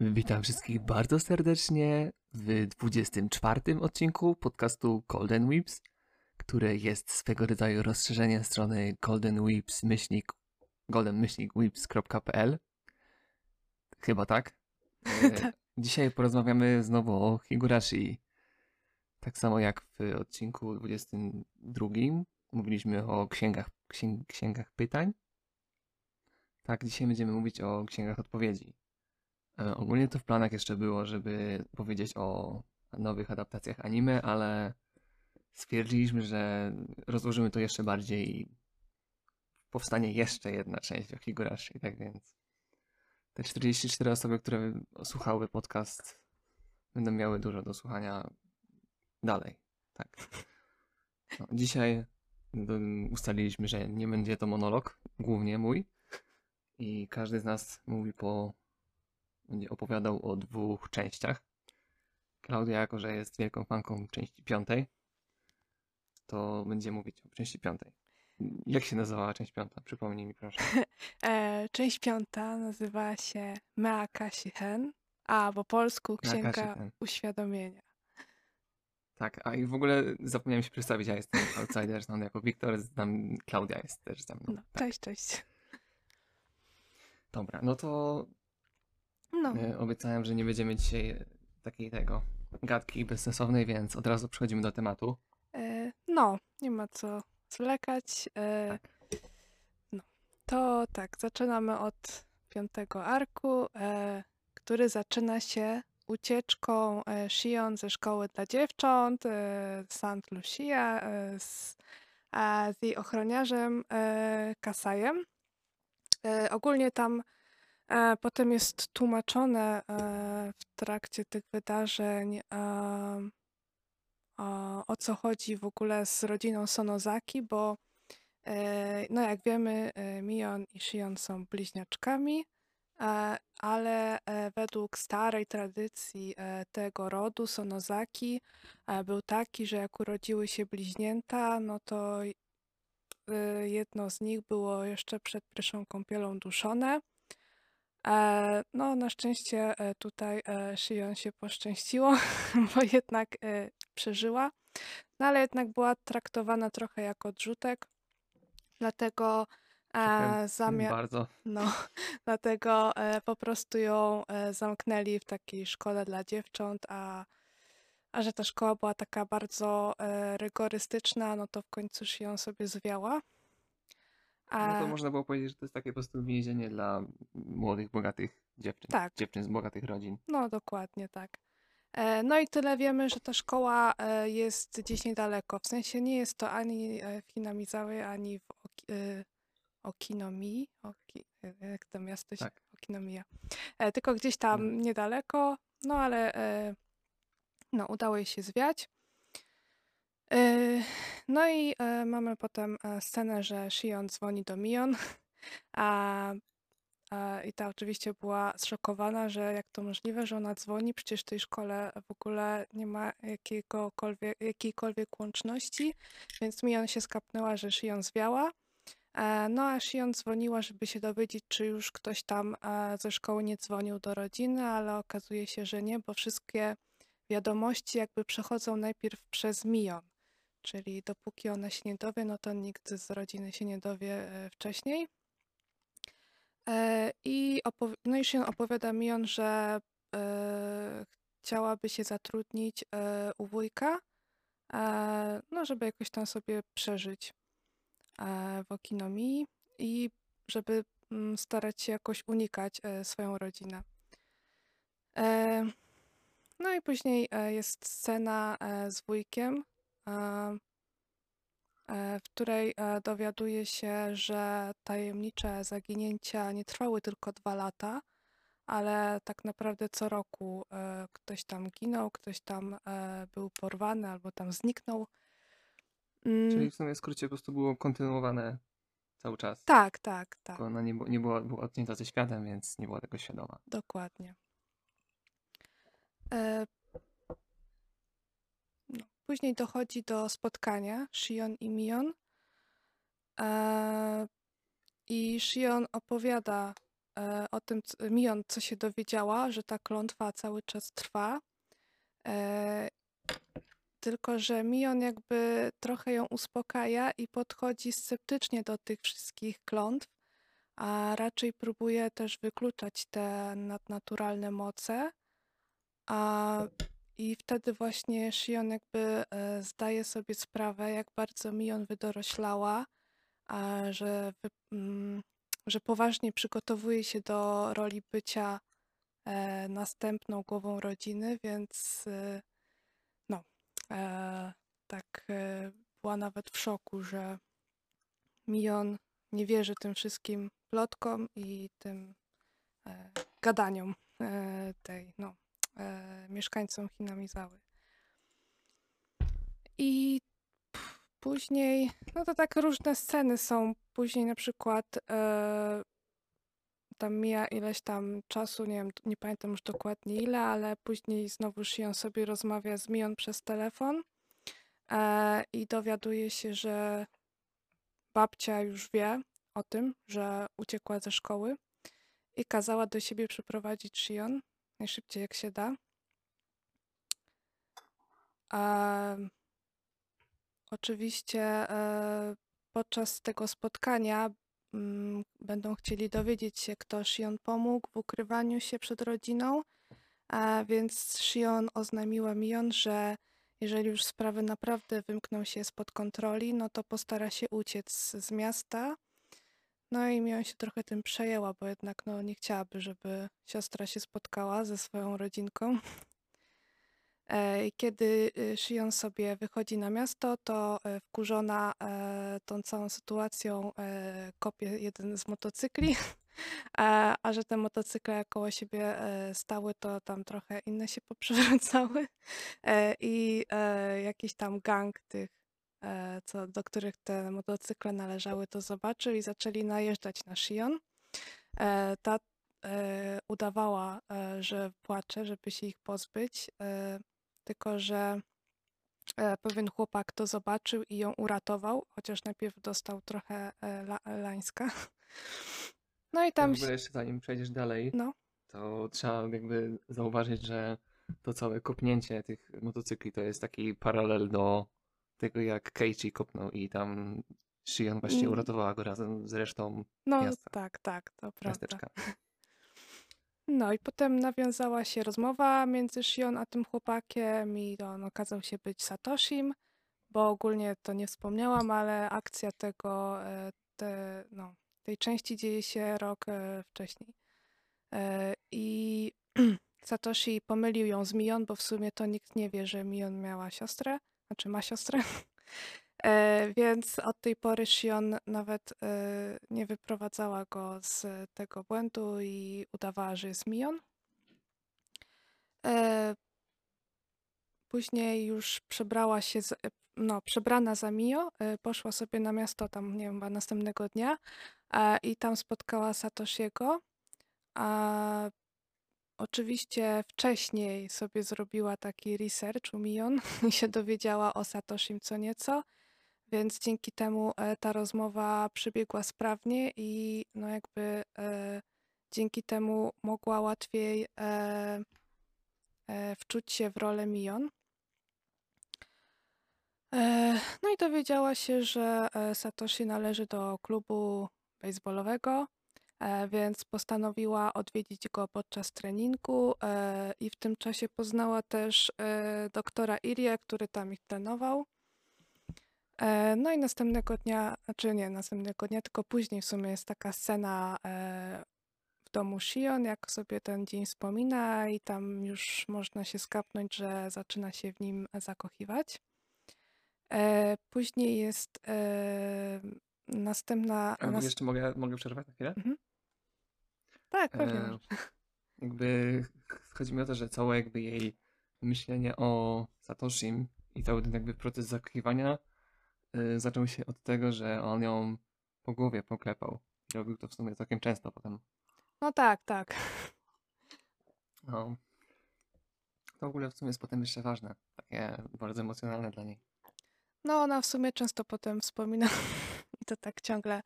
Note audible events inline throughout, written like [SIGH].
Witam wszystkich bardzo serdecznie w 24 odcinku podcastu Golden Whips, które jest swego rodzaju rozszerzeniem strony Golden Whips myślnik golden-whips.pl Chyba tak. [LAUGHS] E, Tak. Dzisiaj porozmawiamy znowu o Higurashi. Tak samo jak w odcinku 22 mówiliśmy o księgach, księg, księgach pytań. Tak, dzisiaj będziemy mówić o księgach odpowiedzi. E, Ogólnie to w planach jeszcze było, żeby powiedzieć o nowych adaptacjach anime, ale stwierdziliśmy, że rozłożymy to jeszcze bardziej i powstanie jeszcze jedna część o Higurashi, tak więc te 44 osoby, które słuchały podcast będą miały dużo do słuchania dalej, tak. No, dzisiaj ustaliliśmy, że nie będzie to monolog, głównie mój i każdy z nas mówi po będzie opowiadał o dwóch częściach. Klaudia, jako że jest wielką fanką części piątej, to będzie mówić o części piątej. Jak się nazywała część piąta? Przypomnij mi proszę. [LAUGHS] E, część piąta nazywa się Meakashi Hen, a po polsku Księga. Uświadomienia. Tak, a i w ogóle zapomniałem się przedstawić, ja jestem outsider, znany jako Wiktor, znam Klaudia jest też ze mną. No, tak. cześć, cześć. Dobra, no to No, obiecałem, że nie będziemy dzisiaj e, takiej tego gadki bezsensownej, więc od razu przechodzimy do tematu. e, no, nie ma co zwlekać. E, no, to tak, zaczynamy od piątego arku, e, który zaczyna się ucieczką Shion ze szkoły dla dziewcząt St. Lucia z, a z jej ochroniarzem Kasajem. Ogólnie tam potem jest tłumaczone e, w trakcie tych wydarzeń, o, co chodzi w ogóle z rodziną Sonozaki, bo e, no jak wiemy, e, Mion i Shion są bliźniaczkami, ale według starej tradycji tego rodu Sonozaki był taki, że jak urodziły się bliźnięta, no to jedno z nich było jeszcze przed pierwszą kąpielą duszone. E, no, na szczęście e, tutaj e, Shion się poszczęściło, [LAUGHS] bo jednak e, przeżyła, no ale jednak była traktowana trochę jako odrzutek, dlatego Trochę e, zamia- Bardzo. no, [LAUGHS] dlatego e, po prostu ją e, zamknęli w takiej szkole dla dziewcząt, a, a że ta szkoła była taka bardzo e, rygorystyczna, no to w końcu się ją sobie zwiała. No to A, można było powiedzieć, że to jest takie po prostu więzienie dla młodych, bogatych dziewczyn. Tak. Dziewczyn z bogatych rodzin. no, dokładnie tak. E, no i tyle wiemy, że ta szkoła e, jest gdzieś niedaleko. W sensie nie jest to ani e, w Hinamizawie, ani w Oki, Okinomii. Oki, jak to miasto się... Tak. Okinomiya. E, tylko gdzieś tam Mhm. niedaleko, no ale no, udało jej się zwiać. E, no i e, mamy potem e, scenę, że Shion dzwoni do Mion, [LAUGHS] a, a i ta oczywiście była zszokowana, że jak to możliwe, że ona dzwoni, przecież w tej szkole w ogóle nie ma jakiegokolwiek, jakiejkolwiek łączności, więc Mion się skapnęła, że Shion zwiała. No a Shion dzwoniła, żeby się dowiedzieć, czy już ktoś tam ze szkoły nie dzwonił do rodziny, ale okazuje się, że nie, bo wszystkie wiadomości jakby przechodzą najpierw przez Mion. Czyli dopóki ona się nie dowie, no to nikt z rodziny się nie dowie e, wcześniej. E, I no i Shion opowiada Mion, że e, chciałaby się zatrudnić u wujka, no żeby jakoś tam sobie przeżyć w Okinomii i żeby mm, starać się jakoś unikać swoją rodzinę. No i później jest scena z wujkiem, w której e, dowiaduje się, że tajemnicze zaginięcia nie trwały tylko dwa lata, ale tak naprawdę co roku e, ktoś tam ginął, ktoś tam e, był porwany albo tam zniknął. Mm, Czyli w sumie skrócie po prostu było kontynuowane cały czas. Tak, tak, tak. Tylko ona nie, bu- nie była, była odcięta ze światem, więc nie była tego świadoma. Dokładnie. Później dochodzi do spotkania Shion i Mion. E, I Shion opowiada e, o tym, Mion, co się dowiedziała, że ta klątwa cały czas trwa. E, tylko, że Mion jakby trochę ją uspokaja i podchodzi sceptycznie do tych wszystkich klątw, a raczej próbuje też wykluczać te nadnaturalne moce. A i wtedy właśnie Shion jakby e, zdaje sobie sprawę, jak bardzo Mion wydoroślała, a że, mm, że poważnie przygotowuje się do roli bycia e, następną głową rodziny, więc e, no, e, tak była nawet w szoku, że Mion nie wierzy tym wszystkim plotkom i tym gadaniom tej, no, e, mieszkańcom Hinamizały. I później, no to tak różne sceny są. Później na przykład e, tam mija ileś tam czasu, nie wiem, nie pamiętam już dokładnie ile, ale później znowu Shion sobie rozmawia z Mion przez telefon e, i dowiaduje się, że babcia już wie o tym, że uciekła ze szkoły i kazała do siebie przyprowadzić Shion najszybciej jak się da. Em, oczywiście e, podczas tego spotkania mm, będą chcieli dowiedzieć się, kto Shion pomógł w ukrywaniu się przed rodziną, a więc Shion oznajmiła Mion, że jeżeli już sprawy naprawdę wymkną się spod kontroli, no to postara się uciec z miasta. No i Mion się trochę tym przejęła, bo jednak no, nie chciałaby, żeby siostra się spotkała ze swoją rodzinką. [LAUGHS] E, kiedy y, Shion sobie wychodzi na miasto, to e, wkurzona e, tą całą sytuacją e, kopie jeden z motocykli, [LAUGHS] a, że te motocykle koło siebie stały, to tam trochę inne się [LAUGHS] poprzewracały i jakiś tam gang tych, co, do których te motocykle należały, to zobaczył i zaczęli najeżdżać na Shion. E, Ta e, udawała, e, że płacze, żeby się ich pozbyć, e, tylko że e, pewien chłopak to zobaczył i ją uratował, chociaż najpierw dostał trochę e, la, lańska. [LAUGHS] No i Tam tam w ogóle się, jeszcze zanim przejdziesz dalej, no, to trzeba jakby zauważyć, że to całe kopnięcie tych motocykli to jest taki paralel do tego, jak Keiichi kopnął i tam Shion właśnie Mm. uratowała go razem z resztą no miasta, tak, tak, to prawda. miasteczka. [LAUGHS] No i potem nawiązała się rozmowa między Shion a tym chłopakiem i on okazał się być Satoshim, bo ogólnie to nie wspomniałam, ale akcja tego, e, te, no, tej części dzieje się rok e, wcześniej. E, I [CLEARS THROAT] Satoshi pomylił ją z Mion, bo w sumie to nikt nie wie, że Mion miała siostrę, znaczy ma siostrę. [LAUGHS] E, Więc od tej pory Shion nawet e, nie wyprowadzała go z tego błędu i udawała, że jest Mion. E, Później już przebrała się, z, no, przebrana za Mio, e, poszła sobie na miasto tam, nie wiem, chyba następnego dnia e, i tam spotkała Satoshiego. A oczywiście wcześniej sobie zrobiła taki research u Mion [LAUGHS] i się dowiedziała o Satoshim co nieco, więc dzięki temu e, ta rozmowa przebiegła sprawnie i no jakby e, dzięki temu mogła łatwiej e, e, wczuć się w rolę Mion. E, No i dowiedziała się, że Satoshi należy do klubu baseballowego, więc postanowiła odwiedzić go podczas treningu e, i w tym czasie poznała też e, doktora Irię, który tam ich trenował. E, No i następnego dnia, znaczy nie następnego dnia, tylko później w sumie jest taka scena e, w domu Shion, jak sobie ten dzień wspomina i tam już można się skapnąć, że zaczyna się w nim zakochiwać. E, Później jest e, następna. A Nas... jeszcze mogę, mogę przerwać na chwilę? Mhm. Tak, pewnie. E, jakby chodzi mi o to, że całe jakby jej myślenie o Satoshim i cały ten jakby proces zakochiwania y, zaczął się od tego, że on ją po głowie poklepał. I robił to w sumie całkiem często potem. No tak, tak. No. To w ogóle w sumie jest potem jeszcze ważne. Takie bardzo emocjonalne dla niej. No ona w sumie często potem wspomina i to tak ciągle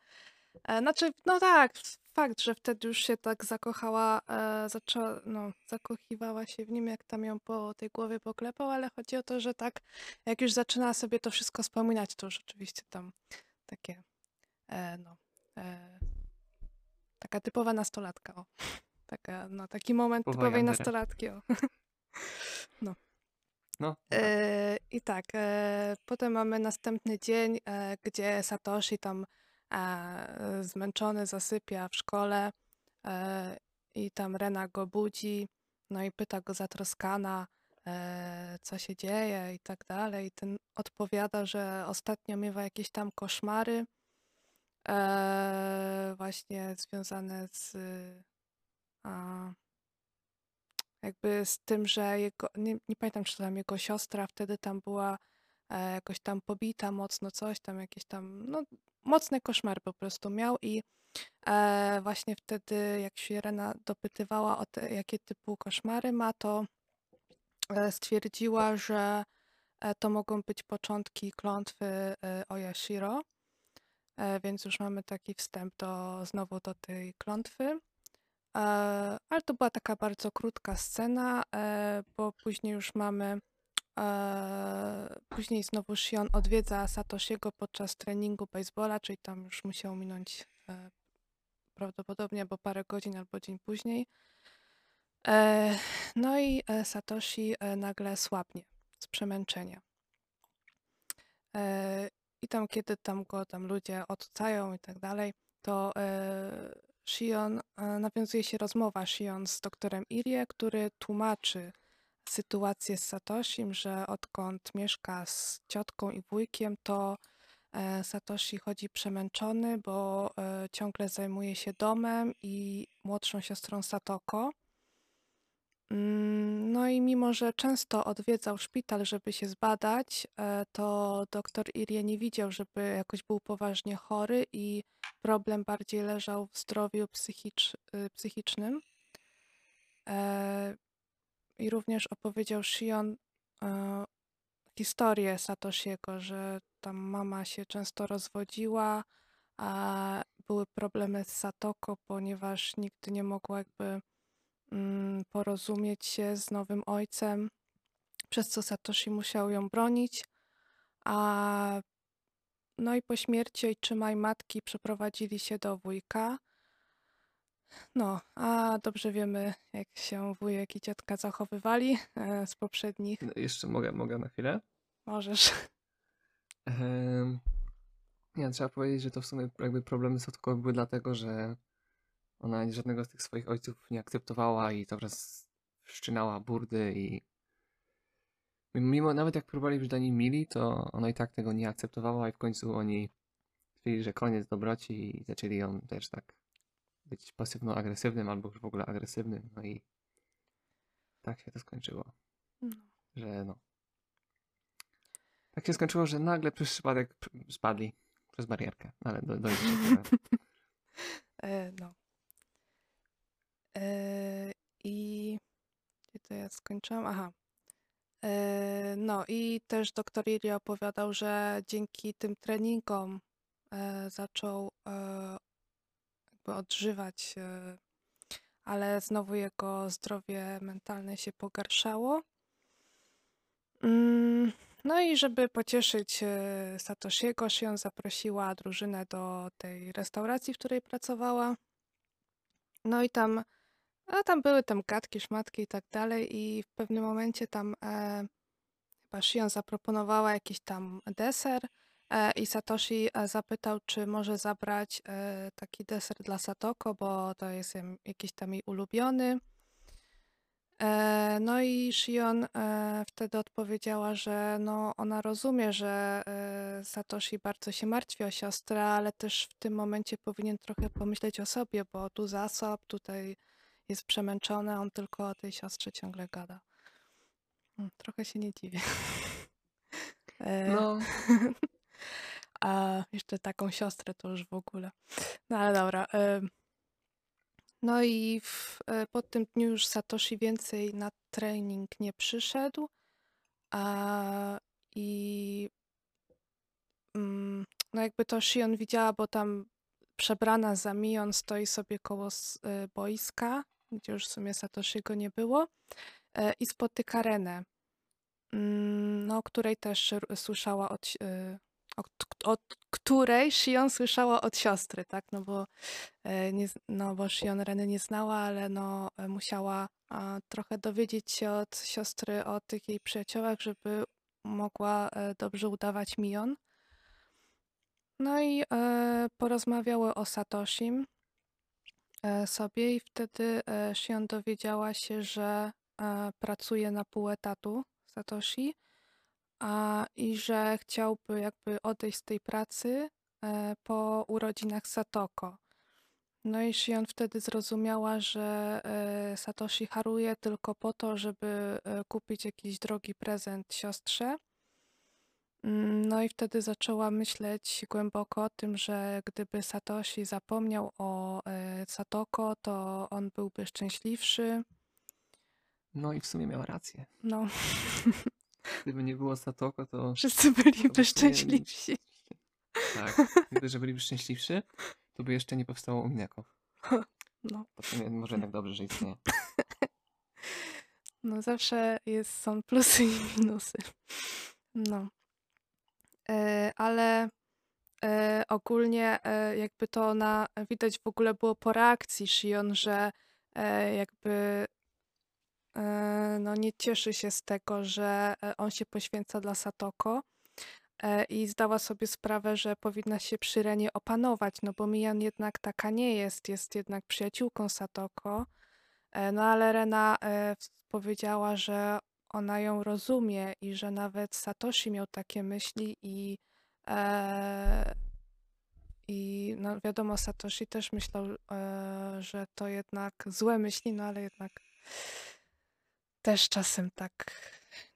E, znaczy, no tak, fakt, że wtedy już się tak zakochała, e, zaczęła, no, zakochiwała się w nim, jak tam ją po tej głowie poklepał, ale chodzi o to, że tak, jak już zaczyna sobie to wszystko wspominać, to już oczywiście tam takie, e, no, taka typowa nastolatka, o. Taka, no, taki moment typowej nastolatki, o. [LAUGHS] No. No, E, I tak, e, potem mamy następny dzień, e, gdzie Satoshi tam zmęczony zasypia w szkole i tam Rena go budzi, no i pyta go zatroskana, co się dzieje i tak dalej. I ten odpowiada, że ostatnio miewa jakieś tam koszmary właśnie związane z jakby z tym, że jego, nie, nie pamiętam, czy tam jego siostra wtedy tam była e, jakoś tam pobita mocno, coś tam, jakieś tam, no mocny koszmar po prostu miał i e, właśnie wtedy, jak się dopytywała o te, jakie typu koszmary ma, to e, stwierdziła, że e, to mogą być początki klątwy e, Oyashiro, e, więc już mamy taki wstęp do, znowu do tej klątwy. E, ale to była taka bardzo krótka scena, e, bo później już mamy. E, później znowu Shion odwiedza Satoshiego podczas treningu baseballa, czyli tam już musiał minąć prawdopodobnie albo parę godzin, albo dzień później. No i Satoshi nagle słabnie z przemęczenia. I tam, kiedy tam go tam ludzie otucają i tak dalej, to Shion, e, nawiązuje się rozmowa Shion z doktorem Irie, który tłumaczy sytuację z Satoshim, że odkąd mieszka z ciotką i wujkiem, to e, Satoshi chodzi przemęczony, bo e, ciągle zajmuje się domem i młodszą siostrą Satoko. Mm, No i mimo, że często odwiedzał szpital, żeby się zbadać, e, to doktor Irie nie widział, żeby jakoś był poważnie chory i problem bardziej leżał w zdrowiu psychicz, y, psychicznym. E, I również opowiedział Shion e, historię Satoshiego, że tam mama się często rozwodziła, a były problemy z Satoko, ponieważ nigdy nie mogła jakby porozumieć się z nowym ojcem, przez co Satoshi musiał ją bronić. A no i po śmierci ojczyma i matki przeprowadzili się do wujka. No, a dobrze wiemy, jak się wujek i ciotka zachowywali e, z poprzednich. no, jeszcze mogę, mogę na chwilę. Możesz. Ehm, nie, trzeba powiedzieć, że to w sumie jakby problemy Sotkowe były dlatego, że ona żadnego z tych swoich ojców nie akceptowała i cały czas wszczynała burdy i mimo nawet jak próbowali być dla niej mili, to ona i tak tego nie akceptowała i w końcu oni stwierdzili, że koniec dobroci i zaczęli ją też tak być pasywno-agresywnym albo już w ogóle agresywnym, no i tak się to skończyło, No. że no. Tak się skończyło, że nagle przez przypadek spadli przez barierkę, ale do, dojdzie się do [LAUGHS] tego. No. E, I gdzie to ja skończyłam? Aha. E, no i też doktor Iri opowiadał, że dzięki tym treningom e, zaczął jakby odżywać, ale znowu jego zdrowie mentalne się pogarszało. Mm, No i żeby pocieszyć Satoshiego, Shion zaprosiła drużynę do tej restauracji, w której pracowała. No i tam, a tam były tam gadki, szmatki i tak dalej i w pewnym momencie tam e, chyba Shion zaproponowała jakiś tam deser e, i Satoshi e, zapytał, czy może zabrać e, taki deser dla Satoko, bo to jest jakiś tam jej ulubiony. E, No i Shion e, wtedy odpowiedziała, że no ona rozumie, że e, Satoshi bardzo się martwi o siostrę, ale też w tym momencie powinien trochę pomyśleć o sobie, bo tu zasób, tutaj jest przemęczony, on tylko o tej siostrze ciągle gada. Mm, Trochę się nie dziwię. [LAUGHS] E, No, [LAUGHS] A jeszcze taką siostrę to już w ogóle. No ale dobra. No i w, e, po tym dniu już Satoshi więcej na trening nie przyszedł. A i mm, no jakby to Shion widziała, bo tam przebrana za Mion stoi sobie koło e, boiska, gdzie już w sumie Satoshiego nie było e, i spotyka Renę, mm, no, której też słyszała od, e, od, od której Shion słyszała od siostry, tak, no bo, e, nie, no bo Shion Reny nie znała, ale no musiała trochę dowiedzieć się od siostry o tych jej przyjaciołach, żeby mogła dobrze udawać Mion. No i porozmawiały o Satoshim e, sobie i wtedy e, Shion dowiedziała się, że e, pracuje na pół etatu Satoshi a, i że chciałby jakby odejść z tej pracy po urodzinach Satoko. No i Shion wtedy zrozumiała, że Satoshi haruje tylko po to, żeby kupić jakiś drogi prezent siostrze. Mm, No i wtedy zaczęła myśleć głęboko o tym, że gdyby Satoshi zapomniał o e, Satoko, to on byłby szczęśliwszy. No i w sumie miała rację. No, [LAUGHS] Gdyby nie było Satoko, to... wszyscy to byliby byśmy- szczęśliwsi. Tak. [LAUGHS] Gdyby, że byliby szczęśliwszy, to by jeszcze nie powstało Umineko. [LAUGHS] No, To sumie może jednak dobrze, że istnieje. no zawsze jest, są plusy i minusy. No. E, ale e, ogólnie e, jakby to na, widać w ogóle było po reakcji Shion, że jakby no nie cieszy się z tego, że on się poświęca dla Satoko i zdała sobie sprawę, że powinna się przy Renie opanować, no bo Mian jednak taka nie jest, jest jednak przyjaciółką Satoko, no ale Rena powiedziała, że ona ją rozumie i że nawet Satoshi miał takie myśli i e, i no wiadomo, Satoshi też myślał, e, że to jednak złe myśli, no ale jednak też czasem tak,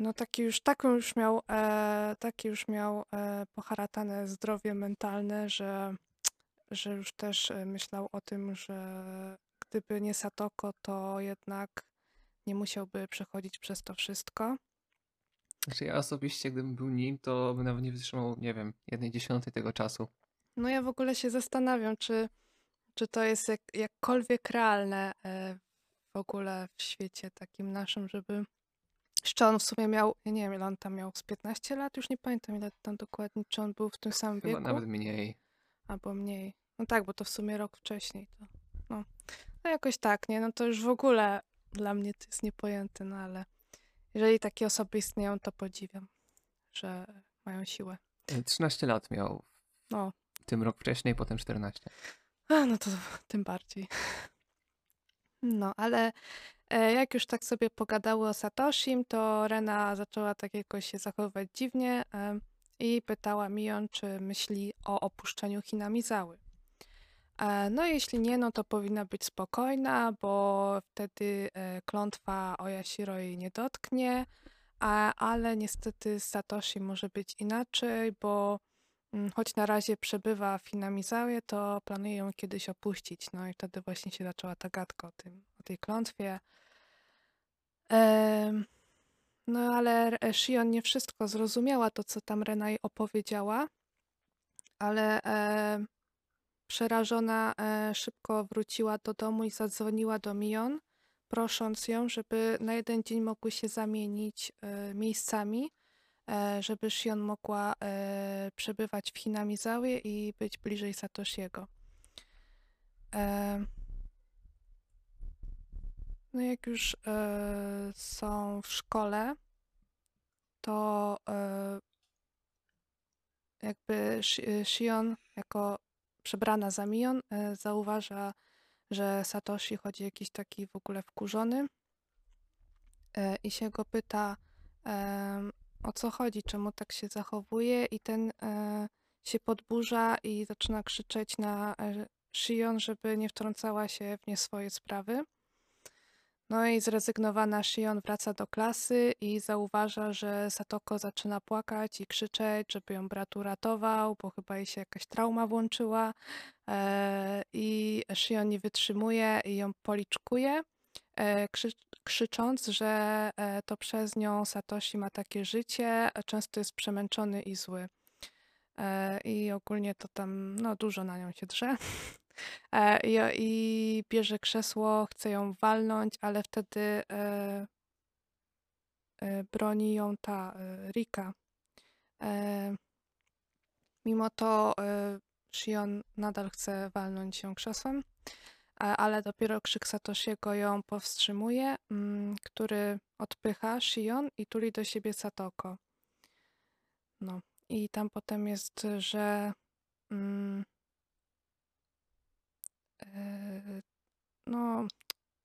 no taki już, taką już miał, e, taki już miał e, poharatane zdrowie mentalne, że, że już też e, myślał o tym, że gdyby nie Satoko, to jednak nie musiałby przechodzić przez to wszystko. Znaczy ja osobiście, gdybym był nim, to bym nawet nie wytrzymał, nie wiem, jednej dziesiątej tego czasu. No ja w ogóle się zastanawiam, czy, czy to jest jak, jakkolwiek realne e, w ogóle w świecie takim naszym, żeby jeszcze on w sumie miał, ja nie wiem ile on tam miał, z 15 lat, już nie pamiętam ile tam dokładnie, czy on był w tym samym Chyba wieku, nawet mniej. albo mniej. No tak, bo to w sumie rok wcześniej to, no. No jakoś tak, nie, no to już w ogóle dla mnie to jest niepojęte, no ale jeżeli takie osoby istnieją, to podziwiam, że mają siłę. E, 13 lat miał No, tym rok wcześniej, potem 14. A, no to [LAUGHS] tym bardziej. No, ale e, jak już tak sobie pogadały o Satoshim, to Rena zaczęła tak jakoś się zachowywać dziwnie e, i pytała Mion, czy myśli o opuszczeniu Hinamizały. E, no jeśli nie, no to powinna być spokojna, bo wtedy e, klątwa Oyashiro jej nie dotknie, ale niestety z Satoshi może być inaczej, bo Mm, Choć na razie przebywa w Hinamizawie, to planuje ją kiedyś opuścić. No i wtedy właśnie się zaczęła ta gadka o tym, o tej klątwie. No ale R- Shion nie wszystko zrozumiała, to co tam Rena jej opowiedziała, ale przerażona e, szybko wróciła do domu i zadzwoniła do Mion, prosząc ją, żeby na jeden dzień mogły się zamienić e, miejscami e, żeby Shion mogła e, przebywać w Hinamizawie i być bliżej Satoshiego. E, no jak już e, są w szkole, to jakby Shi- Shion jako przebrana za Mion e, zauważa, że Satoshi chodzi jakiś taki w ogóle wkurzony e, i się go pyta, o co chodzi, czemu tak się zachowuje i ten e, się podburza i zaczyna krzyczeć na Shion, żeby nie wtrącała się w nie swoje sprawy. No i zrezygnowana Shion wraca do klasy i zauważa, że Satoko zaczyna płakać i krzyczeć, żeby ją brat uratował, bo chyba jej się jakaś trauma włączyła e, i Shion nie wytrzymuje i ją policzkuje e, krzy, krzycząc, że e, to przez nią Satoshi ma takie życie, a często jest przemęczony i zły. i ogólnie to tam no, dużo na nią się drze. [LAUGHS] E, i, I bierze krzesło, chce ją walnąć, ale wtedy e, e, broni ją ta e, Rika. E, mimo to e, Shion nadal chce walnąć ją krzesłem, ale dopiero krzyk Satoshiego ją powstrzymuje, mm, który odpycha Shion i tuli do siebie Satoko. No i tam potem jest, że mm, no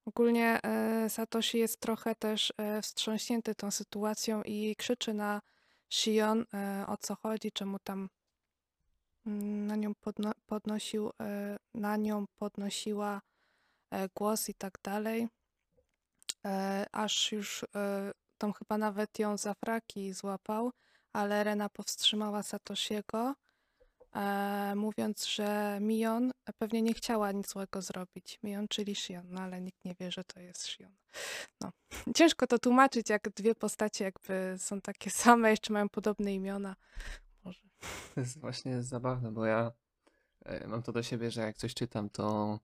ogólnie e, Satoshi jest trochę też e, wstrząśnięty tą sytuacją i krzyczy na Shion e, o co chodzi, czemu tam mm, na nią podno podnosił, e, na nią podnosiła e, głos i tak dalej. E, aż już e, tam chyba nawet ją za fraki złapał, ale Rena powstrzymała Satoshiego, e, mówiąc, że Mion pewnie nie chciała nic złego zrobić. Mion, czyli Shion, no ale nikt nie wie, że to jest Shion. No. [LAUGHS] Ciężko to tłumaczyć, jak dwie postacie jakby są takie [LAUGHS] same, jeszcze mają podobne imiona. Może. To jest właśnie zabawne, bo ja e, mam to do siebie, że jak coś czytam, to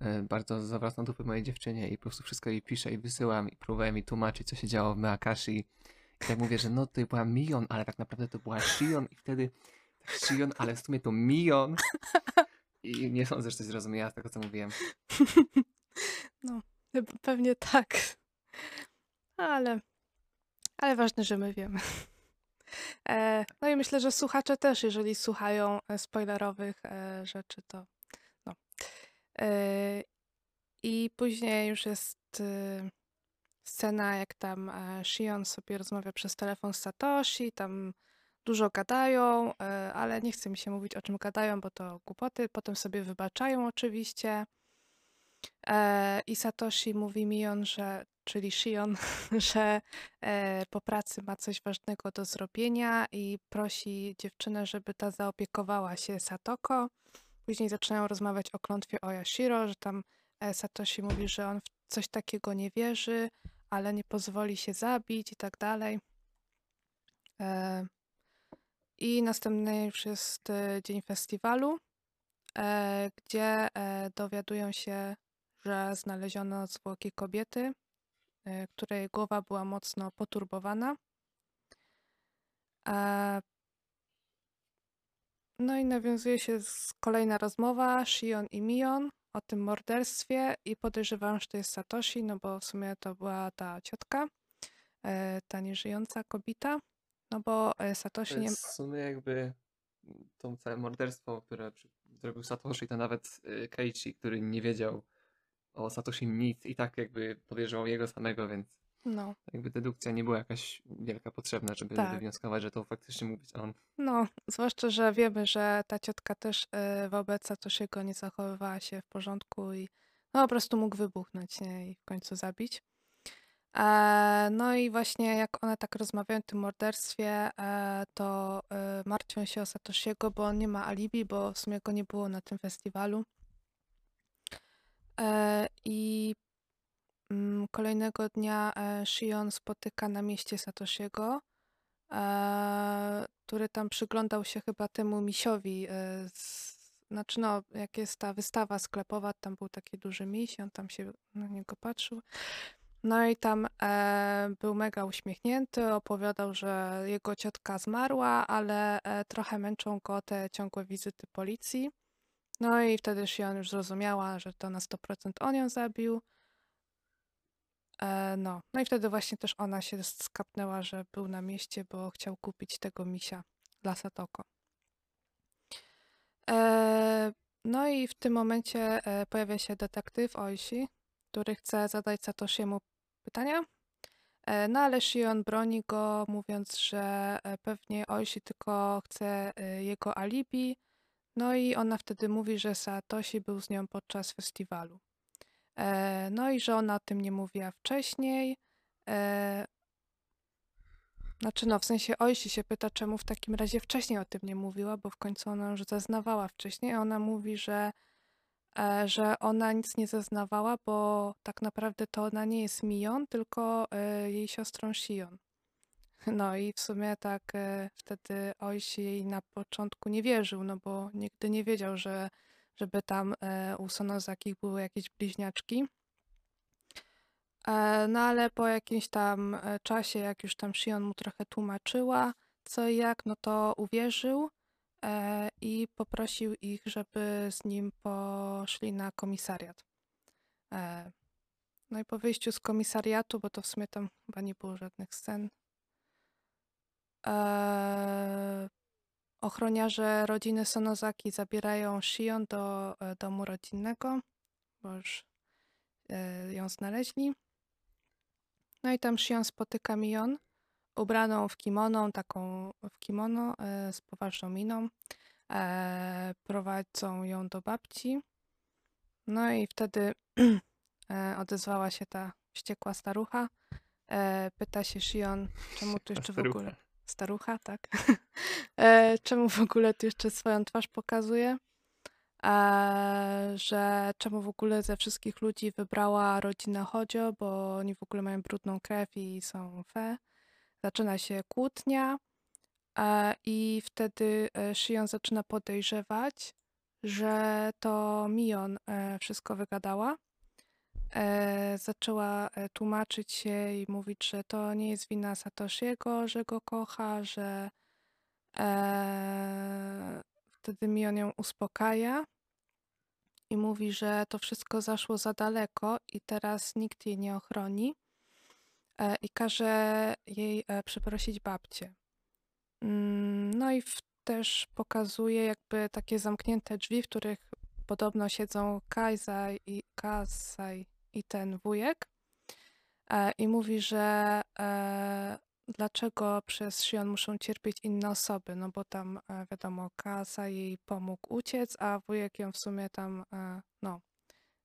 e, bardzo zawracam dupy mojej dziewczynie i po prostu wszystko jej piszę i wysyłam i próbuję mi tłumaczyć, co się działo w Meakashi. I tak mówię, że no to była Mion, ale tak naprawdę to była Shion i wtedy Shion, ale w sumie to Mion. I nie sądzę, że coś zrozumiała z tego, co mówiłem. No, pewnie tak. Ale, ale ważne, że my wiemy. E, no i myślę, że słuchacze też, jeżeli słuchają e, spoilerowych e, rzeczy, to no. I później już jest scena, jak tam Shion sobie rozmawia przez telefon z Satoshi, tam dużo gadają, e, ale nie chce mi się mówić o czym gadają, bo to głupoty. Potem sobie wybaczają oczywiście. E, I Satoshi mówi Mion, że, czyli Shion, [LAUGHS] że e, po pracy ma coś ważnego do zrobienia i prosi dziewczynę, żeby ta zaopiekowała się Satoko. Później zaczynają rozmawiać o klątwie Oyashiro, że tam Satoshi mówi, że on w coś takiego nie wierzy, ale nie pozwoli się zabić i tak dalej. I następny już jest e, dzień festiwalu, e, gdzie e, dowiadują się, że znaleziono zwłoki kobiety, której głowa była mocno poturbowana. No i nawiązuje się kolejna rozmowa Shion i Mion o tym morderstwie i podejrzewam, że to jest Satoshi, no bo w sumie to była ta ciotka, ta nieżyjąca kobieta, no bo e, To Satoshi nie... jest w sumie jakby to całe morderstwo, które przy- zrobił Satoshi, to nawet y, Keiichi, który nie wiedział o Satoshi nic i tak jakby podejrzewał jego samego, więc No, jakby dedukcja nie była jakaś wielka potrzebna, żeby Tak. wywnioskować, że to faktycznie mógł być on. no, zwłaszcza, że wiemy, że ta ciotka też e, wobec Satoshiego nie zachowywała się w porządku i no po prostu mógł wybuchnąć, nie? I w końcu zabić. E, No i właśnie jak one tak rozmawiają o tym morderstwie, e, to e, martwią się o Satoshiego, bo on nie ma alibi, bo w sumie go nie było na tym festiwalu. I mm, kolejnego dnia Shion spotyka na mieście Satoshiego, który tam przyglądał się chyba temu misiowi. z- Znaczy no, jak jest ta wystawa sklepowa, tam był taki duży miś on tam się na niego patrzył. No i tam e, był mega uśmiechnięty, opowiadał, że jego ciotka zmarła, ale e, trochę męczą go te ciągłe wizyty policji. No i wtedy Shion już zrozumiała, że to na 100% on ją zabił. E, no. no i wtedy właśnie też ona się skapnęła, że był na mieście, bo chciał kupić tego misia dla Satoko. E, no i w tym momencie e, pojawia się detektyw Oishi, który chce zadać Satoshiemu pytania. E, No ale Shion broni go, mówiąc, że e, pewnie Oishi tylko chce e, jego alibi. No i ona wtedy mówi, że Satoshi był z nią podczas festiwalu. No i że ona o tym nie mówiła wcześniej. Znaczy no, w sensie Oishi się pyta, czemu w takim razie wcześniej o tym nie mówiła, bo w końcu ona już zeznawała wcześniej, a ona mówi, że że ona nic nie zeznawała, bo tak naprawdę to ona nie jest Mion, tylko e, jej siostrą Shion. No i w sumie tak e, wtedy ojciec jej na początku nie wierzył, no bo nigdy nie wiedział, że żeby tam e, u Sonozakich były jakieś bliźniaczki. E, no ale po jakimś tam e, czasie, jak już tam Shion mu trochę tłumaczyła co i jak, no to uwierzył e, i poprosił ich, żeby z nim poszli na komisariat. E, no i po wyjściu z komisariatu, bo to w sumie tam chyba nie było żadnych scen, e, ochroniarze rodziny Sonozaki zabierają Shion do e, domu rodzinnego, bo już e, ją znaleźli. No i tam Shion spotyka Mion, ubraną w kimono, taką w kimono e, z poważną miną. E, prowadzą ją do babci. No i wtedy [CLEARS THROAT] e, odezwała się ta wściekła starucha. E, pyta się Shion, czemu tu jeszcze w ogóle... Starucha, tak. [LAUGHS] e, czemu w ogóle tu jeszcze swoją twarz pokazuje? E, że czemu w ogóle ze wszystkich ludzi wybrała rodzinę Chodzio, bo oni w ogóle mają brudną krew i są fe. Zaczyna się kłótnia e, i wtedy e, Shion zaczyna podejrzewać, że to Mion e, wszystko wygadała. Zaczęła tłumaczyć się i mówić, że to nie jest wina Satoshiego, że go kocha, że wtedy Mion ją uspokaja i mówi, że to wszystko zaszło za daleko i teraz nikt jej nie ochroni i każe jej e, przeprosić babcię. Mm, No i w, też pokazuje jakby takie zamknięte drzwi, w których podobno siedzą Kazaj i, Kazaj i ten wujek e, i mówi, że e, dlaczego przez Shion muszą cierpieć inne osoby, no bo tam e, wiadomo, Kasa jej pomógł uciec, a wujek ją w sumie tam e, no,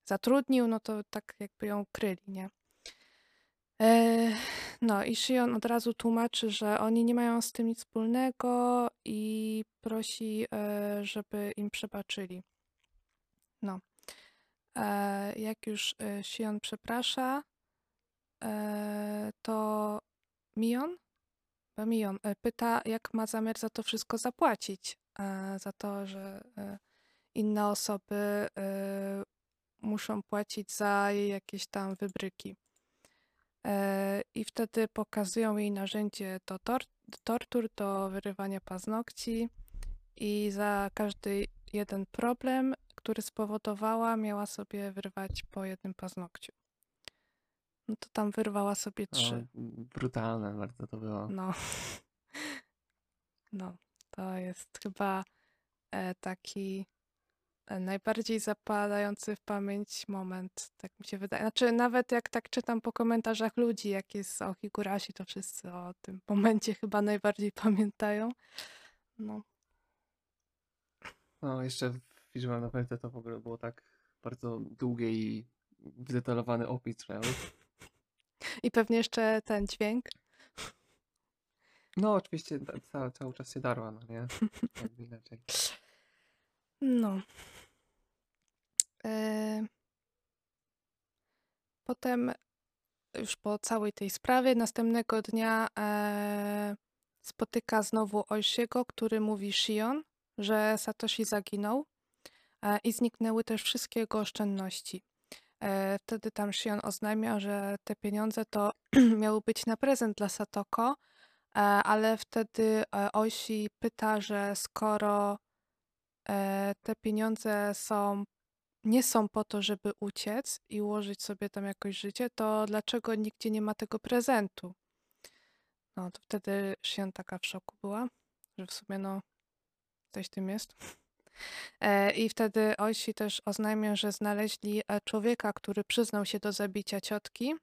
zatrudnił, no to tak jakby ją kryli, nie? E, No i Shion od razu tłumaczy, że oni nie mają z tym nic wspólnego i prosi, e, żeby im przebaczyli. No. E, Jak już Shion przeprasza, to Mion, Mion, pyta, jak ma zamiar za to wszystko zapłacić. Za to, że inne osoby muszą płacić za jakieś tam wybryki. E, I wtedy pokazują jej narzędzie do, tor tortur, do wyrywania paznokci i za każdy jeden problem, który spowodowała, miała sobie wyrwać po jednym paznokciu. No to tam wyrwała sobie O, trzy. brutalne bardzo to było. No. [LAUGHS] No, to jest chyba e, taki najbardziej zapadający w pamięć moment, tak mi się wydaje. Znaczy, nawet jak tak czytam po komentarzach ludzi, jak jest o Higurashi, to wszyscy o tym [LAUGHS] momencie chyba najbardziej pamiętają. No, No, jeszcze w Visual Novelde to w ogóle było tak bardzo długie i wydetalowany opis trailów. i pewnie jeszcze ten dźwięk. No, oczywiście cały, cały czas się darła, no nie? [LAUGHS] Inaczej. No. E, Potem, już po całej tej sprawie, następnego dnia e, spotyka znowu Oishiego, który mówi Shion, że Satoshi zaginął e, i zniknęły też wszystkie jego oszczędności. Wtedy tam Shion oznajmia, że te pieniądze to [CLEARS THROAT] miały być na prezent dla Satoko, ale wtedy Oishi pyta, że skoro te pieniądze są, nie są po to, żeby uciec i ułożyć sobie tam jakoś życie, to dlaczego nigdzie nie ma tego prezentu? No to wtedy Shion taka w szoku była, że w sumie no coś tym jest. [LAUGHS] E, I wtedy Oishi też oznajmia, że znaleźli e, człowieka, który przyznał się do zabicia ciotki,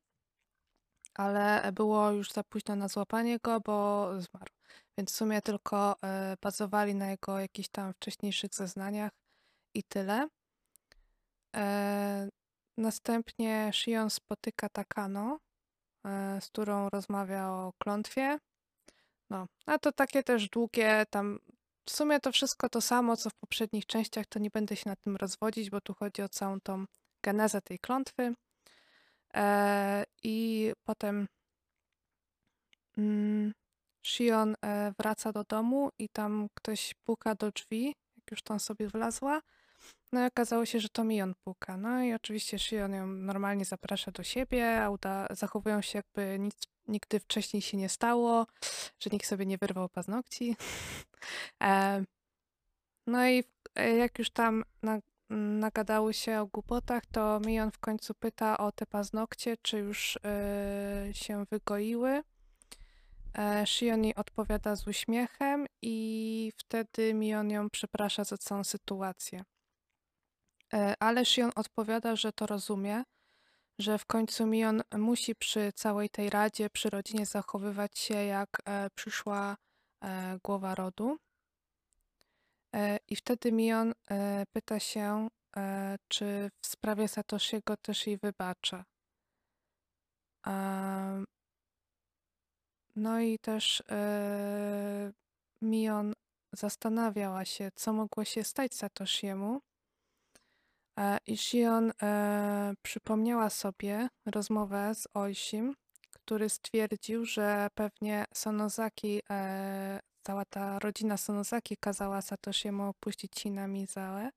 ale było już za późno na złapanie go, bo zmarł. Więc w sumie tylko e, bazowali na jego jakichś tam wcześniejszych zeznaniach i tyle. E, Następnie Shion spotyka Takano, e, z którą rozmawia o klątwie. No, a to takie też długie, tam w sumie to wszystko to samo, co w poprzednich częściach, to nie będę się nad tym rozwodzić, bo tu chodzi o całą tą genezę tej klątwy. E, I potem mm, Shion e, wraca do domu i tam ktoś puka do drzwi, jak już tam sobie wlazła. No i okazało się, że to Mion puka. No i oczywiście Shion ją normalnie zaprasza do siebie, a uda, zachowują się jakby nic nigdy wcześniej się nie stało, że nikt sobie nie wyrwał paznokci. [LAUGHS] E, no i e, jak już tam na, nagadały się o głupotach, to Mion w końcu pyta o te paznokcie, czy już e, się wygoiły. E, Shion odpowiada z uśmiechem i wtedy Mion ją przeprasza za całą sytuację. E, ale Shion odpowiada, że to rozumie, że w końcu Mion musi przy całej tej radzie, przy rodzinie zachowywać się jak e, przyszła e, głowa rodu. I wtedy Mion pyta się, czy w sprawie Satoshiego też jej wybacza. No i też Mion zastanawiała się, co mogło się stać Satoshiemu. E, I Shion e, przypomniała sobie rozmowę z Oisim, który stwierdził, że pewnie Sonozaki, e, cała ta rodzina Sonozaki kazała Satoshiemu opuścić Hinamizae.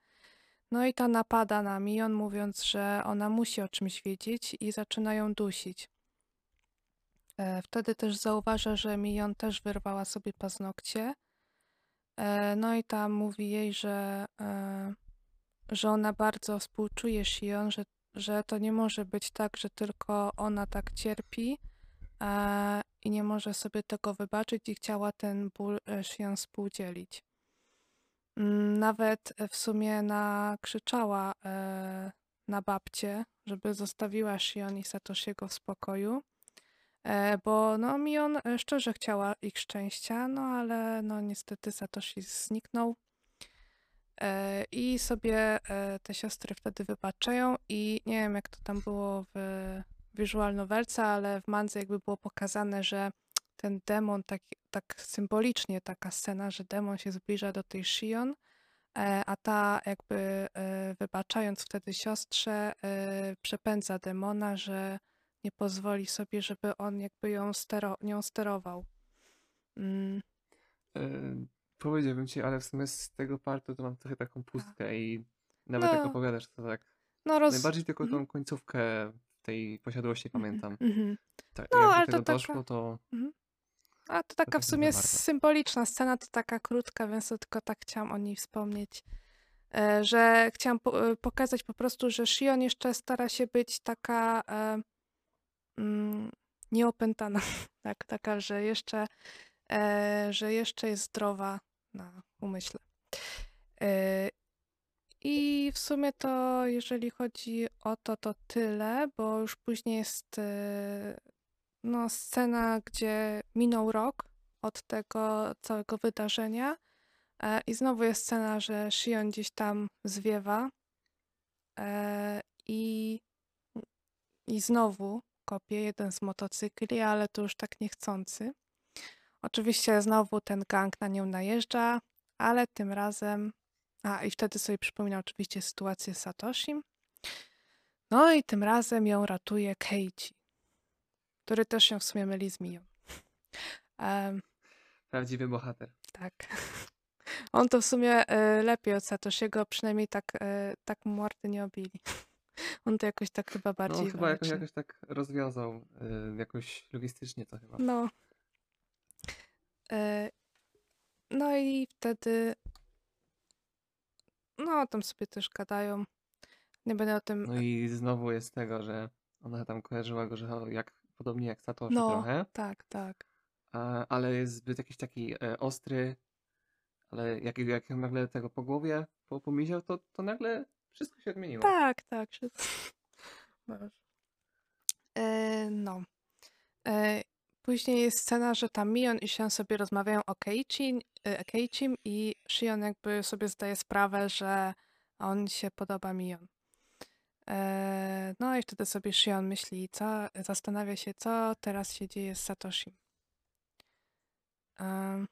No i ta napada na Mion, mówiąc, że ona musi o czymś wiedzieć i zaczyna ją dusić. E, Wtedy też zauważa, że Mion też wyrwała sobie paznokcie. E, No i tam mówi jej, że, że ona bardzo współczuje Shion, że, że to nie może być tak, że tylko ona tak cierpi e, i nie może sobie tego wybaczyć i chciała ten ból e, Shion współdzielić. Mm, Nawet w sumie nakrzyczała e, na babcię, żeby zostawiła Shion i Satoshiego w spokoju. E, bo no Mion e, szczerze chciała ich szczęścia, no ale no niestety Satoshi zniknął. E, I sobie e, te siostry wtedy wybaczają i nie wiem jak to tam było w visual novelce, ale w mandze jakby było pokazane, że ten demon, tak, tak symbolicznie taka scena, że demon się zbliża do tej Shion, e, a ta jakby wybaczając wtedy siostrze przepędza demona, że nie pozwoli sobie, żeby on jakby ją stero, nią sterował. Mm, powiedziałbym ci, ale w sumie z tego partu to mam trochę taką pustkę i nawet No. jak opowiadasz, to tak no roz... najbardziej tylko mhm. tą końcówkę tej posiadłości pamiętam. Mhm. Tak, No, jak do ale tego to taka- doszło, to A to taka tak w sumie symboliczna scena, to taka krótka, więc to tylko tak chciałam o niej wspomnieć. E, że chciałam po, e, pokazać po prostu, że Shion jeszcze stara się być taka e, mm, nieopętana, [LAUGHS] tak, taka, że jeszcze, e, że jeszcze jest zdrowa na umyśle. E, I w sumie to, jeżeli chodzi o to, to tyle, bo już później jest e, no, scena, gdzie minął rok od tego całego wydarzenia e, i znowu jest scena, że Shion gdzieś tam zwiewa e, i, i znowu kopie jeden z motocykli, ale to już tak niechcący. Oczywiście znowu ten gang na nią najeżdża, ale tym razem... A, i wtedy sobie przypomina oczywiście sytuację z Satoshim. No i tym razem ją ratuje Keiichi, który też się w sumie myli z Miją. Em, prawdziwy bohater. tak. [LAUGHS] On to w sumie e, lepiej od Satoshiego, przynajmniej tak, e, tak mordy nie obili. [LAUGHS] On to jakoś tak chyba bardziej No chyba jakoś, jakoś tak rozwiązał, y, jakoś logistycznie to chyba. No. E, no i wtedy. No, tam sobie też gadają. Nie będę o tym. No i znowu jest tego, że ona tam kojarzyła go, że jak podobnie jak Satoshi No, trochę, tak, tak. a, ale jest zbyt jakiś taki e, ostry, ale jak, jak ją nagle tego po głowie po, pomiział, to, to nagle wszystko się odmieniło. Tak, tak. wszystko. [LAUGHS] E, no. E, później jest scena, że tam Mion i Shion sobie rozmawiają o Keiichi, e, Keiichim i Shion jakby sobie zdaje sprawę, że on się podoba Mion. E, no i wtedy sobie Shion myśli, co, zastanawia się, co teraz się dzieje z Satoshim. Em,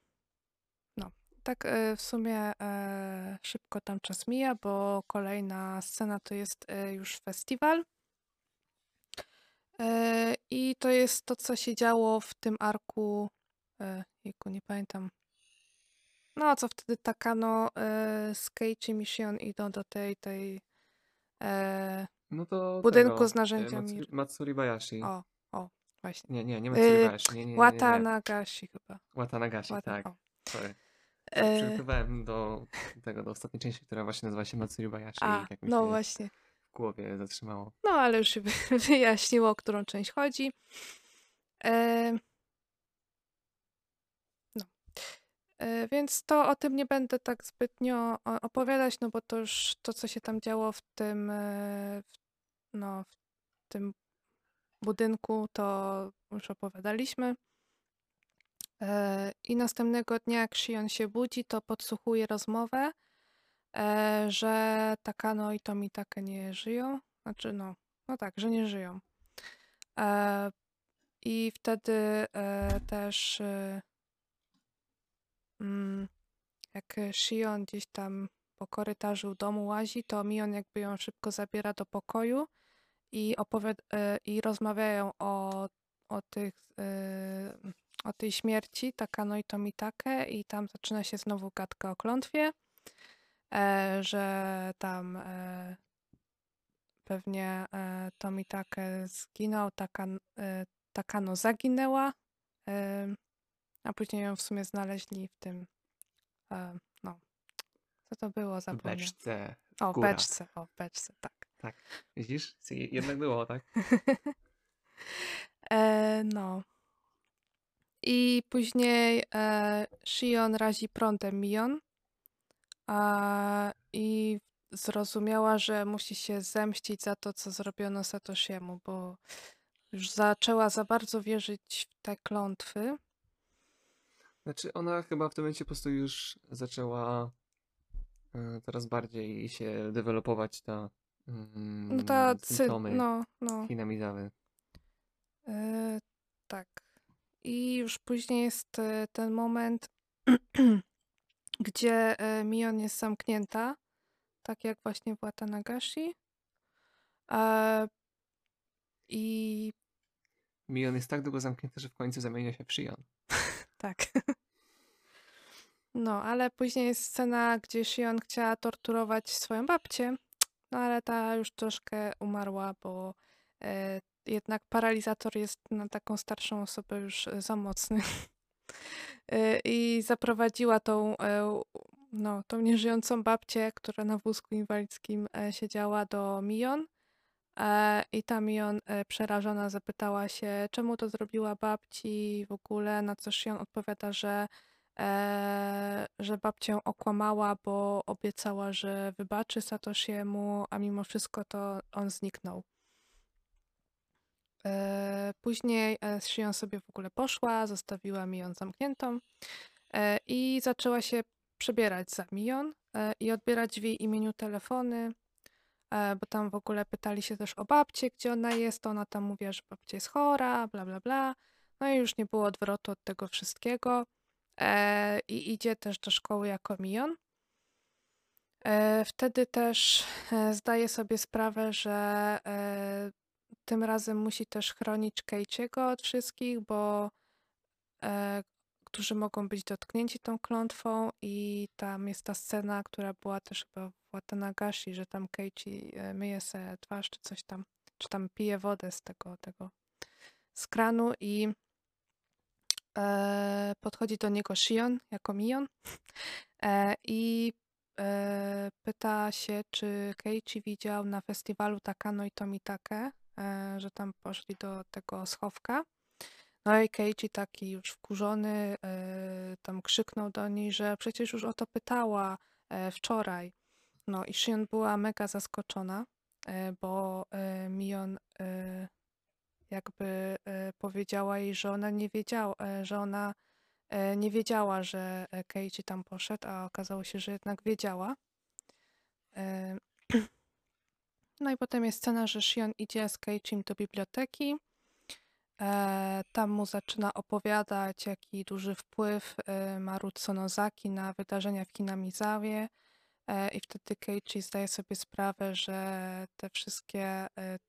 no, tak e, w sumie e, szybko tam czas mija, bo kolejna scena to jest e, już festiwal. E, I to jest to, co się działo w tym arku e, jejku, nie pamiętam. No, co wtedy Takano e, z Keiichi i Shion idą do tej, tej e, No to budynku tego, z e, narzędziami. Matsuri, Matsuri Bayashi. O, o, właśnie. Nie, nie, nie Matsuri Bayashi. Nie, nie, nie, nie, Wata nie. Nagashi chyba. Watanagashi, Wata, tak. o. Sorry. E, Przygotowałem do tego, do ostatniej części, która właśnie nazywa się Matsuri Bayashi a, tak no właśnie. W głowie zatrzymało. No, ale już się wy- [LAUGHS] wyjaśniło, o którą część chodzi. E, no. E, więc to o tym nie będę tak zbytnio opowiadać, no bo to już to, co się tam działo w tym, e, w, no, w tym budynku, to już opowiadaliśmy. E, I następnego dnia, jak Shion się budzi, to podsłuchuje rozmowę, e, że Takano i Tomitake nie żyją. Znaczy, no, no tak, że nie żyją. E, I wtedy e, też e, mm, jak Shion gdzieś tam po korytarzu domu łazi, to Mion jakby ją szybko zabiera do pokoju i, opowiad- i rozmawiają o, o, tych, e, o tej śmierci Takano i Tomitake i tam zaczyna się znowu gadka o klątwie, e, że tam e, pewnie e, Tomitake zginął, Takan, e, Takano zaginęła, e, a później ją w sumie znaleźli w tym, e, no, co to było, zapomniałam. beczce, O, górach. beczce, o, beczce, tak. Tak. Widzisz? Jednak było, tak? [LAUGHS] E, no. I później e, Shion razi prądem Mion a, i zrozumiała, że musi się zemścić za to, co zrobiono Satoshiemu, bo już zaczęła za bardzo wierzyć w te klątwy. Znaczy ona chyba w tym momencie po prostu już zaczęła e, coraz bardziej się dewelopować ta No ta mm, cy, symptomy no, no. Hinamizawy. E, tak. I już później jest e, ten moment, [CLEARS THROAT] gdzie e, Mion jest zamknięta, tak jak właśnie w Watanagashi. E, I Mion jest tak długo zamknięty, że w końcu zamienia się w Shion. tak. No, ale później jest scena, gdzie Shion chciała torturować swoją babcię, no ale ta już troszkę umarła, bo e, jednak paralizator jest na taką starszą osobę już e, za mocny. E, I zaprowadziła tą, e, no, tą nieżyjącą babcię, która na wózku inwalidzkim e, siedziała do Mion. E, I ta Mion przerażona zapytała się, czemu to zrobiła babci w ogóle, na co Shion odpowiada, że, że babcię okłamała, bo obiecała, że wybaczy Satoshiemu, a mimo wszystko to on zniknął. E, Później e, Shion sobie w ogóle poszła, zostawiła Mion zamkniętą e, i zaczęła się przebierać za Mion i odbierać w jej imieniu telefony, bo tam w ogóle pytali się też o babcię, gdzie ona jest, ona tam mówiła, że babcia jest chora, bla bla bla. No i już nie było odwrotu od tego wszystkiego. I idzie też do szkoły jako Mion. Wtedy też e, zdaje sobie sprawę, że tym razem musi też chronić Keiichiego od wszystkich, bo e, którzy mogą być dotknięci tą klątwą i tam jest ta scena, która była też chyba w Watanagashi, że tam Keiichi e, myje sobie twarz czy coś tam, czy tam pije wodę z tego, tego z kranu i e, podchodzi do niego Shion jako Mion [LAUGHS] e, i e, pyta się, czy Keiichi widział na festiwalu Takano i Tomitake, e, że tam poszli do tego schowka. No i Keiichi taki już wkurzony e, tam krzyknął do niej, że przecież już o to pytała e, wczoraj. No i Shion była mega zaskoczona, e, bo e, Mion e, jakby e, powiedziała jej, że ona nie wiedziała, e, że ona e, nie wiedziała, że e, Keiichi tam poszedł, a okazało się, że jednak wiedziała. No i potem jest scena, że Shion idzie z Keiichim do biblioteki. E, Tam mu zaczyna opowiadać, jaki duży wpływ e, ma Rud Sonozaki na wydarzenia w Hinamizawie. E, I wtedy Keiichi zdaje sobie sprawę, że te wszystkie e,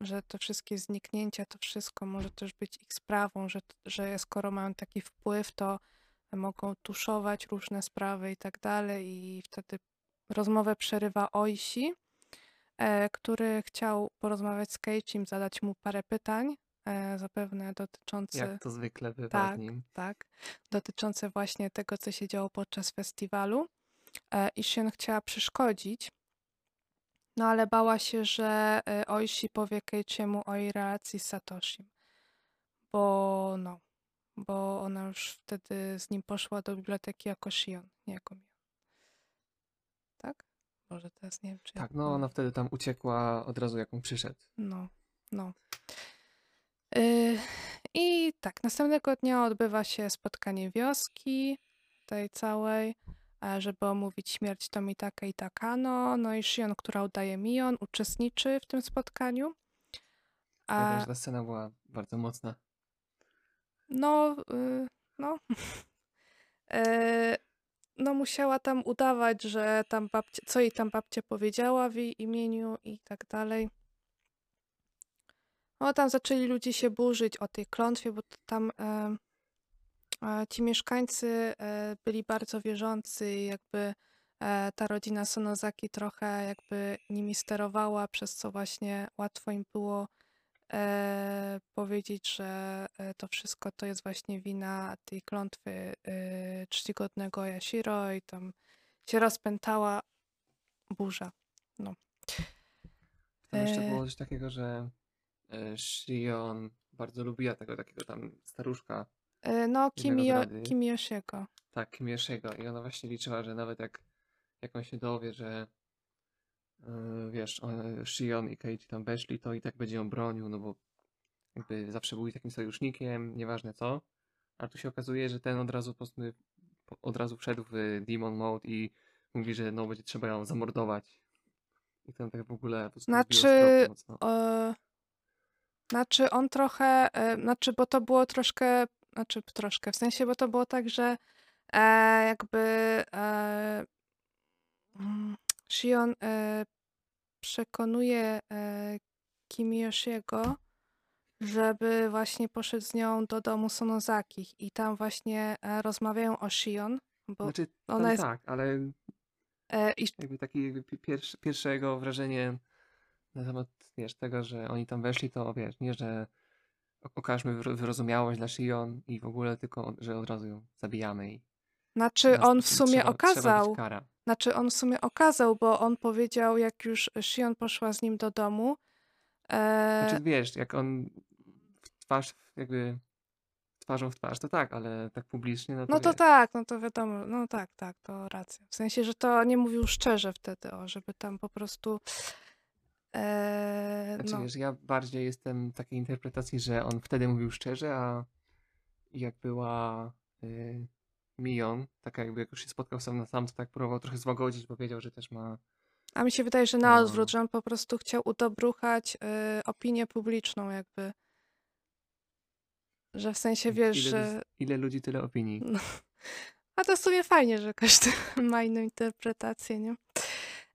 że te wszystkie zniknięcia, to wszystko może też być ich sprawą, że, że skoro mają taki wpływ, to mogą tuszować różne sprawy i tak dalej. I wtedy rozmowę przerywa Oishi, e, który chciał porozmawiać z Keiichim, zadać mu parę pytań, e, zapewne dotyczące... Jak to zwykle bywa Tak, nim. tak, dotyczące właśnie tego, co się działo podczas festiwalu. E, I Shion chciała przeszkodzić, no ale bała się, że e, Oishi powie Keiichiemu o jej relacji z Satoshim, bo no, bo ona już wtedy z nim poszła do biblioteki jako Shion, nie jako Mion. Może teraz nie wiem, czy Tak, no ona wtedy tam uciekła od razu jak on przyszedł. No, no. Yy, I tak, następnego dnia odbywa się spotkanie wioski, tej całej, żeby omówić śmierć Tomitaka i Takano. No i Shion, która udaje Mion, uczestniczy w tym spotkaniu. Ja wiem, A, ta scena była bardzo mocna. no, y, no. E, [LAUGHS] no musiała tam udawać, że tam babcia, co jej tam babcia powiedziała w jej imieniu i tak dalej. No tam zaczęli ludzie się burzyć o tej klątwie, bo tam e, e, ci mieszkańcy e, byli bardzo wierzący i jakby e, ta rodzina Sonozaki trochę jakby nimi sterowała, przez co właśnie łatwo im było e, powiedzieć, że e, to wszystko to jest właśnie wina tej klątwy e, czcigodnego Yashiro i tam się rozpętała burza. No. Tam jeszcze E, było coś takiego, że e, Shion bardzo lubiła tego takiego tam staruszka, no, Kimio, rady. Kimiyoshiego. tak, Kimieszego i ona właśnie liczyła, że nawet jak, jak on się dowie, że wiesz, on, Shion i Keiichi tam weszli, to i tak będzie ją bronił, no bo jakby zawsze był takim sojusznikiem, nieważne co. A tu się okazuje, że ten od razu po prostu, od razu wszedł w Demon Mode i mówi, że no będzie trzeba ją zamordować. I ten tak w ogóle po Znaczy, e, znaczy on trochę, e, znaczy, bo to było troszkę, znaczy troszkę, w sensie, bo to było tak, że e, jakby e, mm, Shion e, przekonuje e, Kimiyoshiego, żeby właśnie poszedł z nią do domu Sonozakich i tam właśnie e, rozmawiają o Shion, bo Znaczy, ona jest, tak, ale i, jakby taki jakby pi- pierwsze, pierwsze jego wrażenie na temat, wiesz, tego, że oni tam weszli, to wiesz, nie, że okażmy wyro- wyrozumiałość dla Shion i w ogóle tylko, że od razu ją zabijamy i znaczy on w sumie trzeba, trzeba okazał, kara. Znaczy on w sumie okazał, bo on powiedział, jak już Shion poszła z nim do domu, e, Znaczy, wiesz, jak on w twarz, jakby twarzą w twarz, to tak, ale tak publicznie, no to no to tak, no to wiadomo, no tak, tak, to racja. W sensie, że to nie mówił szczerze wtedy, o, żeby tam po prostu, e, Znaczy, no, wiesz, ja bardziej jestem takiej interpretacji, że on wtedy mówił szczerze, a jak była y, Mion, taka jakby jak już się spotkał sam na sam, to tak próbował trochę złagodzić, bo wiedział, że też ma a mi się wydaje, że na odwrót, No. że on po prostu chciał udobruchać e, opinię publiczną jakby, że w sensie, wiesz, ile, że, ile ludzi, tyle opinii. no, a to w sumie fajnie, że każdy [LAUGHS] ma inną interpretację, nie?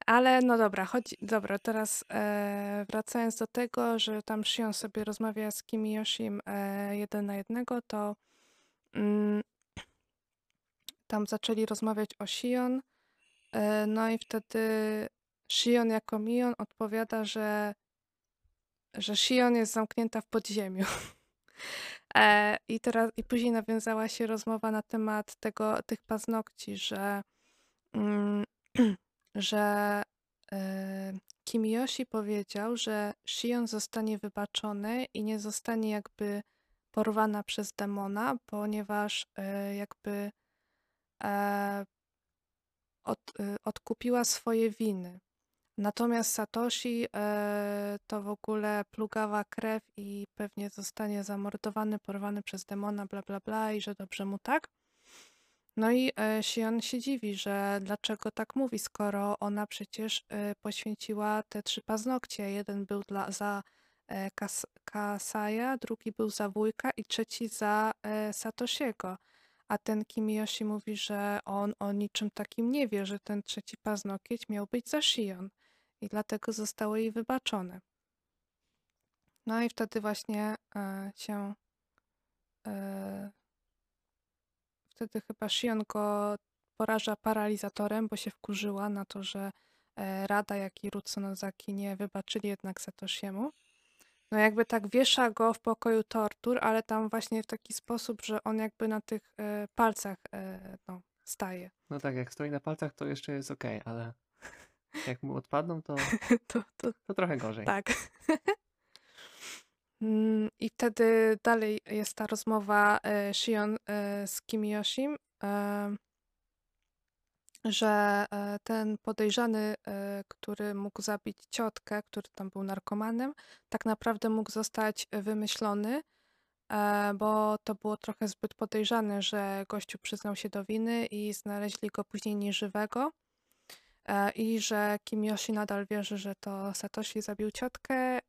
Ale no dobra, chodzi, dobra, teraz e, wracając do tego, że tam Shion sobie rozmawia z Kimiyoshim e, jeden na jednego, to mm, tam zaczęli rozmawiać o Shion, e, no i wtedy Shion jako Mion odpowiada, że, że Shion jest zamknięta w podziemiu. [LAUGHS] E, I teraz, i później nawiązała się rozmowa na temat tego, tych paznokci, że mm, [CLEARS THROAT] że e, Kimiyoshi powiedział, że Shion zostanie wybaczony i nie zostanie jakby porwana przez demona, ponieważ jakby e, od, e, odkupiła swoje winy. Natomiast Satoshi e, to w ogóle plugawa krew i pewnie zostanie zamordowany, porwany przez demona, bla bla bla i że dobrze mu tak. No i e, Shion się dziwi, że dlaczego tak mówi, skoro ona przecież e, poświęciła te trzy paznokcie. Jeden był dla, za Kas Kasaja, drugi był za wujka i trzeci za Satoshiego. A ten Kimiyoshi mówi, że on o niczym takim nie wie, że ten trzeci paznokieć miał być za Shion i dlatego zostało jej wybaczone. No i wtedy właśnie e, się e, wtedy chyba Shion go poraża paralizatorem, bo się wkurzyła na to, że e, Rada, jak i Rutsunozaki nie wybaczyli jednak Satoshiemu. No jakby tak wiesza go w pokoju tortur, ale tam właśnie w taki sposób, że on jakby na tych e, palcach e, no, staje. No tak, jak stoi na palcach, to jeszcze jest okej, ale [LAUGHS] jak mu odpadną, to, [LAUGHS] To, to to trochę gorzej. tak. [LAUGHS] Mm, I wtedy dalej jest ta rozmowa e, Shion e, z Kimiyoshim, e, że e, ten podejrzany, e, który mógł zabić ciotkę, który tam był narkomanem, tak naprawdę mógł zostać wymyślony, e, bo to było trochę zbyt podejrzane, że gościu przyznał się do winy i znaleźli go później nieżywego. I że Kimiyoshi nadal wierzy, że to Satoshi zabił ciotkę.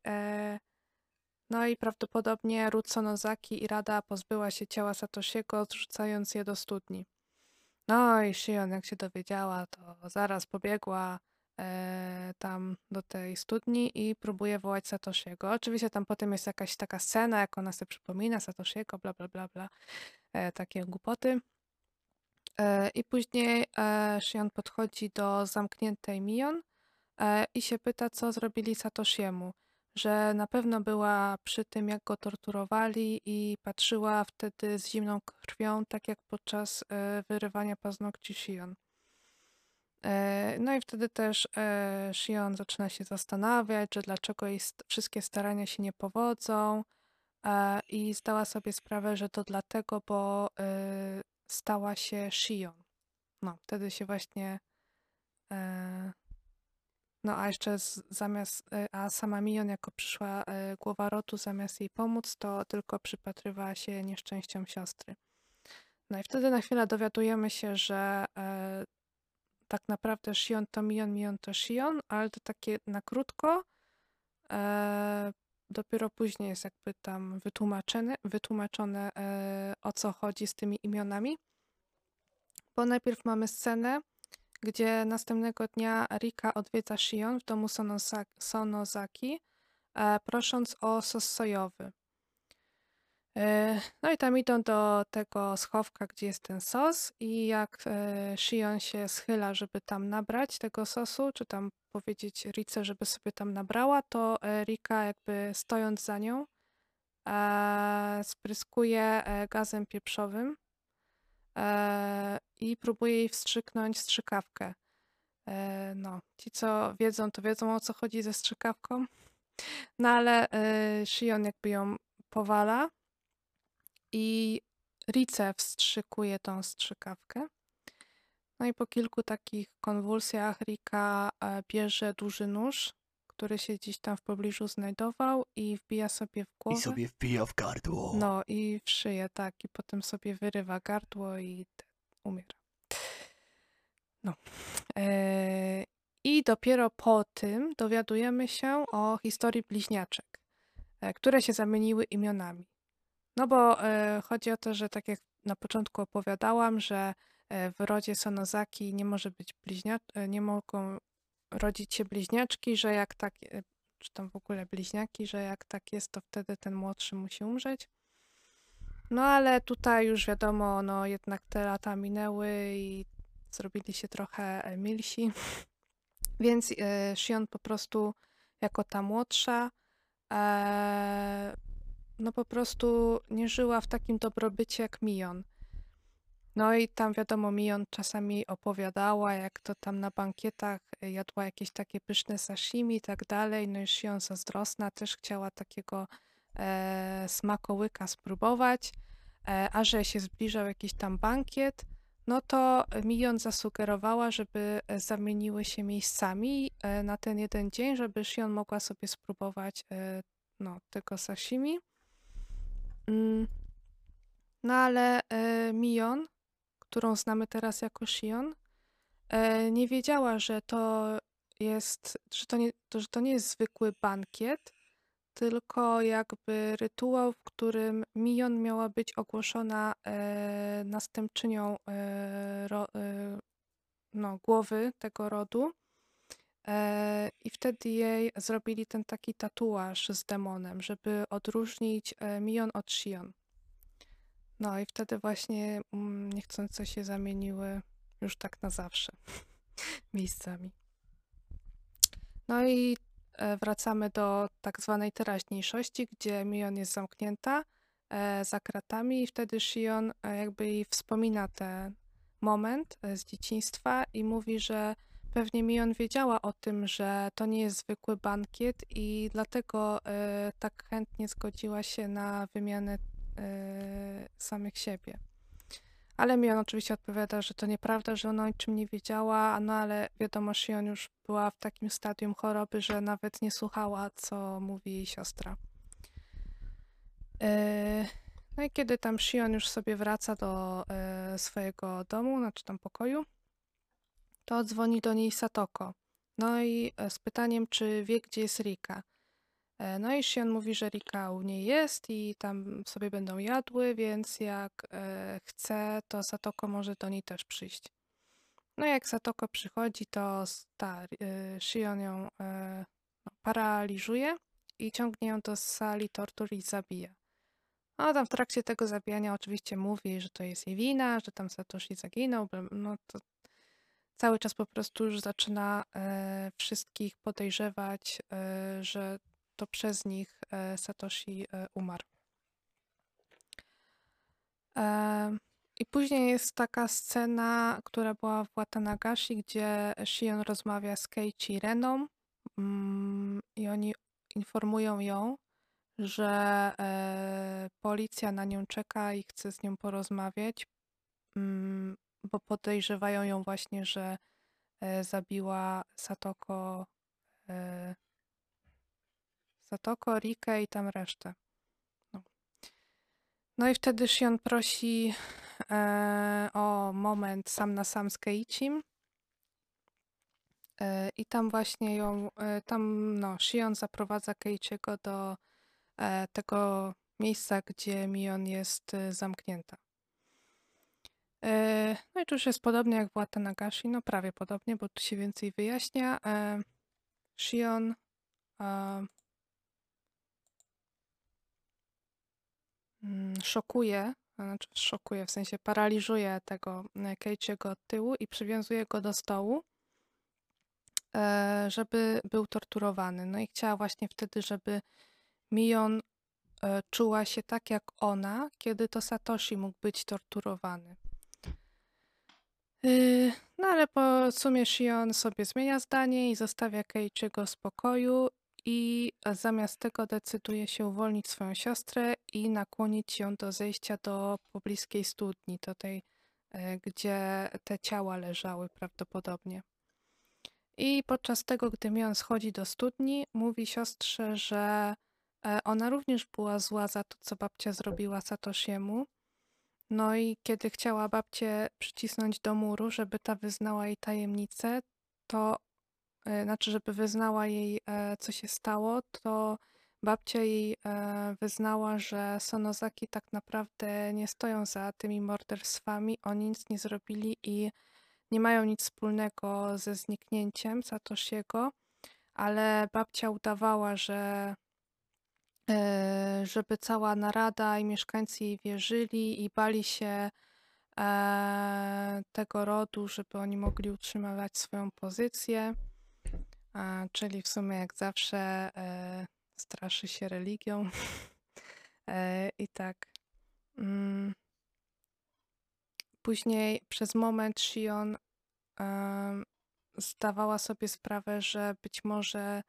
No i prawdopodobnie Rutsu Nozaki i Rada pozbyła się ciała Satoshiego, zrzucając je do studni. No i Shion, jak się dowiedziała, to zaraz pobiegła e, tam do tej studni i próbuje wołać Satoshiego. Oczywiście tam potem jest jakaś taka scena, jak ona sobie przypomina Satoshiego, bla, bla, bla, bla, e, takie głupoty. E, I później e, Shion podchodzi do zamkniętej Mion e, i się pyta, co zrobili Satoshiemu. Że na pewno była przy tym, jak go torturowali i patrzyła wtedy z zimną krwią, tak jak podczas e, wyrywania paznokci Shion. E, No i wtedy też e, Shion zaczyna się zastanawiać, że dlaczego jej st- wszystkie starania się nie powodzą i zdała sobie sprawę, że to dlatego, bo stała się Shion. No, wtedy się właśnie no a jeszcze z, zamiast, e, a sama Mion jako przyszła e, głowa rotu, zamiast jej pomóc, to tylko przypatrywała się nieszczęściom siostry. No i wtedy na chwilę dowiadujemy się, że e, tak naprawdę Shion to Mion, Mion to Shion, ale to takie na krótko. E, dopiero później jest jakby tam wytłumaczone, wytłumaczone e, o co chodzi z tymi imionami. Bo najpierw mamy scenę, gdzie następnego dnia Rika odwiedza Shion w domu Sonoza- Sonozaki, e, prosząc o sos sojowy. E, No i tam idą do tego schowka, gdzie jest ten sos i jak e, Shion się schyla, żeby tam nabrać tego sosu, czy tam powiedzieć Rice, żeby sobie tam nabrała, to Rika jakby stojąc za nią spryskuje gazem pieprzowym i próbuje jej wstrzyknąć strzykawkę. E, no, ci co wiedzą, to wiedzą o co chodzi ze strzykawką. No ale e, Shion jakby ją powala i Rice wstrzykuje tą strzykawkę. No i po kilku takich konwulsjach Rika e, bierze duży nóż, który się gdzieś tam w pobliżu znajdował i wbija sobie w I głowę. sobie wbija w gardło. No i w szyję, tak. I potem sobie wyrywa gardło i umiera. No. E, I dopiero po tym dowiadujemy się o historii bliźniaczek, e, które się zamieniły imionami. No bo e, chodzi o to, że tak jak na początku opowiadałam, że e, w rodzie Sonozaki nie może być bliźnia, e, nie mogą rodzić się bliźniaczki, że jak tak, e, czy tam w ogóle bliźniaki, że jak tak jest, to wtedy ten młodszy musi umrzeć. No ale tutaj już wiadomo, no jednak te lata minęły i zrobili się trochę e, milsi. [LAUGHS] Więc e, Shion po prostu jako ta młodsza e, no po prostu nie żyła w takim dobrobycie jak Mion. No i tam wiadomo, Mion czasami opowiadała, jak to tam na bankietach jadła jakieś takie pyszne sashimi i tak dalej. No i Shion zazdrosna też chciała takiego e, smakołyka spróbować, e, a że się zbliżał jakiś tam bankiet, no to Mion zasugerowała, żeby zamieniły się miejscami e, na ten jeden dzień, żeby Shion mogła sobie spróbować e, no, tego sashimi. Mm. No ale e, Mion, którą znamy teraz jako Shion, e, nie wiedziała, że to jest, że to nie, że to nie jest zwykły bankiet, tylko jakby rytuał, w którym Mion miała być ogłoszona e, następczynią e, ro, e, no, głowy tego rodu. E, I wtedy jej zrobili ten taki tatuaż z demonem, żeby odróżnić e, Mion od Shion. No i wtedy właśnie mm, niechcąco się zamieniły już tak na zawsze [LAUGHS] miejscami. No i e, wracamy do tak zwanej teraźniejszości, gdzie Mion jest zamknięta e, za kratami i wtedy Shion e, jakby jej wspomina ten moment z dzieciństwa i mówi, że pewnie Mion wiedziała o tym, że to nie jest zwykły bankiet i dlatego tak chętnie zgodziła się na wymianę samych siebie. Ale Mion oczywiście odpowiada, że to nieprawda, że ona o niczym nie wiedziała, no ale wiadomo, Shion już była w takim stadium choroby, że nawet nie słuchała, co mówi jej siostra. E, No i kiedy tam Shion już sobie wraca do e, swojego domu, znaczy tam pokoju, to dzwoni do niej Satoko. No i e, z pytaniem, czy wie, gdzie jest Rika. E, No i Shion mówi, że Rika u niej jest i tam sobie będą jadły, więc jak e, chce, to Satoko może do niej też przyjść. No jak Satoko przychodzi, to ta, e, Shion ją e, no, paraliżuje i ciągnie ją do sali tortur i zabija. No tam w trakcie tego zabijania oczywiście mówi, że to jest jej wina, że tam Satoshi zaginął, bla- no to cały czas po prostu już zaczyna e, wszystkich podejrzewać, e, że to przez nich e, Satoshi e, umarł. E, I później jest taka scena, która była w Watanagashi, gdzie Shion rozmawia z Keiichi Reną mm, i oni informują ją, że policja na nią czeka i chce z nią porozmawiać, mm, bo podejrzewają ją właśnie, że zabiła Satoko, Satoko, Rikę i tam resztę. No. No i wtedy Shion prosi e, o moment sam na sam z Keiichim. E, I tam właśnie ją, e, tam no, Shion zaprowadza Keiichiego do e, tego miejsca, gdzie Mion jest e, zamknięta. E, No i tu już jest podobnie jak w Watanagashi, no prawie podobnie, bo tu się więcej wyjaśnia. Shion e, mm, szokuje, znaczy szokuje, w sensie paraliżuje tego e, Keiichiego od tyłu i przywiązuje go do stołu, e, żeby był torturowany. No i chciała właśnie wtedy, żeby Mion e, czuła się tak jak ona, kiedy to Satoshi mógł być torturowany. No ale po sumie Shion sobie zmienia zdanie i zostawia Keiichiego w spokoju i zamiast tego decyduje się uwolnić swoją siostrę i nakłonić ją do zejścia do pobliskiej studni, do tej, e, gdzie te ciała leżały prawdopodobnie. I podczas tego, gdy Mion schodzi do studni, mówi siostrze, że e, ona również była zła za to, co babcia zrobiła Satoshiemu. No i kiedy chciała babcię przycisnąć do muru, żeby ta wyznała jej tajemnicę, to znaczy, żeby wyznała jej, e, co się stało, to babcia jej e, wyznała, że Sonozaki tak naprawdę nie stoją za tymi morderstwami, oni nic nie zrobili i nie mają nic wspólnego ze zniknięciem Satoshiego, ale babcia udawała, że e, żeby cała narada i mieszkańcy jej wierzyli i bali się e, tego rodu, żeby oni mogli utrzymywać swoją pozycję. A, czyli w sumie jak zawsze e, straszy się religią. [LAUGHS] e, I tak. Mm. Później przez moment Shion em, zdawała sobie sprawę, że być może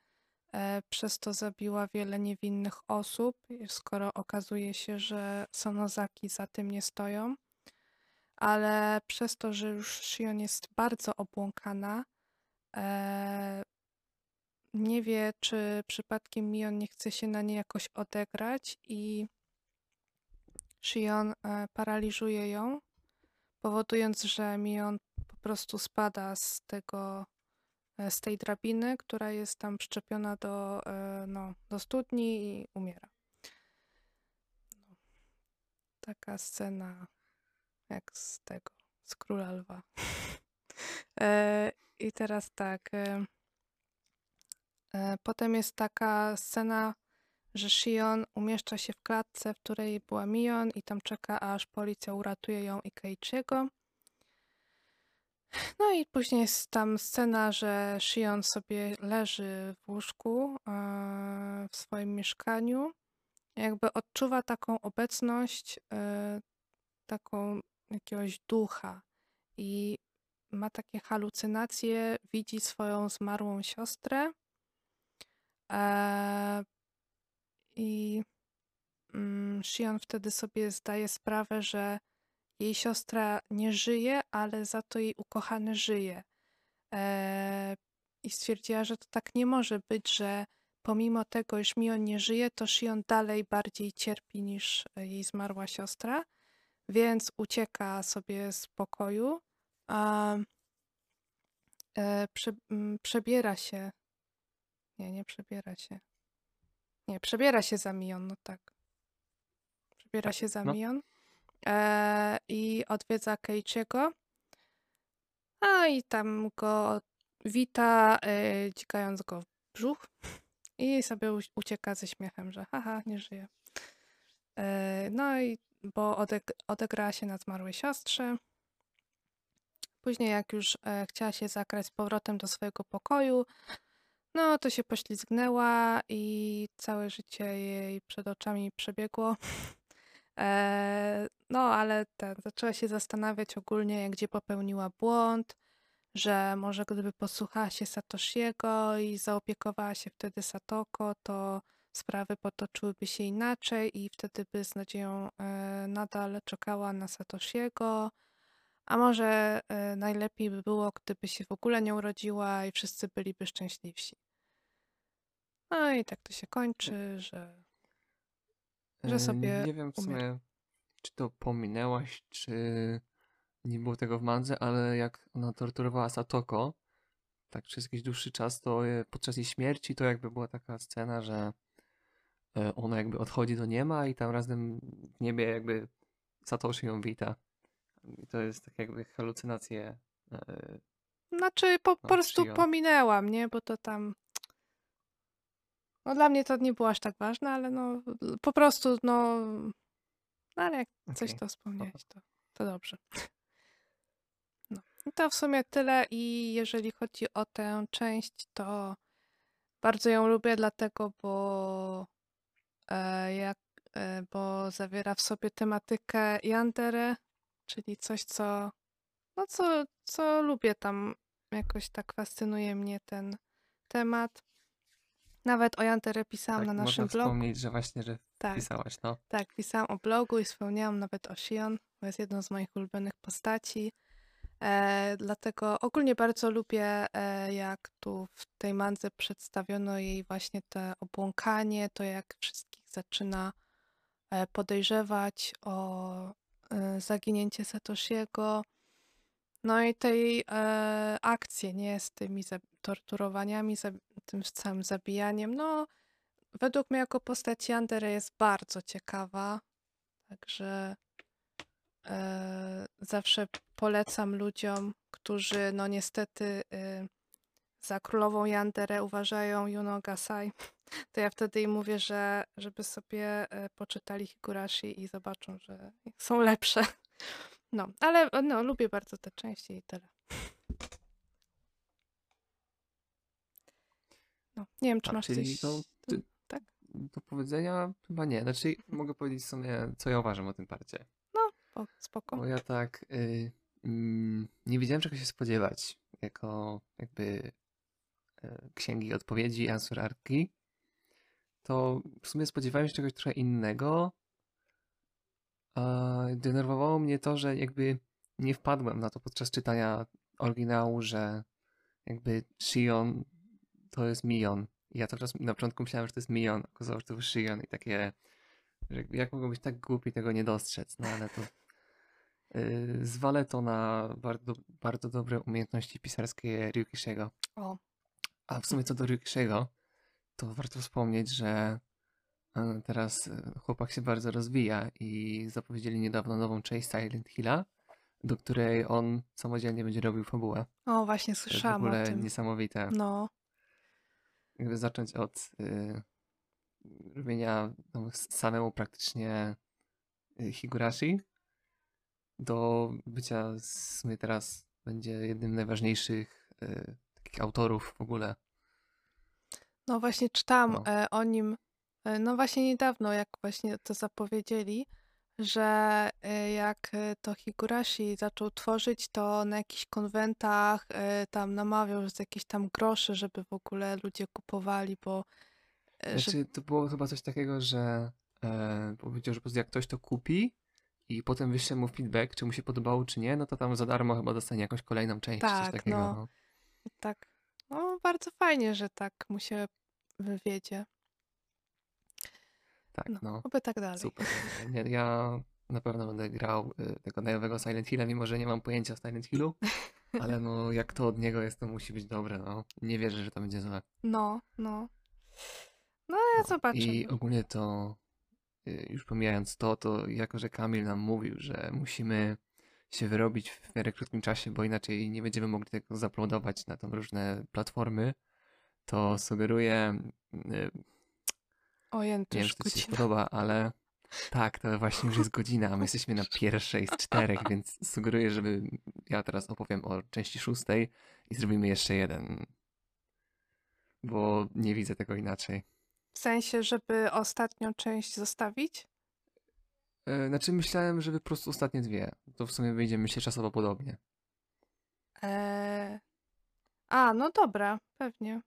e, przez to zabiła wiele niewinnych osób, skoro okazuje się, że Sonozaki za tym nie stoją. Ale przez to, że już Shion jest bardzo obłąkana, e, nie wie, czy przypadkiem Mion nie chce się na nie jakoś odegrać i Shion e, paraliżuje ją, powodując, że Mion po prostu spada z tego, e, z tej drabiny, która jest tam przyczepiona do, e, no, do studni i umiera. No. Taka scena jak z tego, z Króla Lwa. [LAUGHS] I teraz tak. E, potem jest taka scena, że Shion umieszcza się w klatce, w której była Mion i tam czeka, aż policja uratuje ją i Keiichiego. No i później jest tam scena, że Shion sobie leży w łóżku e, w swoim mieszkaniu. Jakby odczuwa taką obecność, e, taką jakiegoś ducha i ma takie halucynacje, widzi swoją zmarłą siostrę. E, I mm, Shion wtedy sobie zdaje sprawę, że jej siostra nie żyje, ale za to jej ukochany żyje. E, I stwierdziła, że to tak nie może być, że pomimo tego, iż Mion nie żyje, to Shion dalej bardziej cierpi niż jej zmarła siostra, więc ucieka sobie z pokoju, a e, prze, m, przebiera się. Nie, nie przebiera się. Nie, przebiera się za Mion, no tak. Przebiera się za no. Mion e, i odwiedza Keiichiego. A i tam go wita, e, dzikając go w brzuch i sobie ucieka ze śmiechem, że haha, nie żyje. E, no i bo odeg odegrała się na zmarłej siostrze. Później jak już e, chciała się zakrać z powrotem do swojego pokoju, no to się poślizgnęła i całe życie jej przed oczami przebiegło. [LAUGHS] E, no, ale ten, zaczęła się zastanawiać ogólnie, gdzie popełniła błąd, że może gdyby posłuchała się Satoshiego i zaopiekowała się wtedy Satoko, to sprawy potoczyłyby się inaczej i wtedy by z nadzieją e, nadal czekała na Satoshiego. A może e, najlepiej by było, gdyby się w ogóle nie urodziła i wszyscy byliby szczęśliwsi. No i tak to się kończy, że że E, sobie Nie wiem w umiera. sumie, czy to pominęłaś, czy nie było tego w mandze, ale jak ona torturowała Satoko, tak przez jakiś dłuższy czas, to e, podczas jej śmierci to jakby była taka scena, że e, ona jakby odchodzi do nieba i tam razem w niebie jakby Satoshi ją wita. I to jest tak jakby halucynacje. e, Znaczy po, po No, prostu pominęłam, nie? Bo to tam. No dla mnie to nie było aż tak ważne, ale no po prostu, no. No ale jak coś Okej. to wspomniałeś, to, to dobrze. No. I to w sumie tyle. I jeżeli chodzi o tę część, to bardzo ją lubię, dlatego, bo e, jak, e, bo zawiera w sobie tematykę Yandere, czyli coś, co, no co, co lubię tam. Jakoś tak fascynuje mnie ten temat. Nawet o Yandere pisałam Tak, na naszym blogu. wspomnieć, że właśnie, że Tak. pisałaś, no. Tak, pisałam o blogu i wspomniałam nawet o Shion, bo jest jedną z moich ulubionych postaci. E, dlatego ogólnie bardzo lubię, e, jak tu w tej mandze przedstawiono jej właśnie te obłąkanie, to jak wszystkich zaczyna e, podejrzewać o zaginięcie Satoshiego. No i tej e, akcji, nie, z tymi torturowaniami, tym całym zabijaniem, no według mnie jako postać Yandere jest bardzo ciekawa, także e, zawsze polecam ludziom, którzy no niestety y, za królową Yandere uważają Yuno Gasai, to ja wtedy im mówię, że żeby sobie e, poczytali Higurashi i zobaczą, że są lepsze. [LAUGHS] No, ale no, lubię bardzo te części i tyle. No, nie wiem, czy A, masz coś... ty, tak? do powiedzenia chyba nie. Znaczy, mogę powiedzieć w sumie, co ja uważam o tym parcie. O, spoko. Bo ja tak y, mm, nie wiedziałem czego się spodziewać jako jakby y, księgi odpowiedzi Answer Arki. To w sumie spodziewałem się czegoś trochę innego. A denerwowało mnie to, że jakby nie wpadłem na to podczas czytania oryginału, że jakby Shion to jest Mion. I ja cały czas na początku myślałem, że to jest Mion, a okazało się, że to był Shion i takie, że jak mogą być tak głupi tego nie dostrzec, no ale to yy, zwalę to na bardzo, bardzo dobre umiejętności pisarskie Ryukishiego. O, A w sumie co do Ryukishiego, to warto wspomnieć, że e, teraz e, chłopak się bardzo rozwija i zapowiedzieli niedawno nową część Silent Hilla, do której on samodzielnie będzie robił fabułę. o właśnie To jest w słyszałam o ogóle tym. niesamowite. No, jakby zacząć od y, robienia no, samemu praktycznie Higurashi do bycia w sumie teraz będzie jednym z najważniejszych y, takich autorów w ogóle. No właśnie czytałam No. e, o nim, e, no właśnie niedawno, jak właśnie to zapowiedzieli, że e, jak e, to Higurashi zaczął tworzyć, to na jakichś konwentach e, tam namawiał z jakichś tam groszy, żeby w ogóle ludzie kupowali, bo e, że Znaczy, to było chyba coś takiego, że e, powiedział, że po prostu jak ktoś to kupi i potem wyśle mu feedback, czy mu się podobało, czy nie, no to tam za darmo chyba dostanie jakąś kolejną część, coś Tak, takiego. no. No. tak, no bardzo fajnie, że tak mu się wiedzie. Tak, No, no. oby tak dalej. Super. Ja na pewno będę grał y, tego najnowego Silent Hilla, mimo że nie mam pojęcia o Silent Hillu, ale no jak to od niego jest, to musi być dobre, no. Nie wierzę, że to będzie złe. No, no. No, ale No. zobaczymy. I ogólnie to, y, już pomijając to, to jako, że Kamil nam mówił, że musimy się wyrobić w miarę krótkim czasie, bo inaczej nie będziemy mogli tego zaploadować na tam różne platformy, to sugeruję, y, Ojęty, nie wiem, czy to ci się podoba, ale tak, to właśnie już jest godzina, a my jesteśmy na pierwszej z czterech, więc sugeruję, żeby ja teraz opowiem o części szóstej i zrobimy jeszcze jeden, bo nie widzę tego inaczej. W sensie, żeby ostatnią część zostawić? E, Znaczy myślałem, żeby po prostu ostatnie dwie. To w sumie wyjdzie myślę czasowo podobnie. Eee... A, no dobra, pewnie.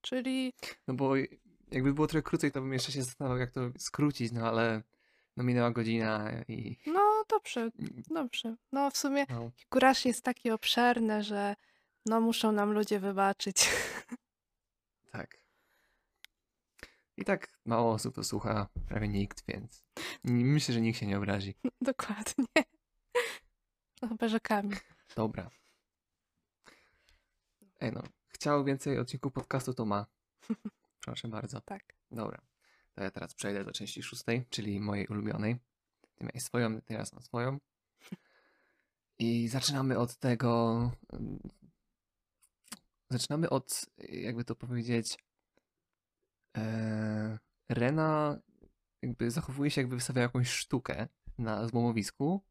Czyli No bo jakby było trochę krócej, to bym jeszcze się zastanawiał, jak to skrócić, no ale no minęła godzina i no dobrze, dobrze. No w sumie no, jest taki obszerny, że no muszą nam ludzie wybaczyć. tak. I tak mało osób to słucha, prawie nikt, więc myślę, że nikt się nie obrazi. [LAUGHS] Dokładnie. No chyba, że Kamil. Dobra. Ej no, chciał więcej odcinków podcastu, to ma. [LAUGHS] Proszę bardzo. Tak. Dobra. To ja teraz przejdę do części szóstej, czyli mojej ulubionej. Ty miałeś swoją, teraz mam swoją. I zaczynamy od tego. mm, Zaczynamy od, jakby to powiedzieć. E, Rena jakby zachowuje się, jakby wystawiała jakąś sztukę na złomowisku.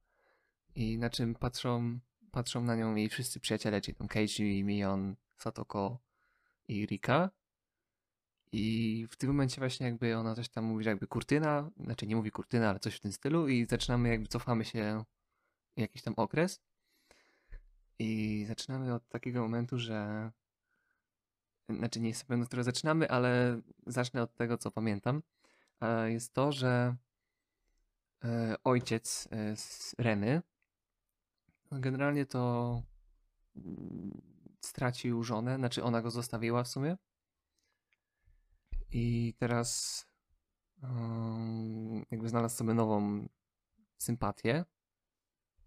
I na czym patrzą, patrzą na nią jej wszyscy przyjaciele, czyli tam Keiji, Mion, Satoko i Rika. I w tym momencie właśnie jakby ona coś tam mówi, że jakby kurtyna, znaczy nie mówi kurtyna, ale coś w tym stylu i zaczynamy jakby cofamy się jakiś tam okres i zaczynamy od takiego momentu, że znaczy nie jest pewno, z którego zaczynamy, ale zacznę od tego, co pamiętam. A Jest to, że e, ojciec e, z Reny generalnie to mm, stracił żonę, znaczy ona go zostawiła w sumie. I teraz um, jakby znalazł sobie nową sympatię.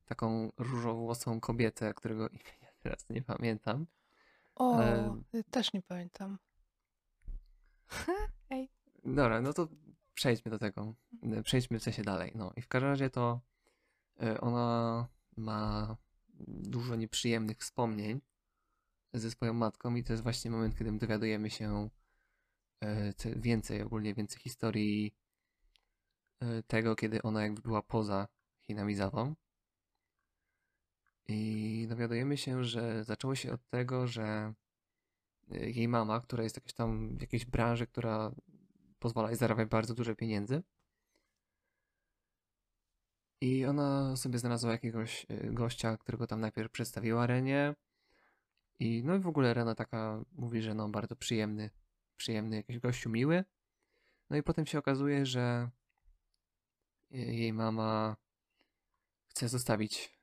Taką różowłosą kobietę, którego [LAUGHS] imienia teraz nie pamiętam. O, Ale- y, też nie pamiętam. [LAUGHS] Ej. Dobra, no to przejdźmy do tego. E, Przejdźmy w sensie dalej. No i w każdym razie to e, ona ma dużo nieprzyjemnych wspomnień ze swoją matką i to jest właśnie moment, kiedy dowiadujemy się e, więcej, ogólnie więcej historii e, tego, kiedy ona jakby była poza Hinamizawą. I dowiadujemy się, że zaczęło się od tego, że jej mama, która jest jakaś tam w jakiejś branży, która pozwala jej zarabiać bardzo dużo pieniędzy. I ona sobie znalazła jakiegoś y, gościa, którego tam najpierw przedstawiła Renie. I no i w ogóle Rena taka mówi, że no bardzo przyjemny, przyjemny jakiś gościu, miły. No i potem się okazuje, że y, jej mama chce zostawić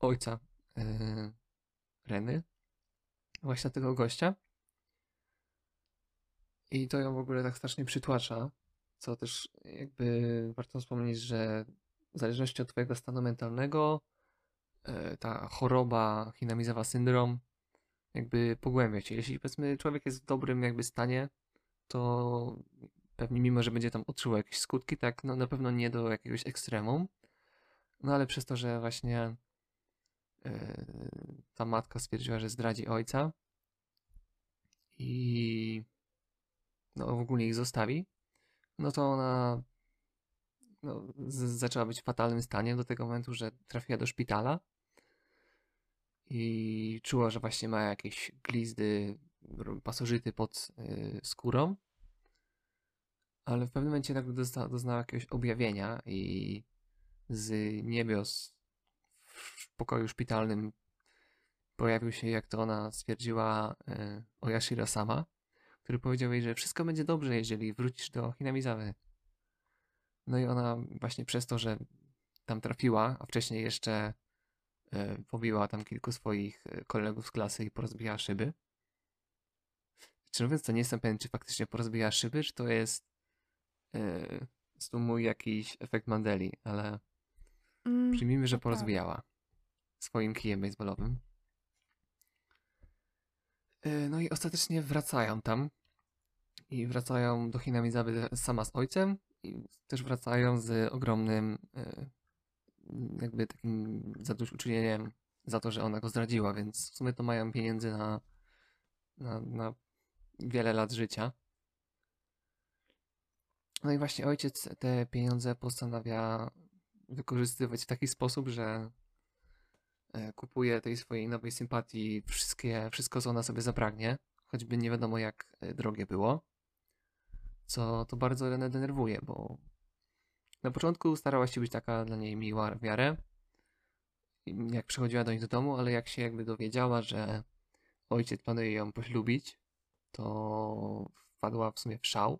ojca y, Reny, właśnie tego gościa. I to ją w ogóle tak strasznie przytłacza, co też jakby warto wspomnieć, że w zależności od twojego stanu mentalnego e, ta choroba Hinamizawa syndrom jakby pogłębia się. Jeśli powiedzmy człowiek jest w dobrym jakby stanie, to pewnie mimo, że będzie tam odczuwał jakieś skutki, tak no na pewno nie do jakiegoś ekstremum. No ale przez to, że właśnie e, ta matka stwierdziła, że zdradzi ojca i no ogólnie ich zostawi, no to ona no, zaczęła być w fatalnym stanie do tego momentu, że trafiła do szpitala i czuła, że właśnie ma jakieś glizdy, pasożyty pod y, skórą, ale w pewnym momencie nagle dosta- doznała jakiegoś objawienia i z niebios w pokoju szpitalnym pojawił się, jak to ona stwierdziła, y, Oyashiro sama, który powiedział jej, że wszystko będzie dobrze, jeżeli wrócisz do Hinamizawy. No i ona właśnie przez to, że tam trafiła, a wcześniej jeszcze e, pobiła tam kilku swoich e, kolegów z klasy i porozbijała szyby. Czy mówiąc, to nie jestem pewien, czy faktycznie porozbijała szyby, czy to jest e, jest tu mój jakiś efekt Mandeli, ale Mm, przyjmijmy, że porozbijała swoim kijem baseballowym. E, No i ostatecznie wracają tam i wracają do Hinamizawy sama z ojcem i też wracają z ogromnym e, jakby takim zadośćuczynieniem za to, że ona go zdradziła, więc w sumie to mają pieniędzy na, na, na wiele lat życia. No i właśnie ojciec te pieniądze postanawia wykorzystywać w taki sposób, że kupuje tej swojej nowej sympatii wszystkie, wszystko, co ona sobie zapragnie, choćby nie wiadomo jak e, drogie było. Co to bardzo Renę denerwuje, bo na początku starała się być taka dla niej miła w jak przychodziła do nich do domu, ale jak się jakby dowiedziała, że ojciec planuje ją poślubić, to wpadła w sumie w szał.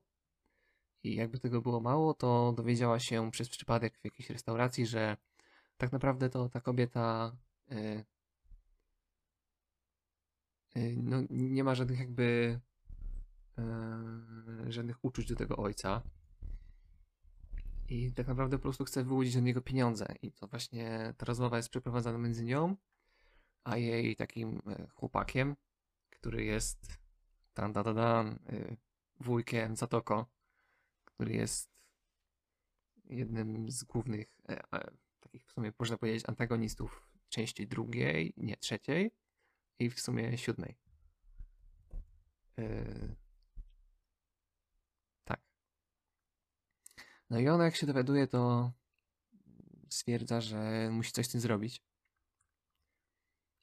I jakby tego było mało, to dowiedziała się przez przypadek w jakiejś restauracji, że tak naprawdę to ta kobieta no, nie ma żadnych jakby y, żadnych uczuć do tego ojca. I tak naprawdę po prostu chce wyłudzić od niego pieniądze. I to właśnie ta rozmowa jest przeprowadzana między nią, a jej takim e, chłopakiem, który jest dan, dan, dan, y, wujkiem Zatoko, który jest jednym z głównych, e, e, takich w sumie można powiedzieć, antagonistów części drugiej, nie trzeciej i w sumie siódmej. E, tak. No i ona jak się dowiaduje, to stwierdza, że musi coś z tym zrobić.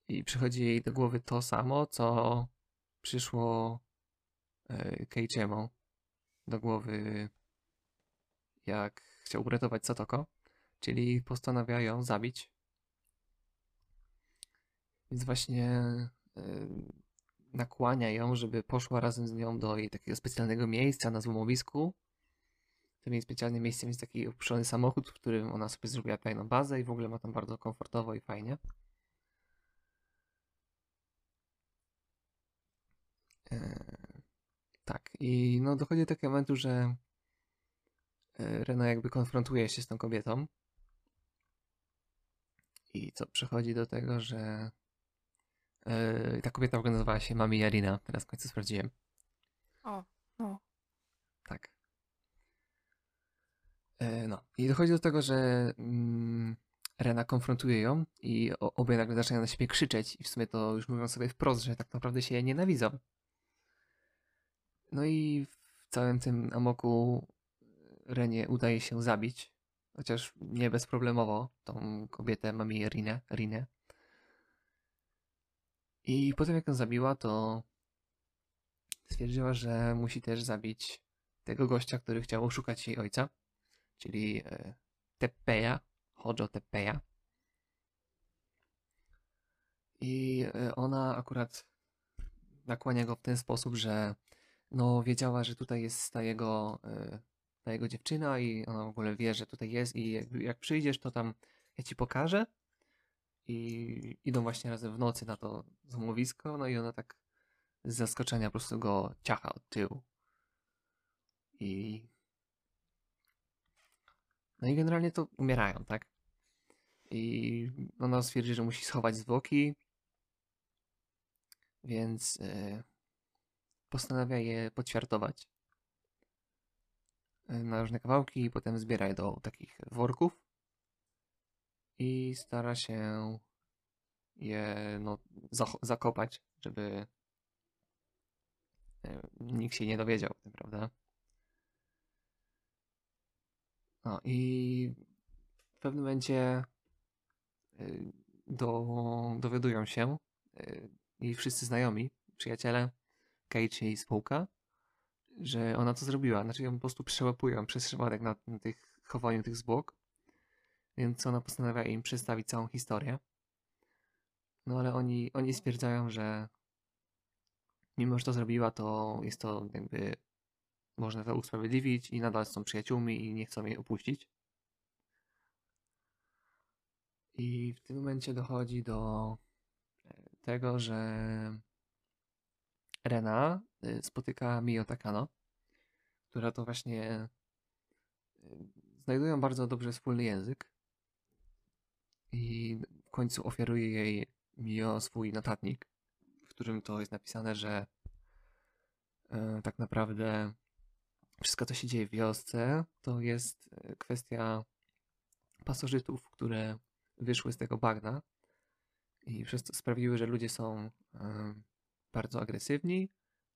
I przychodzi jej do głowy to samo, co przyszło Keiichiemu do głowy, jak chciał uratować Satoko, czyli postanawia ją zabić. Więc właśnie e, nakłania ją, żeby poszła razem z nią do jej takiego specjalnego miejsca na złomowisku. Tym jej specjalnym miejscem jest taki opuszczony samochód, w którym ona sobie zrobiła tajną bazę i w ogóle ma tam bardzo komfortowo i fajnie. E, tak, i no dochodzi do takiego momentu, że e, Rena jakby konfrontuje się z tą kobietą. I co przechodzi do tego, że e, ta kobieta nazywała się Mami Jarina, teraz w końcu sprawdziłem. O, no. Tak. E, no, i dochodzi do tego, że mm, Rena konfrontuje ją i obie nagle zaczynają na siebie krzyczeć i w sumie to już mówią sobie wprost, że tak naprawdę się nienawidzą. No i w całym tym amoku Renie udaje się zabić, chociaż nie bezproblemowo, tą kobietę Mami Rinę. Rinę. I potem jak ją zabiła, to stwierdziła, że musi też zabić tego gościa, który chciał oszukać jej ojca, czyli e, Teppeja, Hojo Teppeja. I e, ona akurat nakłania go w ten sposób, że no wiedziała, że tutaj jest ta jego, e, ta jego dziewczyna i ona w ogóle wie, że tutaj jest i jak, jak przyjdziesz, to tam ja ci pokażę. I idą właśnie razem w nocy na to złomowisko, no i ona tak z zaskoczenia po prostu go ciacha od tyłu. I no i generalnie to umierają, tak? I ona stwierdzi, że musi schować zwłoki, więc e, postanawia je podświartować e, na różne kawałki i potem zbiera je do takich worków i stara się je no, zakopać, żeby e, nikt się nie dowiedział, prawda? No i w pewnym momencie y, do, dowiadują się y, jej wszyscy znajomi, przyjaciele, Kate i spółka, że ona to zrobiła. Znaczy ją po prostu przełapują przez przypadek na, na tych chowaniu tych zwłok. Więc ona postanawia im przedstawić całą historię. No ale oni, oni stwierdzają, że mimo, że to zrobiła, to jest to jakby można to usprawiedliwić i nadal są przyjaciółmi i nie chcą jej opuścić. I w tym momencie dochodzi do e, tego, że Rena y, spotyka Mio Takano, która to właśnie y, znajdują bardzo dobrze wspólny język i w końcu ofiaruje jej Mio swój notatnik, w którym to jest napisane, że e, tak naprawdę wszystko, co się dzieje w wiosce, to jest e, kwestia pasożytów, które wyszły z tego bagna i przez to sprawiły, że ludzie są e, bardzo agresywni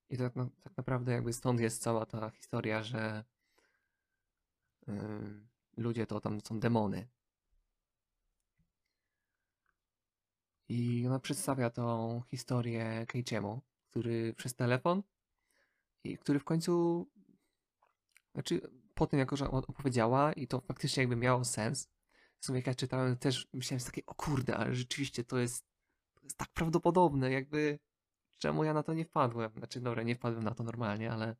i tak, na, tak naprawdę jakby stąd jest cała ta historia, że ludzie to tam są demony. I ona przedstawia tą historię Keiichiemu, który przez telefon i który w końcu znaczy po tym, jako że opowiedziała i to faktycznie jakby miało sens. W sumie jak ja czytałem też myślałem sobie takie, o kurde, ale rzeczywiście to jest, to jest tak prawdopodobne, jakby czemu ja na to nie wpadłem. Znaczy dobra, nie wpadłem na to normalnie, ale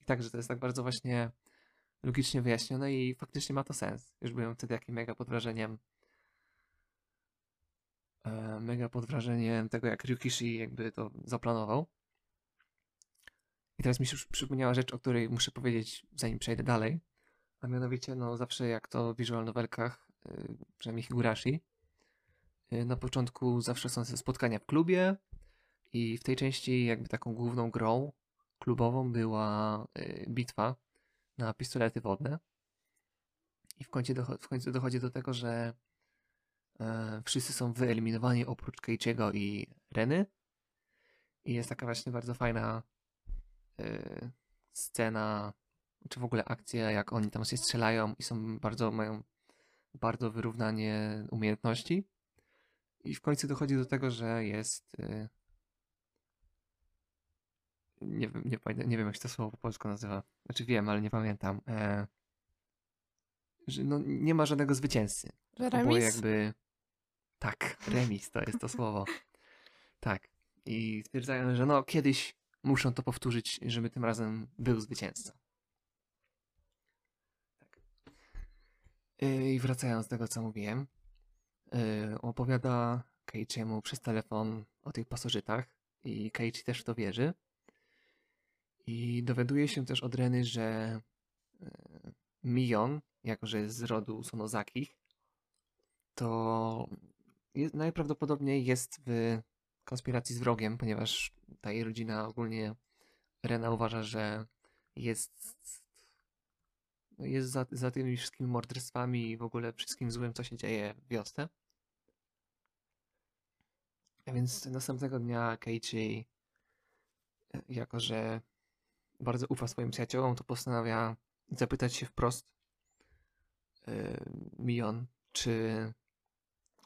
i tak, że to jest tak bardzo właśnie logicznie wyjaśnione i faktycznie ma to sens. Już byłem wtedy jakim mega pod wrażeniem mega pod wrażeniem tego, jak Ryukishi jakby to zaplanował. I teraz mi się przypomniała rzecz, o której muszę powiedzieć, zanim przejdę dalej. A mianowicie, no zawsze jak to w visual novelkach, yy, przynajmniej Higurashi, yy, na początku zawsze są spotkania w klubie i w tej części jakby taką główną grą klubową była yy, bitwa na pistolety wodne. I w końcu, w końcu dochodzi do tego, że e, wszyscy są wyeliminowani oprócz Keiichiego i Reny. I jest taka właśnie bardzo fajna Y, scena, czy w ogóle akcja, jak oni tam się strzelają i są bardzo, mają bardzo wyrównanie umiejętności. I w końcu dochodzi do tego, że jest. Y, nie wiem, nie, pamiętam, nie wiem, jak się to słowo po polsku nazywa. Znaczy wiem, ale nie pamiętam. E, że no, nie ma żadnego zwycięzcy. Remis? jakby. Tak, remis to jest to słowo. Tak. I stwierdzają, że no kiedyś muszą to powtórzyć, żeby tym razem był zwycięzca. Tak. Y, I wracając do tego, co mówiłem, y, opowiada Keiichiemu przez telefon o tych pasożytach i Keiichi też w to wierzy. I dowiaduje się też od Reny, że y, Mion, jako że jest z rodu Sonozakich, to najprawdopodobniej jest w konspiracji z wrogiem, ponieważ ta jej rodzina ogólnie Rena uważa, że jest no jest za, za tymi wszystkimi morderstwami i w ogóle wszystkim złym, co się dzieje w wiosce. A więc następnego dnia Keiichi, e, jako że bardzo ufa swoim przyjaciołom, to postanawia zapytać się wprost yy, Mion, czy,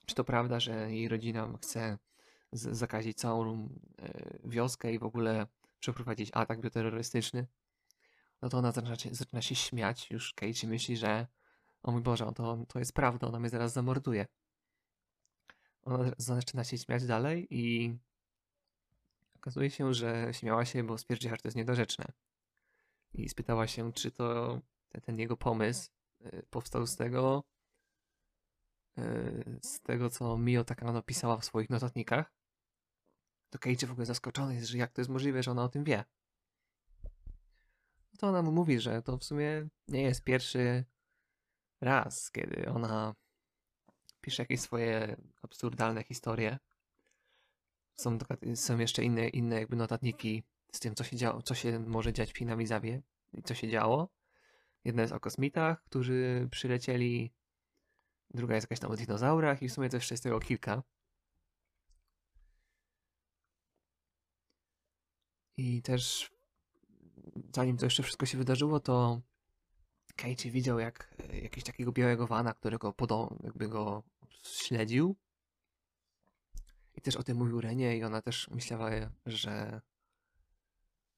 czy to prawda, że jej rodzina chce zakazić całą e, wioskę i w ogóle przeprowadzić atak bioterrorystyczny, no to ona zaczyna się, zaczyna się śmiać. Już Keiichi myśli, że o mój Boże, to, to jest prawda, ona mnie zaraz zamorduje. Ona zaczyna się śmiać dalej i okazuje się, że śmiała się, bo stwierdziła, że to jest niedorzeczne. I spytała się, czy to ten, jego pomysł e, powstał z tego, z tego, co Mio Takano pisała w swoich notatnikach, to Keiichi w ogóle zaskoczony jest, że jak to jest możliwe, że ona o tym wie. No to ona mu mówi, że to w sumie nie jest pierwszy raz, kiedy ona pisze jakieś swoje absurdalne historie. Są, są jeszcze inne, inne jakby notatniki z tym, co się działo, co się może dziać w Hinamizawie i co się działo. Jedna jest o kosmitach, którzy przylecieli, druga jest jakaś tam o dinozaurach i w sumie jeszcze jest tego kilka. I też zanim to jeszcze wszystko się wydarzyło, to Keiichi widział jak e, jakiegoś takiego białego wana, którego podo- jakby go śledził. I też o tym mówił Renie i ona też myślała, że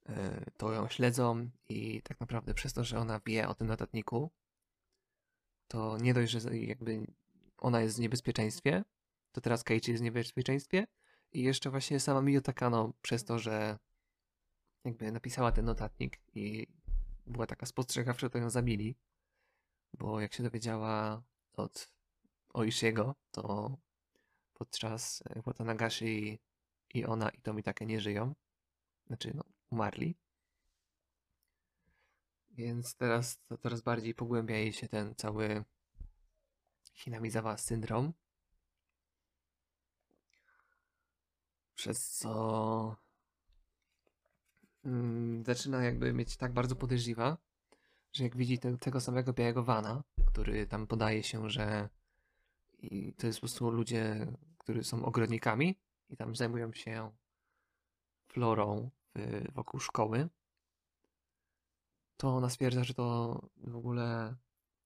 e, to ją śledzą i tak naprawdę przez to, że ona wie o tym notatniku, to nie dość, że jakby ona jest w niebezpieczeństwie, to teraz Keiichi jest w niebezpieczeństwie i jeszcze właśnie sama Miyu Takano przez to, że jakby napisała ten notatnik i była taka spostrzegawcza, to ją zabili, bo jak się dowiedziała od Oishiego, to podczas Watanagashi i ona i Tomi takie nie żyją. Znaczy, no, umarli. Więc teraz coraz bardziej pogłębia jej się ten cały Hinamizawa syndrom. Przez co mm, zaczyna jakby mieć tak bardzo podejrzliwa, że jak widzi te, tego samego białego wana, który tam podaje się, że i to jest po prostu ludzie, którzy są ogrodnikami i tam zajmują się florą wokół szkoły, to ona stwierdza, że to w ogóle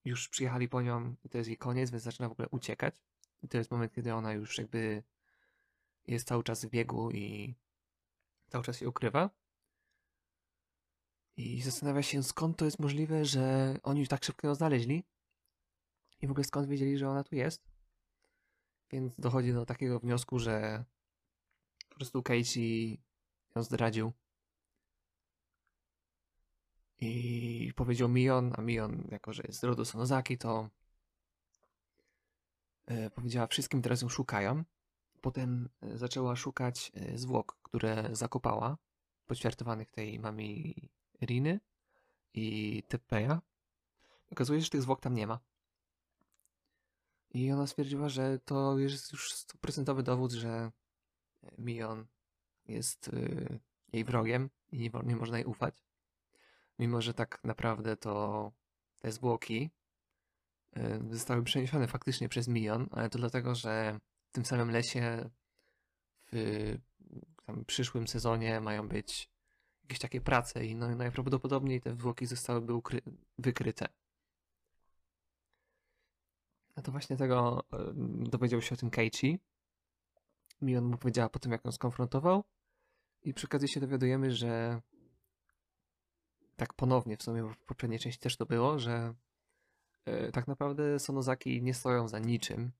już przyjechali po nią i to jest jej koniec, więc zaczyna w ogóle uciekać. I to jest moment, kiedy ona już jakby jest cały czas w biegu i cały czas się ukrywa. I zastanawia się, skąd to jest możliwe, że oni tak szybko ją znaleźli. I w ogóle skąd wiedzieli, że ona tu jest. Więc dochodzi do takiego wniosku, że po prostu Keiichi ją zdradził. I powiedział Mion, a Mion, jako że jest z rodu Sonozaki, to e, powiedziała wszystkim, teraz ją szukają. Potem e, zaczęła szukać e, zwłok, które zakopała, poćwiartowanych tej mami Riny i Tepeja. Okazuje się, że tych zwłok tam nie ma. I ona stwierdziła, że to jest już stuprocentowy dowód, że Mion jest jej wrogiem i nie, nie można jej ufać. Mimo, że tak naprawdę to te zwłoki y, zostały przeniesione faktycznie przez Mion, ale to dlatego, że w tym samym lesie w przyszłym sezonie mają być jakieś takie prace i no, najprawdopodobniej te zwłoki zostałyby ukry- wykryte. No to właśnie tego y, dowiedział się o tym Keiichi. Mion mu powiedziała po tym, jak ją skonfrontował. I przy okazji się dowiadujemy, że tak ponownie, w sumie w poprzedniej części też to było, że y, tak naprawdę Sonozaki nie stoją za niczym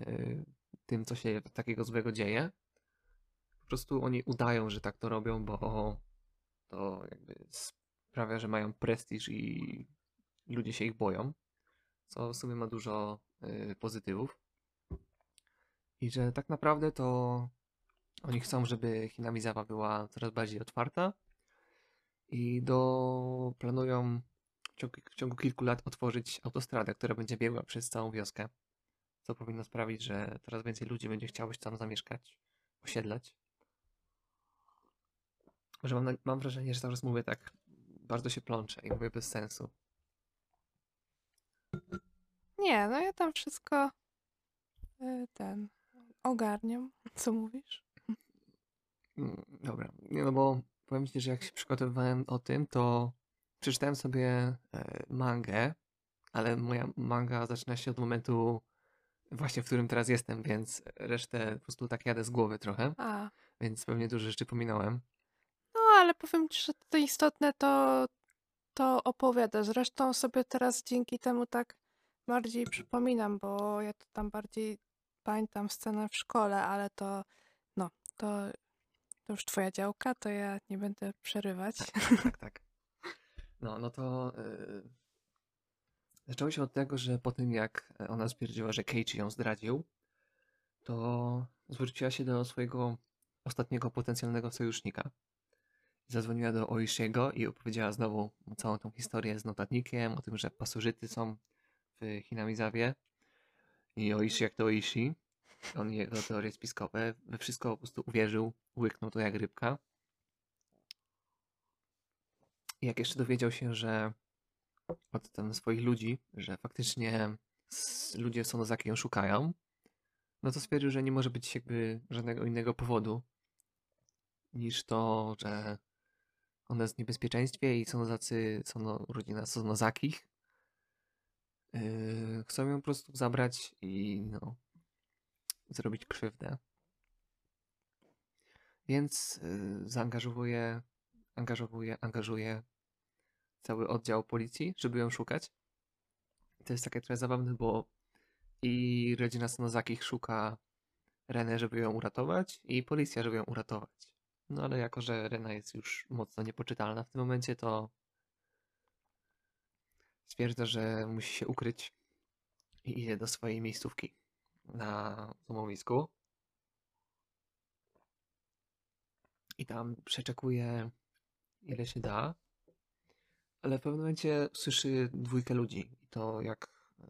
y, tym, co się takiego złego dzieje. Po prostu oni udają, że tak to robią, bo to jakby sprawia, że mają prestiż i ludzie się ich boją co w sumie ma dużo y, pozytywów. I że tak naprawdę to oni chcą, żeby Hinamizawa była coraz bardziej otwarta i do planują w ciągu, w ciągu kilku lat otworzyć autostradę, która będzie biegła przez całą wioskę. Co powinno sprawić, że coraz więcej ludzi będzie chciało się tam zamieszkać, osiedlać. Że mam, mam wrażenie, że cały czas mówię tak bardzo się plączę i mówię bez sensu. Nie, no ja tam wszystko y, ten ogarniam. Co mówisz? Mm, Dobra, nie no bo powiem ci, że jak się przygotowywałem o tym, to przeczytałem sobie e, mangę, ale moja manga zaczyna się od momentu właśnie, w którym teraz jestem, więc resztę po prostu tak jadę z głowy trochę, A, więc pewnie dużo rzeczy pominąłem. no ale powiem ci, że to istotne to, to opowiada. Zresztą sobie teraz dzięki temu tak bardziej przypominam, bo ja to tam bardziej pamiętam scenę w szkole, ale to no, to, to już twoja działka, to ja nie będę przerywać. Tak, tak. No, no to yy, zaczęło się od tego, że po tym jak ona stwierdziła, że Keiichi ją zdradził, to zwróciła się do swojego ostatniego potencjalnego sojusznika. Zadzwoniła do Oishiego i opowiedziała znowu całą tą historię z notatnikiem, o tym, że pasożyty są w Hinamizawie i Oishi jak to Oishi. On jego teorie spiskowe, we wszystko po prostu uwierzył, łyknął to jak rybka. Jak jeszcze dowiedział się, że od tam swoich ludzi, że faktycznie ludzie Sonozaki ją szukają, no to stwierdził, że nie może być jakby żadnego innego powodu niż to, że ona jest w niebezpieczeństwie i Sonozacy, sono, rodzina Sonozakich yy, chcą ją po prostu zabrać i no, zrobić krzywdę. Więc yy, zaangażowuje, angażowuje, angażuje cały oddział policji, żeby ją szukać. To jest takie trochę zabawne, bo i rodzina Sonozakich szuka Renę, żeby ją uratować i policja, żeby ją uratować. No ale jako, że Rena jest już mocno niepoczytalna w tym momencie, to stwierdza, że musi się ukryć i idzie do swojej miejscówki na złomowisku. I tam przeczekuje ile się da, ale w pewnym momencie słyszy dwójkę ludzi. I to jak e,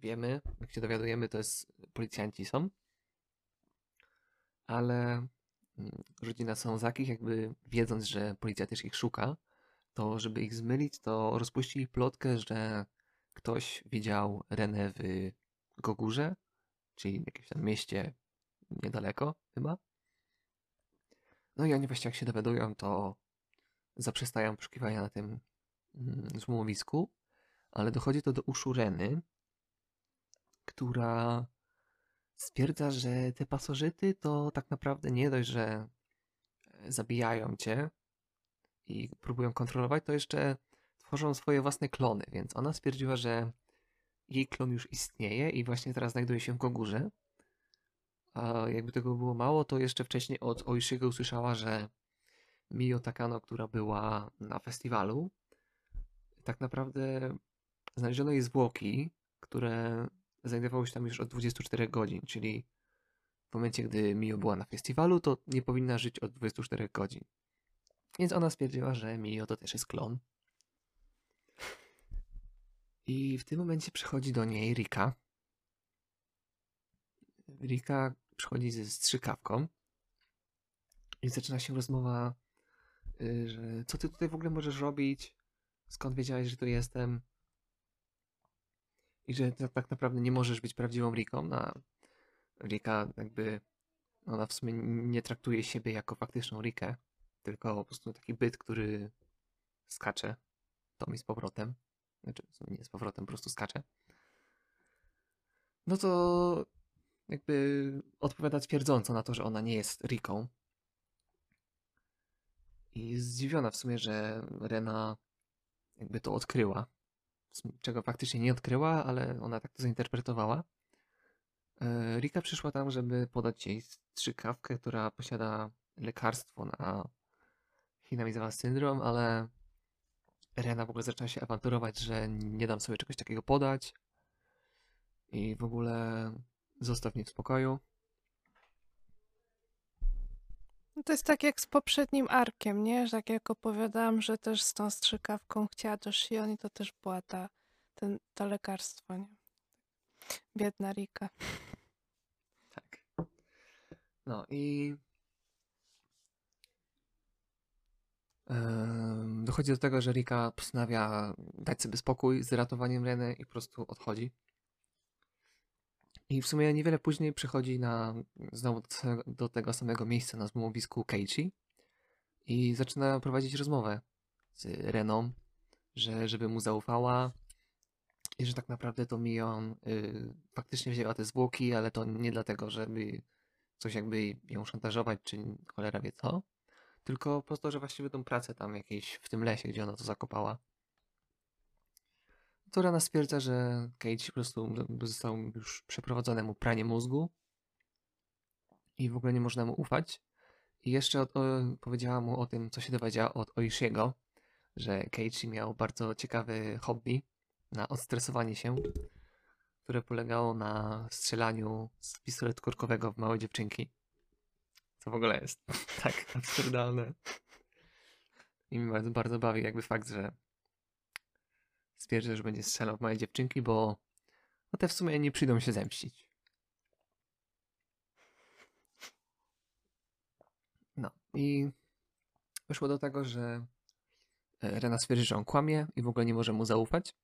wiemy, jak się dowiadujemy, to jest policjanci są. Ale mm, rodzina Sonozakich, jakby wiedząc, że policja też ich szuka, to żeby ich zmylić, to rozpuścili plotkę, że ktoś widział Renę w Gogurze, czyli w jakimś tam mieście niedaleko chyba. No i oni właśnie jak się dowiadują, to zaprzestają poszukiwania na tym mm, złomowisku, ale dochodzi to do uszu Reny, która stwierdza, że te pasożyty to tak naprawdę nie dość, że zabijają cię i próbują kontrolować, to jeszcze tworzą swoje własne klony, więc ona stwierdziła, że jej klon już istnieje i właśnie teraz znajduje się w Gogurze. A jakby tego było mało, to jeszcze wcześniej od Oishiego usłyszała, że Mio Takano, która była na festiwalu, tak naprawdę znaleziono jej zwłoki, które znajdowały się tam już od 24 godzin, czyli w momencie, gdy Mio była na festiwalu, to nie powinna żyć od 24 godzin. Więc ona stwierdziła, że Mio to też jest klon. I w tym momencie przychodzi do niej Rika. Rika przychodzi ze strzykawką i zaczyna się rozmowa, y, że co ty tutaj w ogóle możesz robić? Skąd wiedziałeś, że tu jestem? I że tak naprawdę nie możesz być prawdziwą Riką. No, Rika jakby, ona w sumie nie traktuje siebie jako faktyczną Rikę, tylko po prostu taki byt, który skacze to mi z powrotem. Znaczy, nie z powrotem, po prostu skacze. No to jakby odpowiada twierdząco na to, że ona nie jest Riką. I zdziwiona w sumie, że Rena jakby to odkryła. Czego faktycznie nie odkryła, ale ona tak to zainterpretowała. E, Rika przyszła tam, żeby podać jej strzykawkę, która posiada lekarstwo na Hinamizawa syndrom, ale Rena w ogóle zaczyna się awanturować, że nie dam sobie czegoś takiego podać i w ogóle zostaw mnie w spokoju. No to jest tak jak z poprzednim arkiem, nie? Że tak jak opowiadałam, że też z tą strzykawką chciała do Shion i to też była ta, ten, to lekarstwo, nie? Biedna Rika. Tak. No i dochodzi do tego, że Rika postanawia dać sobie spokój z ratowaniem Reny i po prostu odchodzi. I w sumie niewiele później przychodzi na, znowu do, tego samego miejsca na złomowisku Keiichi i zaczyna prowadzić rozmowę z Reną, że żeby mu zaufała i że tak naprawdę to Mion y, faktycznie wzięła te zwłoki, ale to nie dlatego, żeby coś jakby ją szantażować, czy cholera wie co, tylko po to, że właściwie tą pracę tam jakieś w tym lesie, gdzie ona to zakopała. To Rana stwierdza, że Kate po prostu został już przeprowadzone mu pranie mózgu i w ogóle nie można mu ufać. I jeszcze o, powiedziała mu o tym, co się dowiedziała od Oishiego, że Keiichi miał bardzo ciekawe hobby na odstresowanie się, które polegało na strzelaniu z pistoletu korkowego w małe dziewczynki. Co w ogóle jest [LAUGHS] tak absurdalne. I mi bardzo, bardzo bawi jakby fakt, że stwierdza, że będzie strzelał w małe dziewczynki, bo no te w sumie nie przyjdą się zemścić. No i wyszło do tego, że e, Rena stwierdzi, że on kłamie i w ogóle nie może mu zaufać.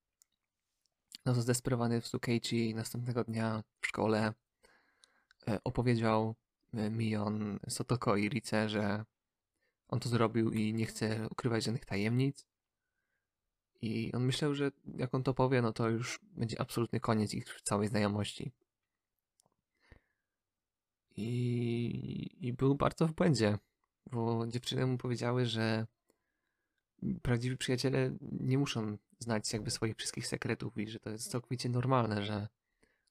No to zdesperowany w Sukeichi następnego dnia w szkole e, opowiedział Mion Sotoko i Rice, że on to zrobił i nie chce ukrywać żadnych tajemnic. I on myślał, że jak on to powie, no to już będzie absolutny koniec ich całej znajomości. I, I był bardzo w błędzie, bo dziewczyny mu powiedziały, że prawdziwi przyjaciele nie muszą znać jakby swoich wszystkich sekretów i że to jest całkowicie normalne, że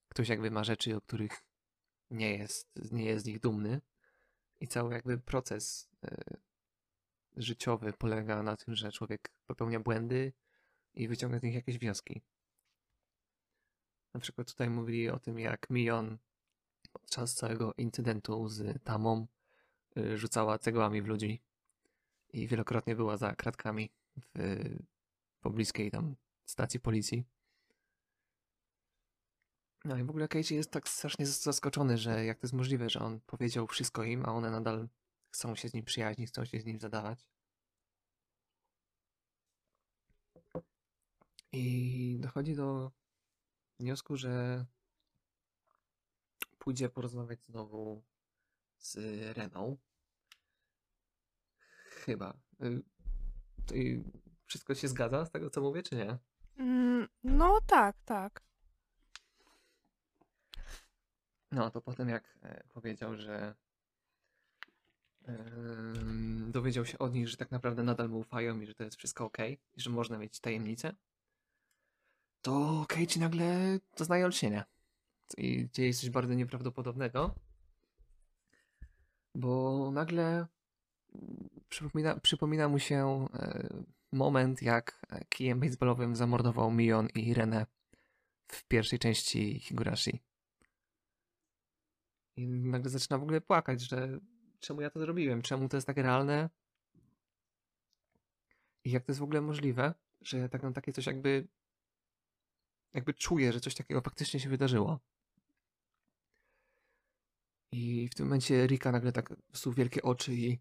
ktoś jakby ma rzeczy, o których nie jest, nie jest z nich dumny. I cały jakby proces y, życiowy polega na tym, że człowiek popełnia błędy i wyciąga z nich jakieś wnioski. Na przykład tutaj mówili o tym, jak Mion podczas całego incydentu z Tamą y, rzucała cegłami w ludzi i wielokrotnie była za kratkami w pobliskiej tam stacji policji. No i w ogóle Casey jest tak strasznie zaskoczony, że jak to jest możliwe, że on powiedział wszystko im, a one nadal chcą się z nim przyjaźnić, chcą się z nim zadawać. I dochodzi do wniosku, że pójdzie porozmawiać znowu z Reną. Chyba. Y, wszystko się zgadza z tego, co mówię, czy nie? Mm, no tak, tak. No, to potem jak e, powiedział, że dowiedział się od nich, że tak naprawdę nadal mu ufają i że to jest wszystko ok, i że można mieć tajemnicę, to Keiichi nagle doznaje olśnienia. I dzieje się coś bardzo nieprawdopodobnego, bo nagle przypomina, przypomina mu się e, moment, jak kijem baseballowym zamordował Mion i Renę w pierwszej części Higurashi. I nagle zaczyna w ogóle płakać, że czemu ja to zrobiłem, czemu to jest takie realne i jak to jest w ogóle możliwe, że tak, takie coś jakby jakby czuję, że coś takiego faktycznie się wydarzyło. I w tym momencie Rika nagle tak są wielkie oczy i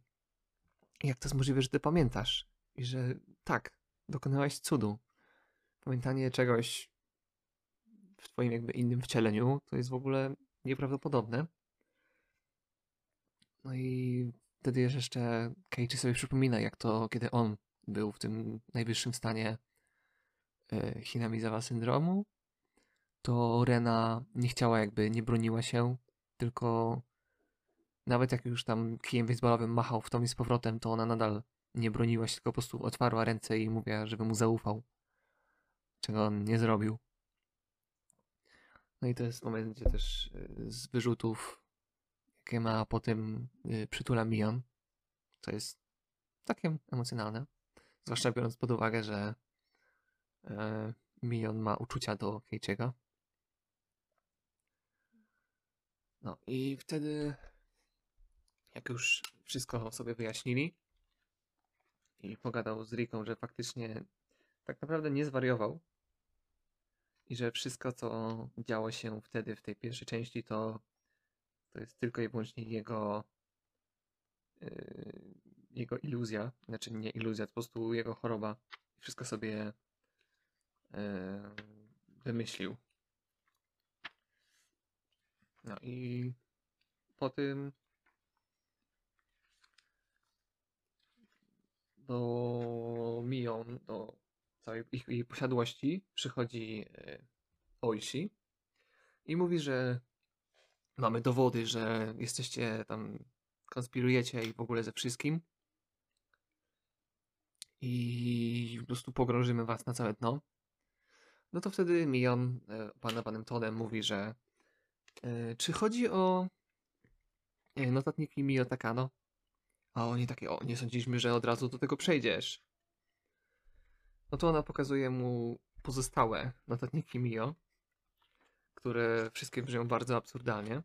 jak to jest możliwe, że ty pamiętasz? I że tak, dokonałeś cudu. Pamiętanie czegoś w twoim jakby innym wcieleniu to jest w ogóle nieprawdopodobne. No i wtedy jeszcze Keiichi sobie przypomina, jak to, kiedy on był w tym najwyższym stanie e, Hinamizawa syndromu, to Rena nie chciała jakby, nie broniła się, tylko nawet jak już tam kijem baseballowym machał w tom i z powrotem, to ona nadal nie broniła się, tylko po prostu otwarła ręce i mówiła, żeby mu zaufał, czego on nie zrobił. No i to jest moment, gdzie też e, z wyrzutów jakie ma po tym y, przytula Mion. To jest takie emocjonalne. Zwłaszcza biorąc pod uwagę, że e, Mion ma uczucia do Keiichiego. No i wtedy, jak już wszystko sobie wyjaśnili i pogadał z Riką, że faktycznie tak naprawdę nie zwariował i że wszystko, co działo się wtedy w tej pierwszej części, to to jest tylko i wyłącznie jego yy, jego iluzja, znaczy nie iluzja, to po prostu jego choroba. Wszystko sobie yy, wymyślił. No i po tym do Mion, do całej ich, ich posiadłości przychodzi yy, Oishi i mówi, że mamy dowody, że jesteście tam, konspirujecie i w ogóle ze wszystkim. I po prostu pogrążymy was na całe dno. No to wtedy Mion, e, pana panem Todem, mówi, że e, czy chodzi o e, notatniki Mio Takano? A oni takie, o, nie sądziliśmy, że od razu do tego przejdziesz. No to ona pokazuje mu pozostałe notatniki Mio które wszystkie brzmią bardzo absurdalnie.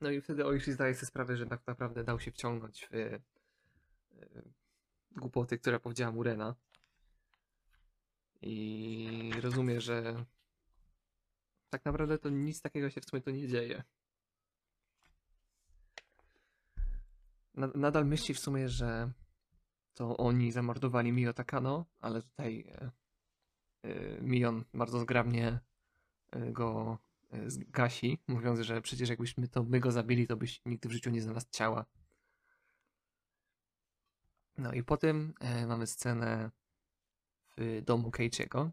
No i wtedy Oishi zdaje sobie sprawę, że tak naprawdę dał się wciągnąć w, w głupoty, które powiedziała mu Rena. I rozumie, że tak naprawdę to nic takiego się w sumie to nie dzieje. Nadal myśli w sumie, że to oni zamordowali Mio Takano, ale tutaj e, e, Mion bardzo zgrabnie go e, zgasi, mówiąc, że przecież jakbyśmy to my go zabili, to byś nigdy w życiu nie znalazł ciała. No i potem e, mamy scenę w domu Keiichiego.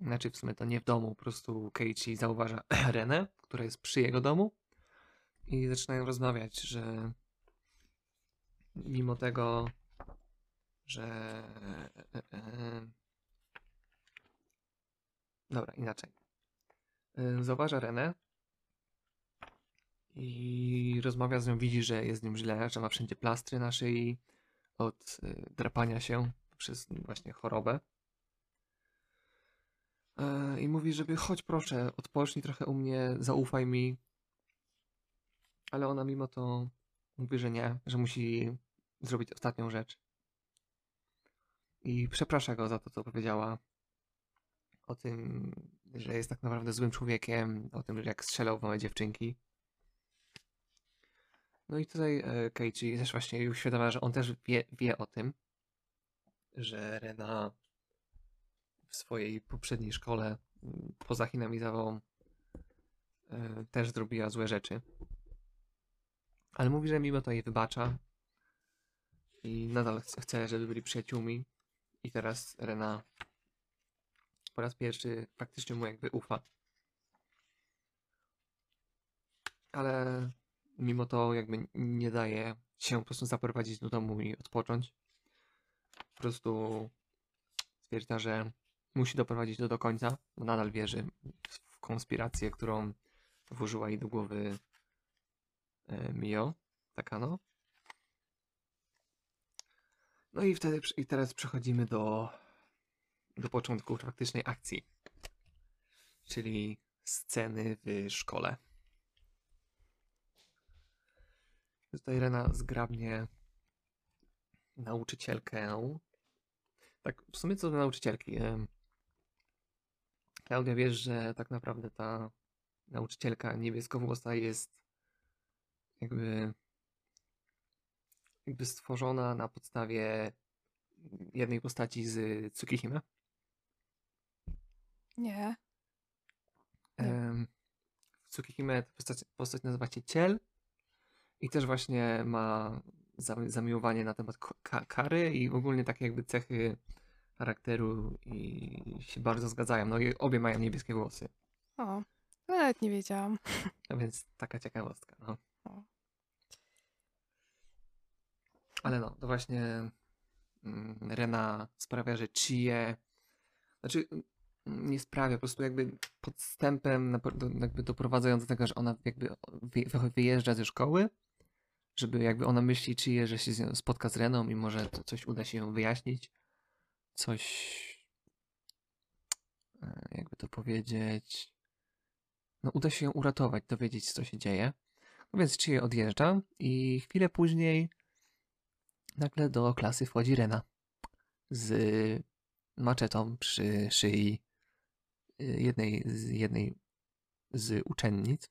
Znaczy w sumie to nie w domu, po prostu Keiichi zauważa Renę, która jest przy jego domu i zaczynają rozmawiać, że mimo tego, że e, e, dobra, inaczej. E, Zauważa Renę i rozmawia z nią, widzi, że jest z nią źle, że ma wszędzie plastry na szyi od e, drapania się przez właśnie chorobę. E, I mówi, żeby chodź proszę, odpocznij trochę u mnie, zaufaj mi. Ale ona mimo to mówi, że nie, że musi zrobić ostatnią rzecz. I przeprasza go za to, co powiedziała. O tym, że jest tak naprawdę złym człowiekiem, o tym, że jak strzelał w małe dziewczynki. No i tutaj e, Keiichi też właśnie uświadamia, że on też wie, wie o tym, że Rena w swojej poprzedniej szkole m, poza Hinamizawą e, też zrobiła złe rzeczy. Ale mówi, że mimo to jej wybacza i nadal ch- chce, żeby byli przyjaciółmi. I teraz Rena po raz pierwszy faktycznie mu jakby ufa. Ale mimo to jakby nie daje się po prostu zaprowadzić do domu i odpocząć. Po prostu stwierdza, że musi doprowadzić to do końca, bo nadal wierzy w konspirację, którą włożyła jej do głowy e, Mio Takano. No i wtedy i teraz przechodzimy do, do początku faktycznej akcji, czyli sceny w szkole. Tutaj Rena zgrabnie nauczycielkę. Tak, w sumie co do nauczycielki. Klaudia, wiesz, że tak naprawdę ta nauczycielka niebieskowłosa jest jakby jakby stworzona na podstawie jednej postaci z Tsukihime. Nie. Nie. W Tsukihime ta postać, postać nazywa się Ciel i też właśnie ma zami- zamiłowanie na temat kary i ogólnie takie jakby cechy charakteru i się bardzo zgadzają. No i obie mają niebieskie włosy. O, nawet nie wiedziałam. A [LAUGHS] więc taka ciekawostka, no. O. Ale no, to właśnie mm, Rena sprawia, że Chie, znaczy nie sprawia, po prostu jakby podstępem jakby doprowadzając do tego, że ona jakby wy- wyjeżdża ze szkoły, żeby jakby ona myśli Chie, że się spotka z Reną i może coś uda się ją wyjaśnić, coś e, jakby to powiedzieć, no uda się ją uratować, dowiedzieć co się dzieje. No więc Chie odjeżdża i chwilę później nagle do klasy wchodzi Rena z maczetą przy szyi jednej z, jednej z uczennic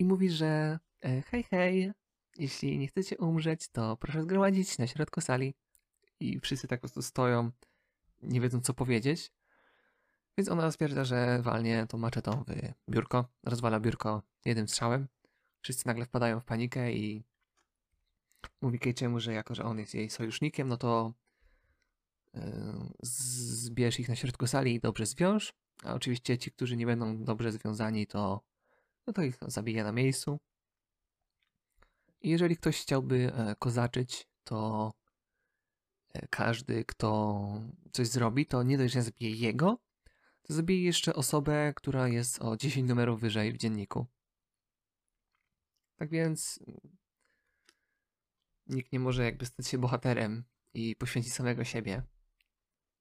i mówi, że e, hej, hej, jeśli nie chcecie umrzeć, to proszę zgromadzić na środku sali. I wszyscy tak po prostu stoją, nie wiedzą co powiedzieć. Więc ona stwierdza, że walnie tą maczetą w biurko, rozwala biurko jednym strzałem. Wszyscy nagle wpadają w panikę i mówi Keiichiemu, że jako, że on jest jej sojusznikiem, no to zbierz ich na środku sali i dobrze zwiąż. A oczywiście ci, którzy nie będą dobrze związani, to, no to ich zabije na miejscu. I jeżeli ktoś chciałby e, kozaczyć, to e, każdy, kto coś zrobi, to nie dość, że zabije jego, to zabije jeszcze osobę, która jest o 10 numerów wyżej w dzienniku. Tak więc nikt nie może jakby stać się bohaterem i poświęcić samego siebie,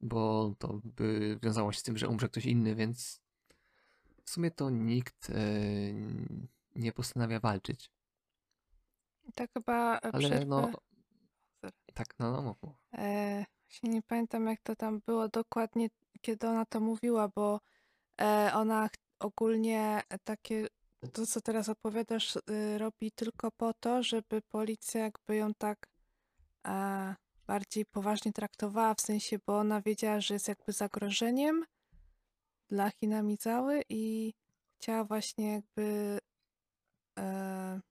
bo to by wiązało się z tym, że umrze ktoś inny, więc w sumie to nikt e, nie postanawia walczyć. Tak chyba e, Ale przerwę. no, tak, no, no, mów, mów. E, nie pamiętam, jak to tam było dokładnie, kiedy ona to mówiła, bo e, ona ogólnie takie, to co teraz opowiadasz, y, robi tylko po to, żeby policja jakby ją tak e, bardziej poważnie traktowała, w sensie, bo ona wiedziała, że jest jakby zagrożeniem dla Hinamizały i chciała właśnie jakby e,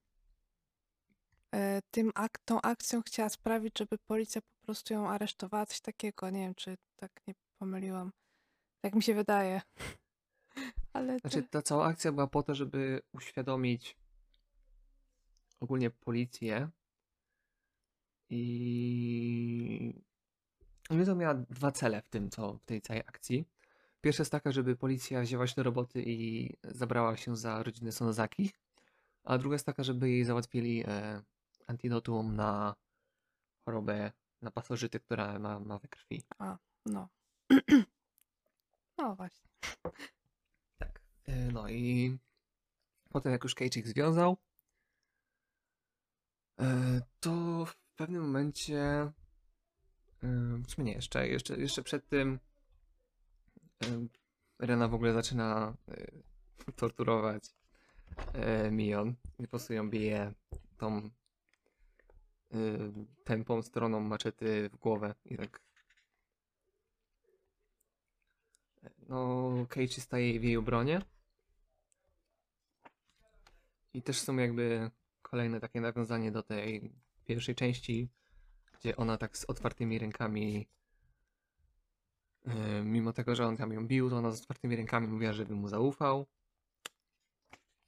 e, tym ak tą akcją chciała sprawić, żeby policja po prostu ją aresztowała, coś takiego. Nie wiem, czy tak nie pomyliłam. Tak mi się wydaje. [LAUGHS] Ale Znaczy, ta cała akcja była po to, żeby uświadomić ogólnie policję i to miała dwa cele w tym, co w tej całej akcji. Pierwsza jest taka, żeby policja wzięła się do roboty i zabrała się za rodzinę Sonozaki, a druga jest taka, żeby jej załatwili e, antidotum na chorobę, na pasożyty, która ma, ma we krwi. A, no. [CLEARS THROAT] No właśnie. Tak. E, No i potem jak już Keiichik związał, e, to pewnym momencie, w sumie nie, jeszcze, jeszcze, jeszcze przed tym Rena w ogóle zaczyna e, torturować e, Mion. Po prostu ją bije tą e, tępą stroną maczety w głowę i tak no Keiichi staje w jej obronie. I też są jakby kolejne takie nawiązanie do tej pierwszej części, gdzie ona tak z otwartymi rękami e, mimo tego, że on tam ją bił, to ona z otwartymi rękami mówiła, żeby mu zaufał.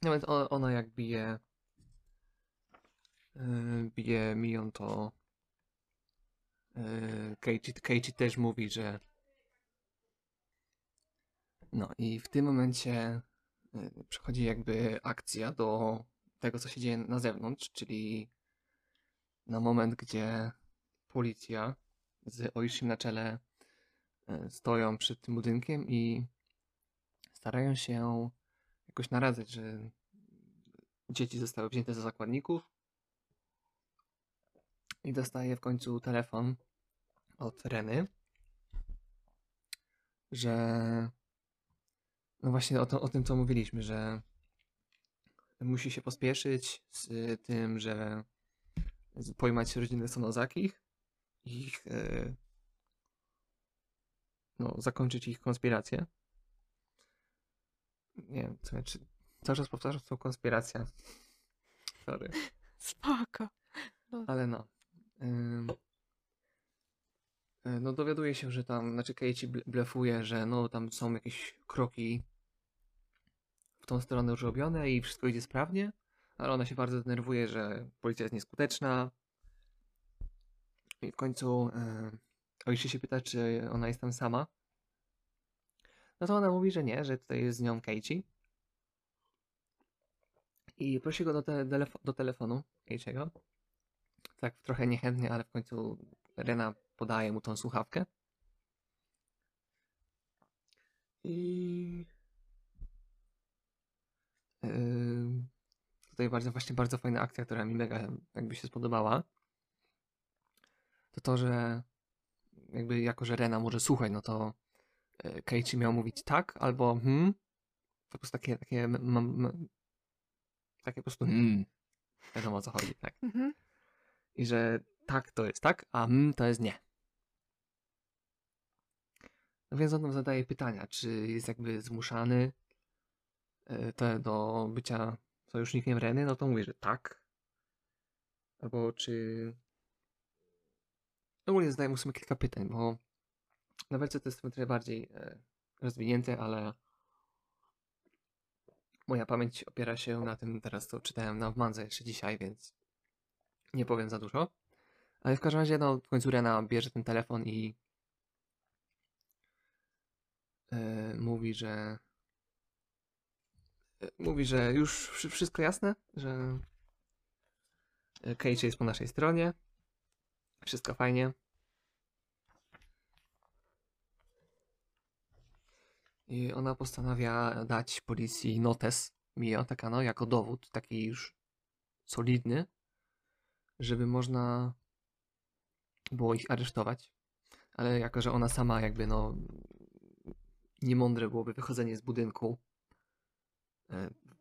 Nawet o- ona jak bije e, bije Mion, to Keiichi też mówi, że no i w tym momencie przechodzi jakby akcja do tego, co się dzieje na zewnątrz, czyli na moment, gdzie policja z Oishim na czele y, stoją przed tym budynkiem i starają się jakoś naradzać, że dzieci zostały wzięte za zakładników i dostaje w końcu telefon od Reny, że no właśnie o, to, o tym, co mówiliśmy, że musi się pospieszyć z tym, że pojmać rodzinę Sonozakich i ich, e, no, zakończyć ich konspirację. Nie wiem, co, czy cały czas powtarzam tą konspirację. Sorry. [LAUGHS] Spoko. Ale no. Y, no dowiaduje się, że tam, znaczy ble- blefuje, że no tam są jakieś kroki w tą stronę już robione i wszystko idzie sprawnie, ale ona się bardzo denerwuje, że policja jest nieskuteczna. I w końcu yy, Oishi się pyta, czy ona jest tam sama. No to ona mówi, że nie, że tutaj jest z nią Keiichi. I prosi go do, te, do telefonu Keiichiego. Tak trochę niechętnie, ale w końcu Rena podaje mu tą słuchawkę. I Ym, tutaj bardzo, właśnie bardzo fajna akcja, która mi mega jakby się spodobała. To to, że jakby jako, że Rena może słuchać, no to e, Keiichi miał mówić tak albo hmm. Po prostu takie, takie, m- m- m- takie po prostu hmm. Wiadomo o co chodzi, tak. Mhm. I że tak to jest tak, a mm to jest nie. No więc on nam zadaje pytania, czy jest jakby zmuszany e, te do bycia sojusznikiem Reny, no to mówi, że tak. Albo czy... Ogólnie zadaję mu w sumie kilka pytań, bo na wersji to jest trochę bardziej e, rozwinięte, ale moja pamięć opiera się na tym, teraz to czytałem na w Mandze jeszcze dzisiaj, więc nie powiem za dużo. Ale w każdym razie, no, w końcu Rena bierze ten telefon i e, mówi, że mówi, że już wszy- wszystko jasne, że e, Keiichi jest po naszej stronie. Wszystko fajnie. I ona postanawia dać policji notes Mio Takano jako dowód, taki już solidny, żeby można było ich aresztować. Ale jako, że ona sama jakby no niemądre byłoby wychodzenie z budynku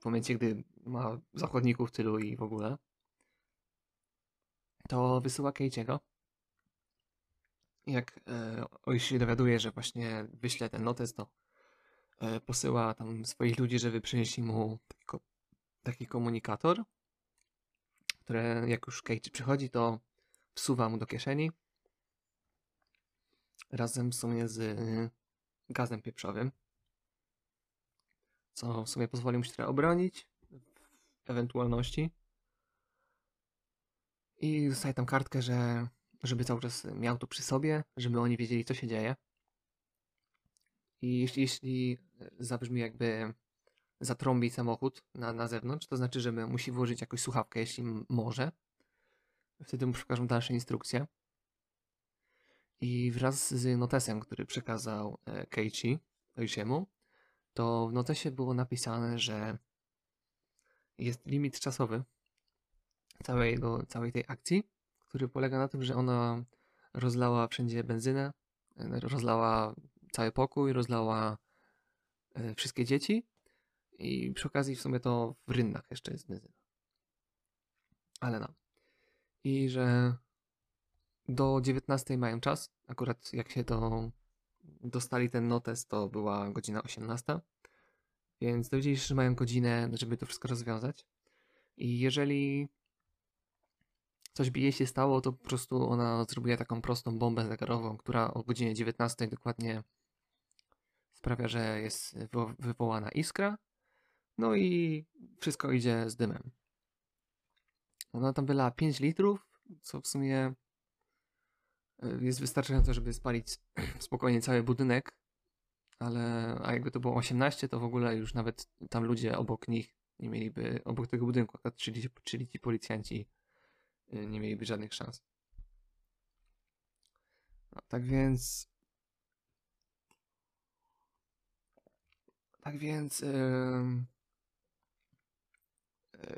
w momencie, gdy ma zakładników w tylu i w ogóle, to wysyła Keiichiego. Jak e, Oishi się dowiaduje, że właśnie wyśle ten notes, to e, posyła tam swoich ludzi, żeby przynieśli mu taki, ko- taki komunikator, które jak już Keiichi przychodzi, to wsuwa mu do kieszeni razem w sumie z y, gazem pieprzowym, co w sumie pozwoli mu się trochę obronić w ewentualności. I dostaje tam kartkę, że żeby cały czas miał to przy sobie, żeby oni wiedzieli, co się dzieje. I jeśli, jeśli zabrzmi jakby zatrąbi samochód na, na zewnątrz, to znaczy, że musi włożyć jakąś słuchawkę, jeśli może. Wtedy mu przekażą dalsze instrukcje. I wraz z notesem, który przekazał e, Keiichi Oishiemu, to w notesie było napisane, że jest limit czasowy całej, jego, całej tej akcji, który polega na tym, że ona rozlała wszędzie benzynę, rozlała cały pokój, rozlała e, wszystkie dzieci i przy okazji w sumie to w rynnach jeszcze jest benzyna. Ale no. I że do 19 mają czas. Akurat jak się to dostali ten notes, to była godzina 18. Więc dowiedzieli się, że mają godzinę, żeby to wszystko rozwiązać. I jeżeli coś by jej się stało, to po prostu ona zrobiła taką prostą bombę zegarową, która o godzinie 19 dokładnie sprawia, że jest wywołana iskra. No i wszystko idzie z dymem. Ona tam wylała 5 litrów, co w sumie jest wystarczająco, żeby spalić [CLEARS THROAT] spokojnie cały budynek. Ale a jakby to było 18, to w ogóle już nawet tam ludzie obok nich nie mieliby, obok tego budynku, czyli, czyli ci policjanci Y, nie mieliby żadnych szans. No, tak więc. Tak więc. Yy,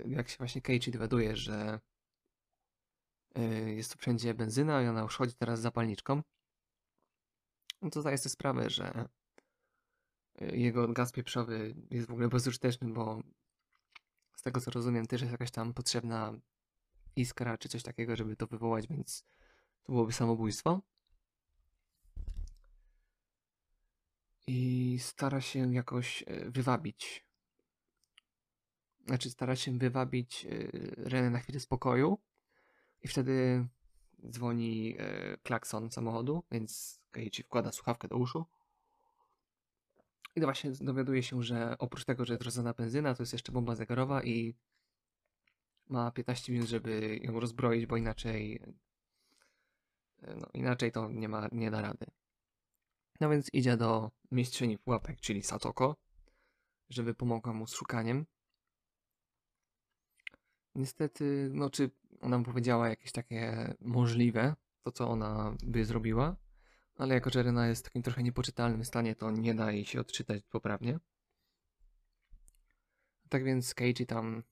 jak się właśnie Keiichi dowiaduje, że jest tu wszędzie benzyna i ona już chodzi teraz zapalniczką, no to zdaje sobie sprawę, że y, jego gaz pieprzowy jest w ogóle bezużyteczny, bo z tego co rozumiem też jest jakaś tam potrzebna iskra czy coś takiego, żeby to wywołać, więc to byłoby samobójstwo. I stara się jakoś e, wywabić. Znaczy, stara się wywabić Renę na chwilę spokoju. I wtedy dzwoni e, klakson samochodu, więc Keiichi wkłada słuchawkę do uszu. I właśnie dowiaduje się, że oprócz tego, że jest rozdana benzyna, to jest jeszcze bomba zegarowa i ma 15 minut, żeby ją rozbroić, bo inaczej no, inaczej to nie, ma, nie da rady. No więc idzie do mistrzyni pułapek, czyli Satoko, żeby pomogła mu z szukaniem. Niestety, no czy ona mu powiedziała jakieś takie możliwe, to co ona by zrobiła, ale jako że Rena jest w takim trochę niepoczytalnym stanie, to nie da jej się odczytać poprawnie. Tak więc Keiji tam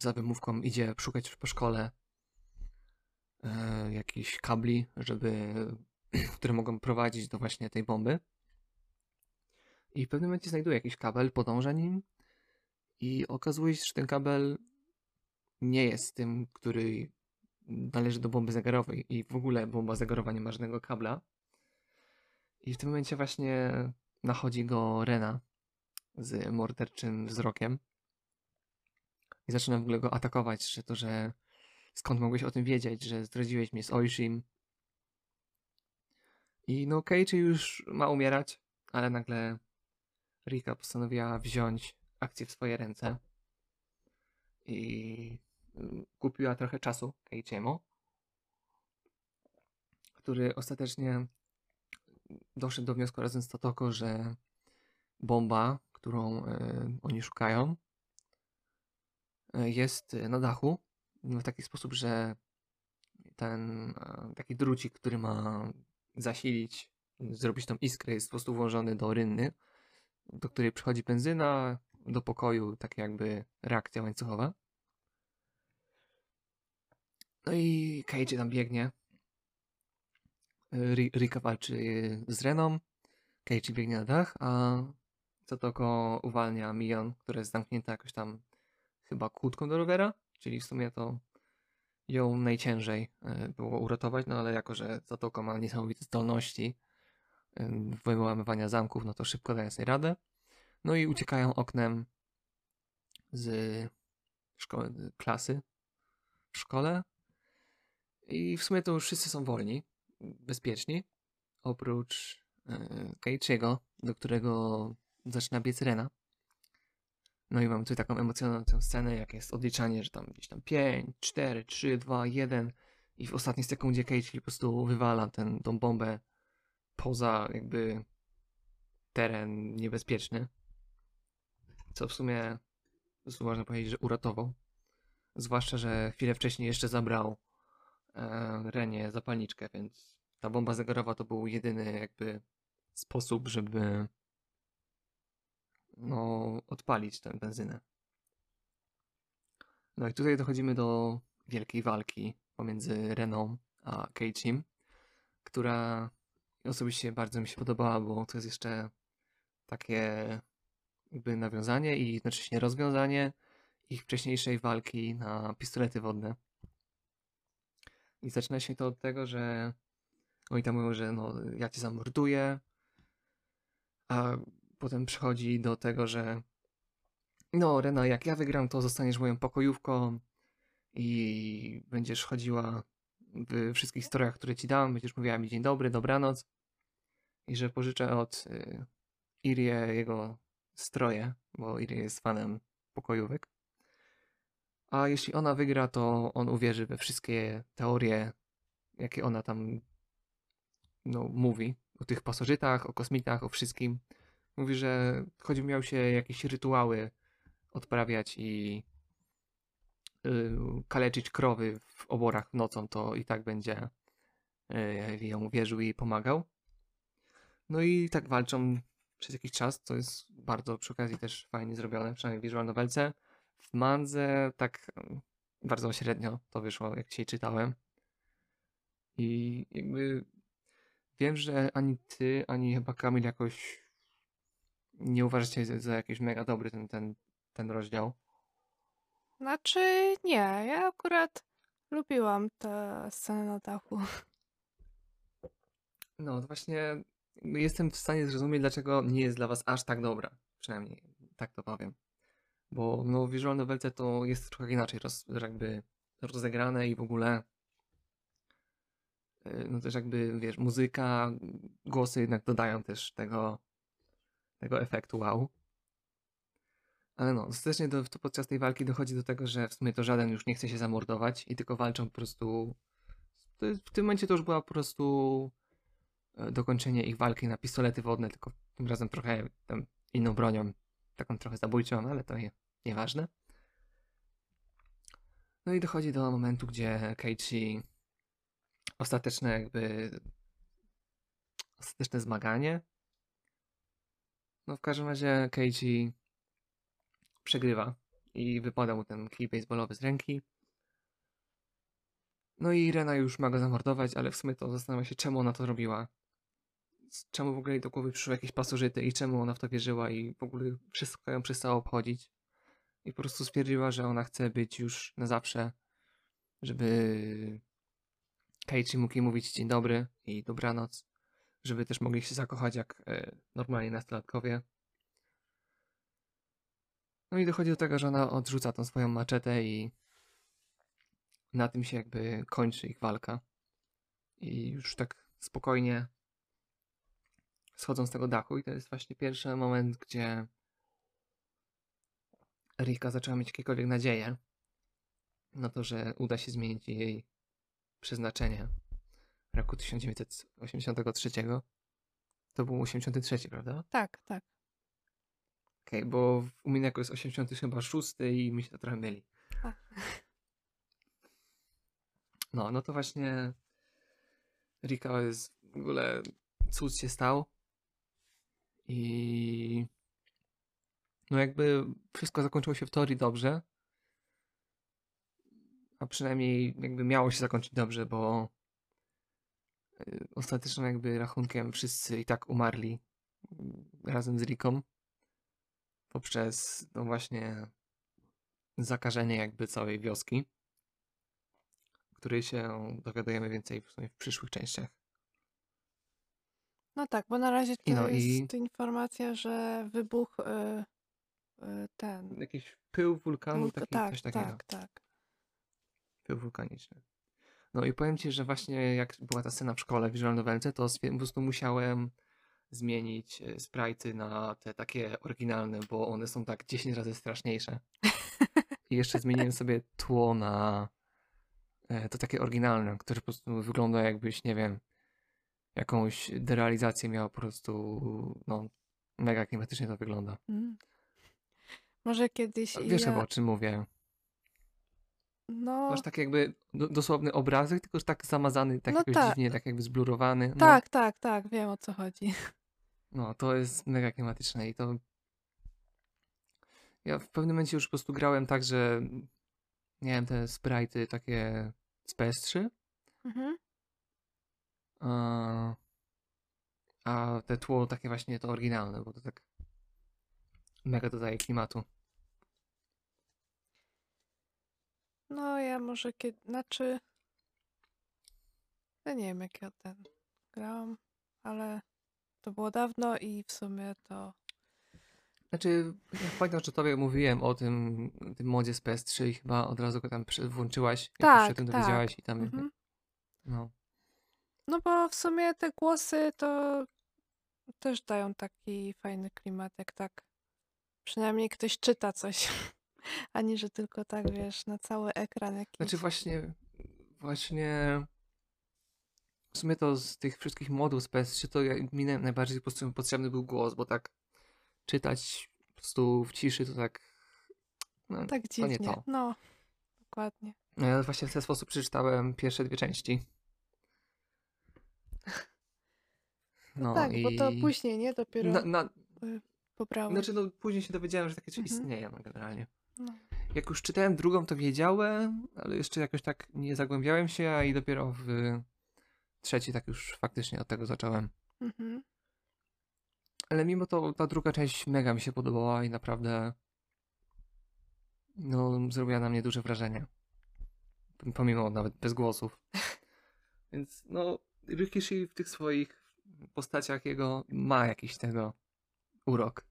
za wymówką idzie szukać po szkole e, jakichś kabli, żeby, [CLEARS THROAT] które mogą prowadzić do właśnie tej bomby. I w pewnym momencie znajduje jakiś kabel, podąża nim i okazuje się, że ten kabel nie jest tym, który należy do bomby zegarowej i w ogóle bomba zegarowa nie ma żadnego kabla. I w tym momencie właśnie nachodzi go Rena z morderczym wzrokiem i zaczyna w ogóle go atakować, że to, że skąd mogłeś o tym wiedzieć, że zdradziłeś mnie z Oishim. I no Keiichi już ma umierać, ale nagle Rika postanowiła wziąć akcję w swoje ręce i kupiła trochę czasu Keiichiemu, który ostatecznie doszedł do wniosku razem z Totoko, że bomba, którą y, oni szukają, E, jest na dachu w taki sposób, że ten e, taki drucik, który ma zasilić, zrobić tą iskrę, jest po prostu włożony do rynny, do której przychodzi benzyna, do pokoju, tak jakby reakcja łańcuchowa. No i Keiichi tam biegnie. Rika walczy z Reną. Keiichi biegnie na dach, a Satoko uwalnia Mion, która jest zamknięta jakoś tam chyba kłódką do rowera, czyli w sumie to ją najciężej e, było uratować, no ale jako, że Zatoko ma niesamowite zdolności e, wyłamywania zamków, no to szybko daje sobie radę. No i uciekają oknem z klasy, w szkole. I w sumie to już wszyscy są wolni, bezpieczni, oprócz yy, Keiichiego, do którego zaczyna biec Rena. No i mam tutaj taką emocjonującą scenę, jak jest odliczanie, że tam gdzieś tam 5, 4, 3, 2, 1 i w ostatniej sekundzie Keiichi po prostu wywala ten, tą bombę poza jakby teren niebezpieczny. Co w sumie można powiedzieć, że uratował. Zwłaszcza, że chwilę wcześniej jeszcze zabrał e, Renie zapalniczkę, więc ta bomba zegarowa to był jedyny jakby sposób, żeby no, odpalić tę benzynę. No i tutaj dochodzimy do wielkiej walki pomiędzy Reną a Keiichim, która osobiście bardzo mi się podobała, bo to jest jeszcze takie jakby nawiązanie i jednocześnie rozwiązanie ich wcześniejszej walki na pistolety wodne. I zaczyna się to od tego, że oni tam mówią, że no, ja cię zamorduję, a potem przychodzi do tego, że no Rena, jak ja wygram, to zostaniesz moją pokojówką i będziesz chodziła w wszystkich strojach, które ci dam, będziesz mówiła mi dzień dobry, dobranoc. I że pożyczę od y, Irie jego stroje, bo Irie jest fanem pokojówek. A jeśli ona wygra, to on uwierzy we wszystkie teorie, jakie ona tam no, mówi. O tych pasożytach, o kosmitach, o wszystkim. Mówi, że choć miał się jakieś rytuały odprawiać i yy, kaleczyć krowy w oborach nocą, to i tak będzie yy, ją wierzył i pomagał. No i tak walczą przez jakiś czas, co jest bardzo przy okazji też fajnie zrobione, przynajmniej w visual novelce. W mandze tak mm, bardzo średnio to wyszło, jak dzisiaj czytałem. I jakby wiem, że ani ty, ani chyba Kamil jakoś nie uważacie za, za jakiś mega dobry ten, ten, ten rozdział. Znaczy, nie, ja akurat lubiłam tę scenę na dachu. No, właśnie jestem w stanie zrozumieć, dlaczego nie jest dla was aż tak dobra. Przynajmniej tak to powiem. Bo no, visual novelce to jest trochę inaczej roz, jakby rozegrane i w ogóle y, no też jakby, wiesz, muzyka, głosy jednak dodają też tego, tego efektu wow. Ale no, ostatecznie do, to podczas tej walki dochodzi do tego, że w sumie to żaden już nie chce się zamordować i tylko walczą po prostu. w tym momencie to już była po prostu e, dokończenie ich walki na pistolety wodne, tylko tym razem trochę tam inną bronią, taką trochę zabójczą, ale to nie, nieważne. No i dochodzi do momentu, gdzie Keiichi ostateczne jakby ostateczne zmaganie. No w każdym razie Keiichi przegrywa i wypada mu ten kij baseballowy z ręki. No i Rena już ma go zamordować, ale w sumie to zastanawia się, czemu ona to robiła. Czemu w ogóle jej do głowy przyszły jakieś pasożyty i czemu ona w to wierzyła i w ogóle wszystko ją przestało obchodzić. I po prostu stwierdziła, że ona chce być już na zawsze, żeby Keiichi mógł jej mówić dzień dobry i dobranoc, żeby też mogli się zakochać jak e, normalni nastolatkowie. No i dochodzi do tego, że ona odrzuca tą swoją maczetę i na tym się jakby kończy ich walka. I już tak spokojnie schodzą z tego dachu i to jest właśnie pierwszy moment, gdzie Rika zaczęła mieć jakiekolwiek nadzieję na to, że uda się zmienić jej przeznaczenie roku 1983. To był 83, prawda? Tak, tak. Okej, okay, bo u mnie jako jest 80 chyba 6 i mi się to trochę myli. A. No, no to właśnie Rika jest w ogóle cud się stał i no jakby wszystko zakończyło się w teorii dobrze, a przynajmniej jakby miało się zakończyć dobrze, bo y, ostatecznym jakby rachunkiem wszyscy i tak umarli razem z Riką poprzez no właśnie zakażenie jakby całej wioski, której się dowiadujemy więcej w, w przyszłych częściach. No tak, bo na razie to no jest i- informacja, że wybuch y, y, ten. Jakiś pył wulkanu, wulka- taki, tak, coś takiego. tak, tak. pył wulkaniczny. No i powiem ci, że właśnie jak była ta scena w szkole w Visual Novelce, to po prostu musiałem zmienić e, sprite'y na te takie oryginalne, bo one są tak 10 razy straszniejsze. I jeszcze zmieniłem sobie tło na e, to takie oryginalne, które po prostu wygląda jakbyś, nie wiem, jakąś derealizację miał po prostu, no, mega klimatycznie to wygląda. Mm. Może kiedyś Wiesz ja... chyba o czym mówię. No, Masz tak jakby do, dosłowny obrazek, tylko że tak zamazany, tak No tak. dziwnie, tak jakby zblurowany. No, tak, tak, tak, wiem o co chodzi. no, to jest mega klimatyczne i to... Ja w pewnym momencie już po prostu grałem tak, że miałem te sprite'y takie z PS3, Mhm. a, a te tło takie właśnie to oryginalne, bo to tak mega dodaje klimatu. No, ja może kiedy, znaczy, ja nie wiem jak ja ten grałam, ale to było dawno i w sumie to, Znaczy, ja pamiętam, że tobie mówiłem o tym, tym modzie z PS3 i chyba od razu go tam włączyłaś, jak już Tak, się o tym tak. dowiedziałaś i tam, mhm. no. No bo w sumie te głosy to też dają taki fajny klimat, jak tak przynajmniej ktoś czyta coś, [LAUGHS] ani że tylko tak, wiesz, na cały ekran jakiś. Znaczy właśnie, właśnie w sumie to z tych wszystkich modów z PS3 to ja, mi naj- najbardziej po prostu potrzebny był głos, bo tak czytać po prostu w ciszy to tak, no, tak to nie dziwnie. to. No, dokładnie. No ja właśnie w ten sposób przeczytałem pierwsze dwie części. [LAUGHS] No tak, i... bo to później, nie? Dopiero Na, na, pobrałem. znaczy no później się dowiedziałem, że takie coś Mhm. istnieje no, generalnie. No. Jak już czytałem drugą, to wiedziałem, ale jeszcze jakoś tak nie zagłębiałem się, a i dopiero w trzeci tak już faktycznie od tego zacząłem. Mhm. Ale mimo to ta druga część mega mi się podobała i naprawdę no, zrobiła na mnie duże wrażenie. Pomimo nawet bez głosów. [LAUGHS] Więc no, Rikishi w tych swoich postaciach jego ma jakiś tego urok.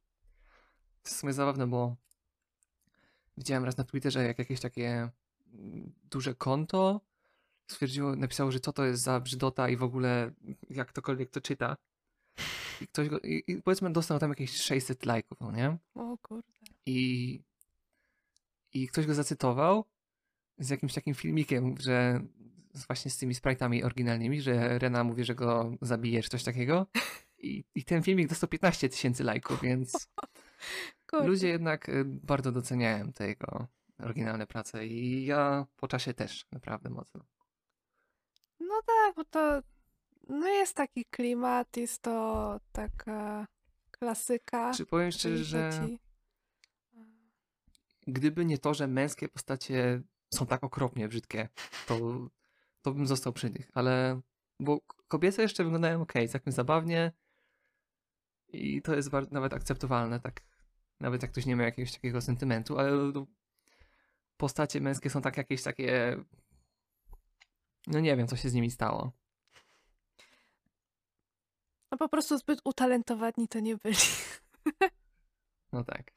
To jest w sumie zabawne, bo widziałem raz na Twitterze, jak jakieś takie mm, duże konto stwierdziło, napisało, że co to jest za brzydota i w ogóle jak ktokolwiek to czyta. I ktoś go, i, i powiedzmy dostał tam jakieś 600 lajków, no nie? O kurde. I, I ktoś go zacytował z jakimś takim filmikiem, że właśnie z tymi sprite'ami oryginalnymi, że Rena mówi, że go zabije, czy coś takiego. I, I ten filmik dostał 15 tysięcy lajków, więc [LAUGHS] Kurde. ludzie jednak y, bardzo doceniają te jego oryginalne prace i ja po czasie też naprawdę mocno. No tak, bo to no jest taki klimat, jest to taka klasyka. Czy powiem szczerze, że gdyby nie to, że męskie postacie są tak okropnie brzydkie, to, to bym został przy nich, ale bo kobiece jeszcze wyglądają ok, całkiem zabawnie i to jest nawet akceptowalne, tak nawet jak ktoś nie ma jakiegoś takiego sentymentu, ale no, postacie męskie są tak jakieś takie no nie wiem, co się z nimi stało. No po prostu zbyt utalentowani to nie byli. No tak.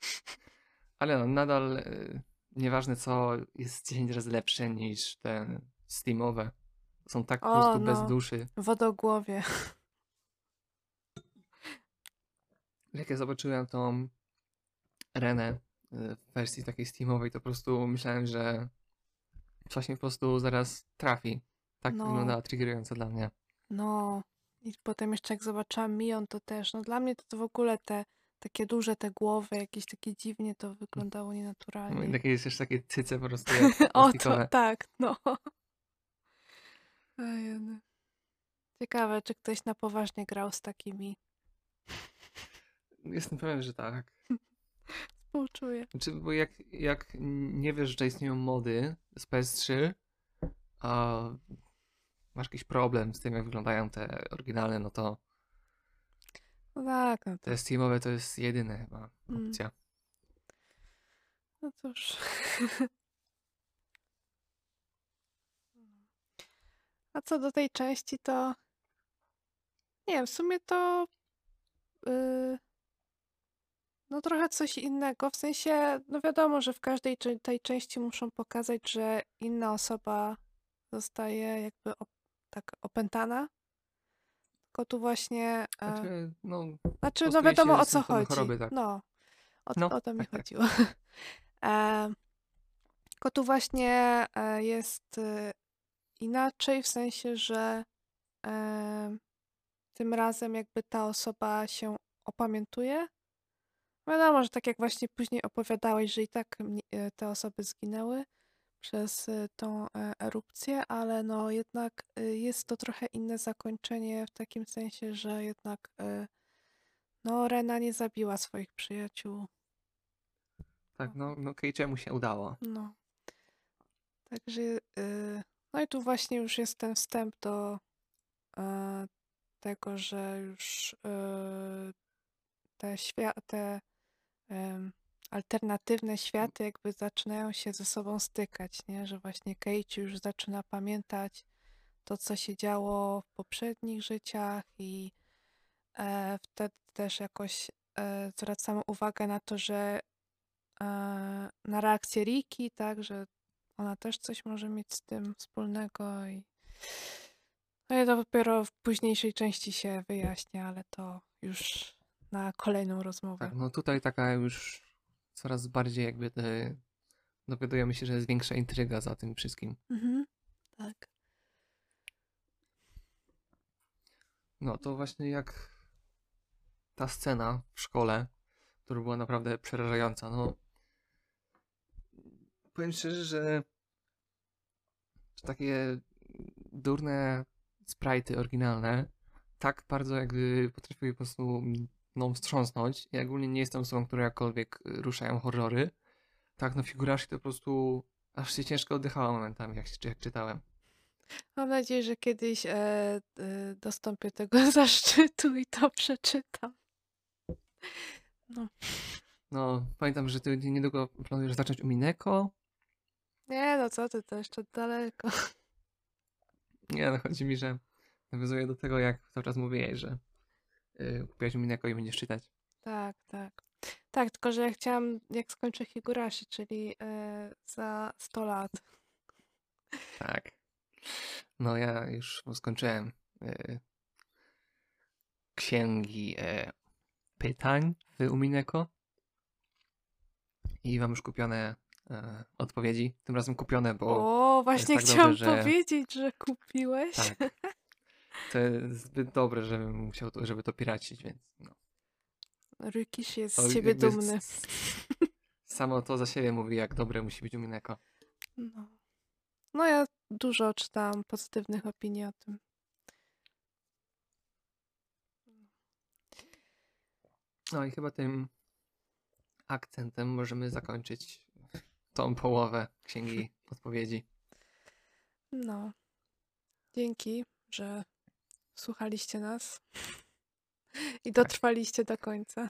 Ale no, nadal y, nieważne co, jest 10 razy lepsze niż te Steamowe. Są tak po O, prostu bez no. duszy. Wodogłowie. Jak ja zobaczyłem tą Renę y, w wersji takiej Steamowej, to po prostu myślałem, że coś mi po prostu zaraz trafi. Tak No. wyglądała triggerująco dla mnie. No. I potem jeszcze jak zobaczyłam Mion, to też. No dla mnie to, to w ogóle te takie duże te głowy, jakieś takie dziwnie to wyglądało nienaturalnie. Takie jest jeszcze takie cyce po prostu [LAUGHS] O to, tak, no. [LAUGHS] Ojej. Ciekawe, czy ktoś na poważnie grał z takimi. Jestem pewien, że tak. [LAUGHS] Współczuję. Znaczy, bo jak, jak nie wiesz, że istnieją mody z PS3, a masz jakiś problem z tym, jak wyglądają te oryginalne, no to No tak, no to, te Steamowe to jest jedyna chyba Mm. opcja. no cóż. [LAUGHS] A co do tej części, to nie wiem, w sumie to yy, no trochę coś innego. W sensie, no wiadomo, że w każdej tej części muszą pokazać, że inna osoba zostaje jakby op tak opętana. Tylko tu właśnie. E, Znaczy, no, znaczy, no wiadomo o co symptomy chodzi. choroby, tak. No, o, No, o to mi tak, tak. chodziło. [LAUGHS] E, tylko tu właśnie e, jest e, inaczej, w sensie, że e, tym razem jakby ta osoba się opamiętuje. Wiadomo, że tak jak właśnie później opowiadałeś, że i tak mnie- e, te osoby zginęły przez e, tą e, erupcję, ale no jednak jest to trochę inne zakończenie w takim sensie, że jednak no Rena nie zabiła swoich przyjaciół. Tak, no, no Keiichi'emu się udało. No. Także y, no i tu właśnie już jest ten wstęp do e, tego, że już y, te świa- te em, alternatywne światy jakby zaczynają się ze sobą stykać, nie? Że właśnie Keiichi już zaczyna pamiętać to, co się działo w poprzednich życiach i e, wtedy też jakoś e, zwracamy uwagę na to, że e, na reakcję Riki, tak, że ona też coś może mieć z tym wspólnego i no i to dopiero w późniejszej części się wyjaśnia, ale to już na kolejną rozmowę. Tak, no tutaj taka już coraz bardziej jakby te, dowiadujemy się, że jest większa intryga za tym wszystkim. Mhm. Tak. No to właśnie jak ta scena w szkole, która była naprawdę przerażająca. No, powiem szczerze, że, że takie durne sprite'y oryginalne tak bardzo jakby potrafiły po prostu mną wstrząsnąć. Ja ogólnie nie jestem osobą, która jakkolwiek y, ruszają horrory. Tak, no figurażki to po prostu aż się ciężko oddychało momentami, jak, jak czytałem. Mam nadzieję, że kiedyś e, e, dostąpię tego [LAUGHS] zaszczytu i to przeczytam. No. No, pamiętam, że ty niedługo planujesz zacząć u Mineko. Nie, no co ty, to jeszcze daleko. Nie, no chodzi mi, że nawiązuje do tego, jak cały czas mówiłeś, że yy, kupiłaś u Mineko i będziesz czytać. Tak, tak. Tak, tylko że ja chciałam, jak skończę Higurashi, czyli e, za 100 lat. Tak. No ja już skończyłem yy, księgi yy, pytań w Umineko i mam już kupione yy, odpowiedzi. Tym razem kupione, bo O, właśnie tak chciałam dobre, że- powiedzieć, że kupiłeś. tak. To jest zbyt dobre, żebym musiał to, żeby to piracić, więc no. Rykisz jest To z ciebie dumny. Samo to za siebie mówi, jak dobre musi być Umineko. No. no ja dużo czytałam pozytywnych opinii o tym. No i chyba tym akcentem możemy zakończyć tą połowę księgi [LAUGHS] odpowiedzi. No. Dzięki, że słuchaliście nas i dotrwaliście do końca.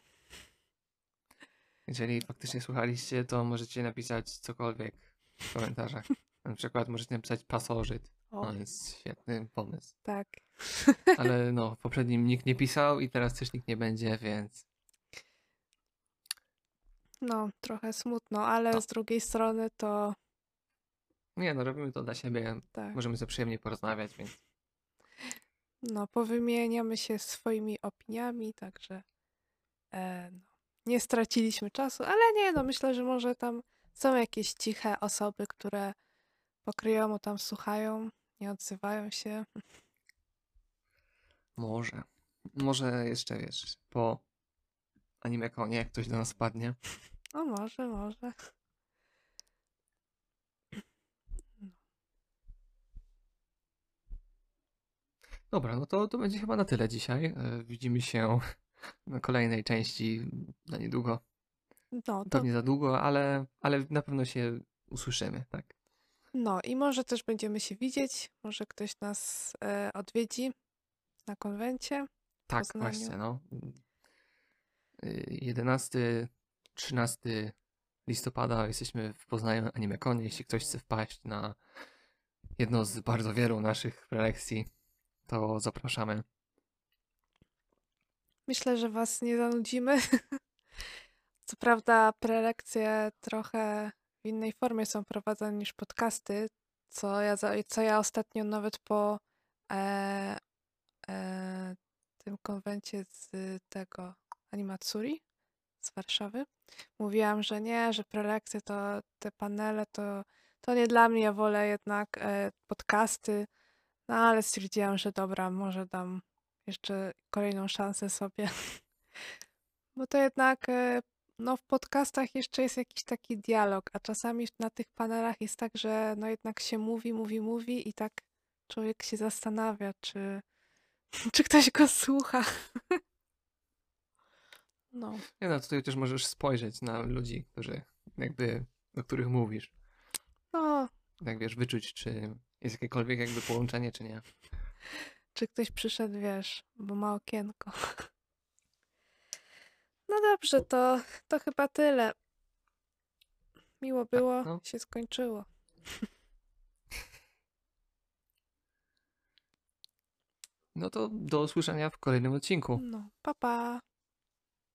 Jeżeli faktycznie słuchaliście, to możecie napisać cokolwiek w komentarzach. Na przykład możecie napisać pasożyt. O, To jest świetny pomysł. tak. Ale no, w poprzednim nikt nie pisał i teraz też nikt nie będzie, więc No, trochę smutno, ale No. z drugiej strony to nie no, robimy to dla siebie. tak. Możemy sobie przyjemnie porozmawiać, więc No, powymieniamy się swoimi opiniami, także e, no, nie straciliśmy czasu, ale nie, no myślę, że może tam są jakieś ciche osoby, które pokryjomu tam słuchają, nie odzywają się. może. Może jeszcze wiesz, po anime konie, jak ktoś do nas padnie. No może, może. Dobra, no to, to będzie chyba na tyle dzisiaj. E, Widzimy się [LAUGHS] na kolejnej części za niedługo. No, to, Pewnie za długo, ale, ale na pewno się usłyszymy, tak? no i może też będziemy się widzieć, może ktoś nas e, odwiedzi na konwencie. Tak, właśnie, no. Y, 11, 13 listopada jesteśmy w Poznaniu Animekonie. Jeśli ktoś chce wpaść na jedno z bardzo wielu naszych prelekcji, to zapraszamy. Myślę, że was nie zanudzimy. [LAUGHS] Co prawda prelekcje trochę w innej formie są prowadzone niż podcasty, co ja, co ja ostatnio nawet po e, e, tym konwencie z tego Animatsuri z Warszawy mówiłam, że nie, że prelekcje to te panele to, to nie dla mnie, ja wolę jednak e, podcasty, no ale stwierdziłam, że dobra, może dam jeszcze kolejną szansę sobie. [LAUGHS] Bo to jednak e, no, w podcastach jeszcze jest jakiś taki dialog, a czasami na tych panelach jest tak, że no jednak się mówi, mówi, mówi i tak człowiek się zastanawia, czy, [LAUGHS] czy ktoś go słucha. [LAUGHS] No, Nie no, tutaj też możesz spojrzeć na ludzi, którzy jakby, do których mówisz. no, Tak wiesz, wyczuć, czy jest jakiekolwiek jakby połączenie, czy nie. czy ktoś przyszedł, wiesz, bo ma okienko. [LAUGHS] No dobrze, to, to chyba tyle. Miło było, no. się skończyło. [LAUGHS] No to do usłyszenia w kolejnym odcinku. No, pa pa.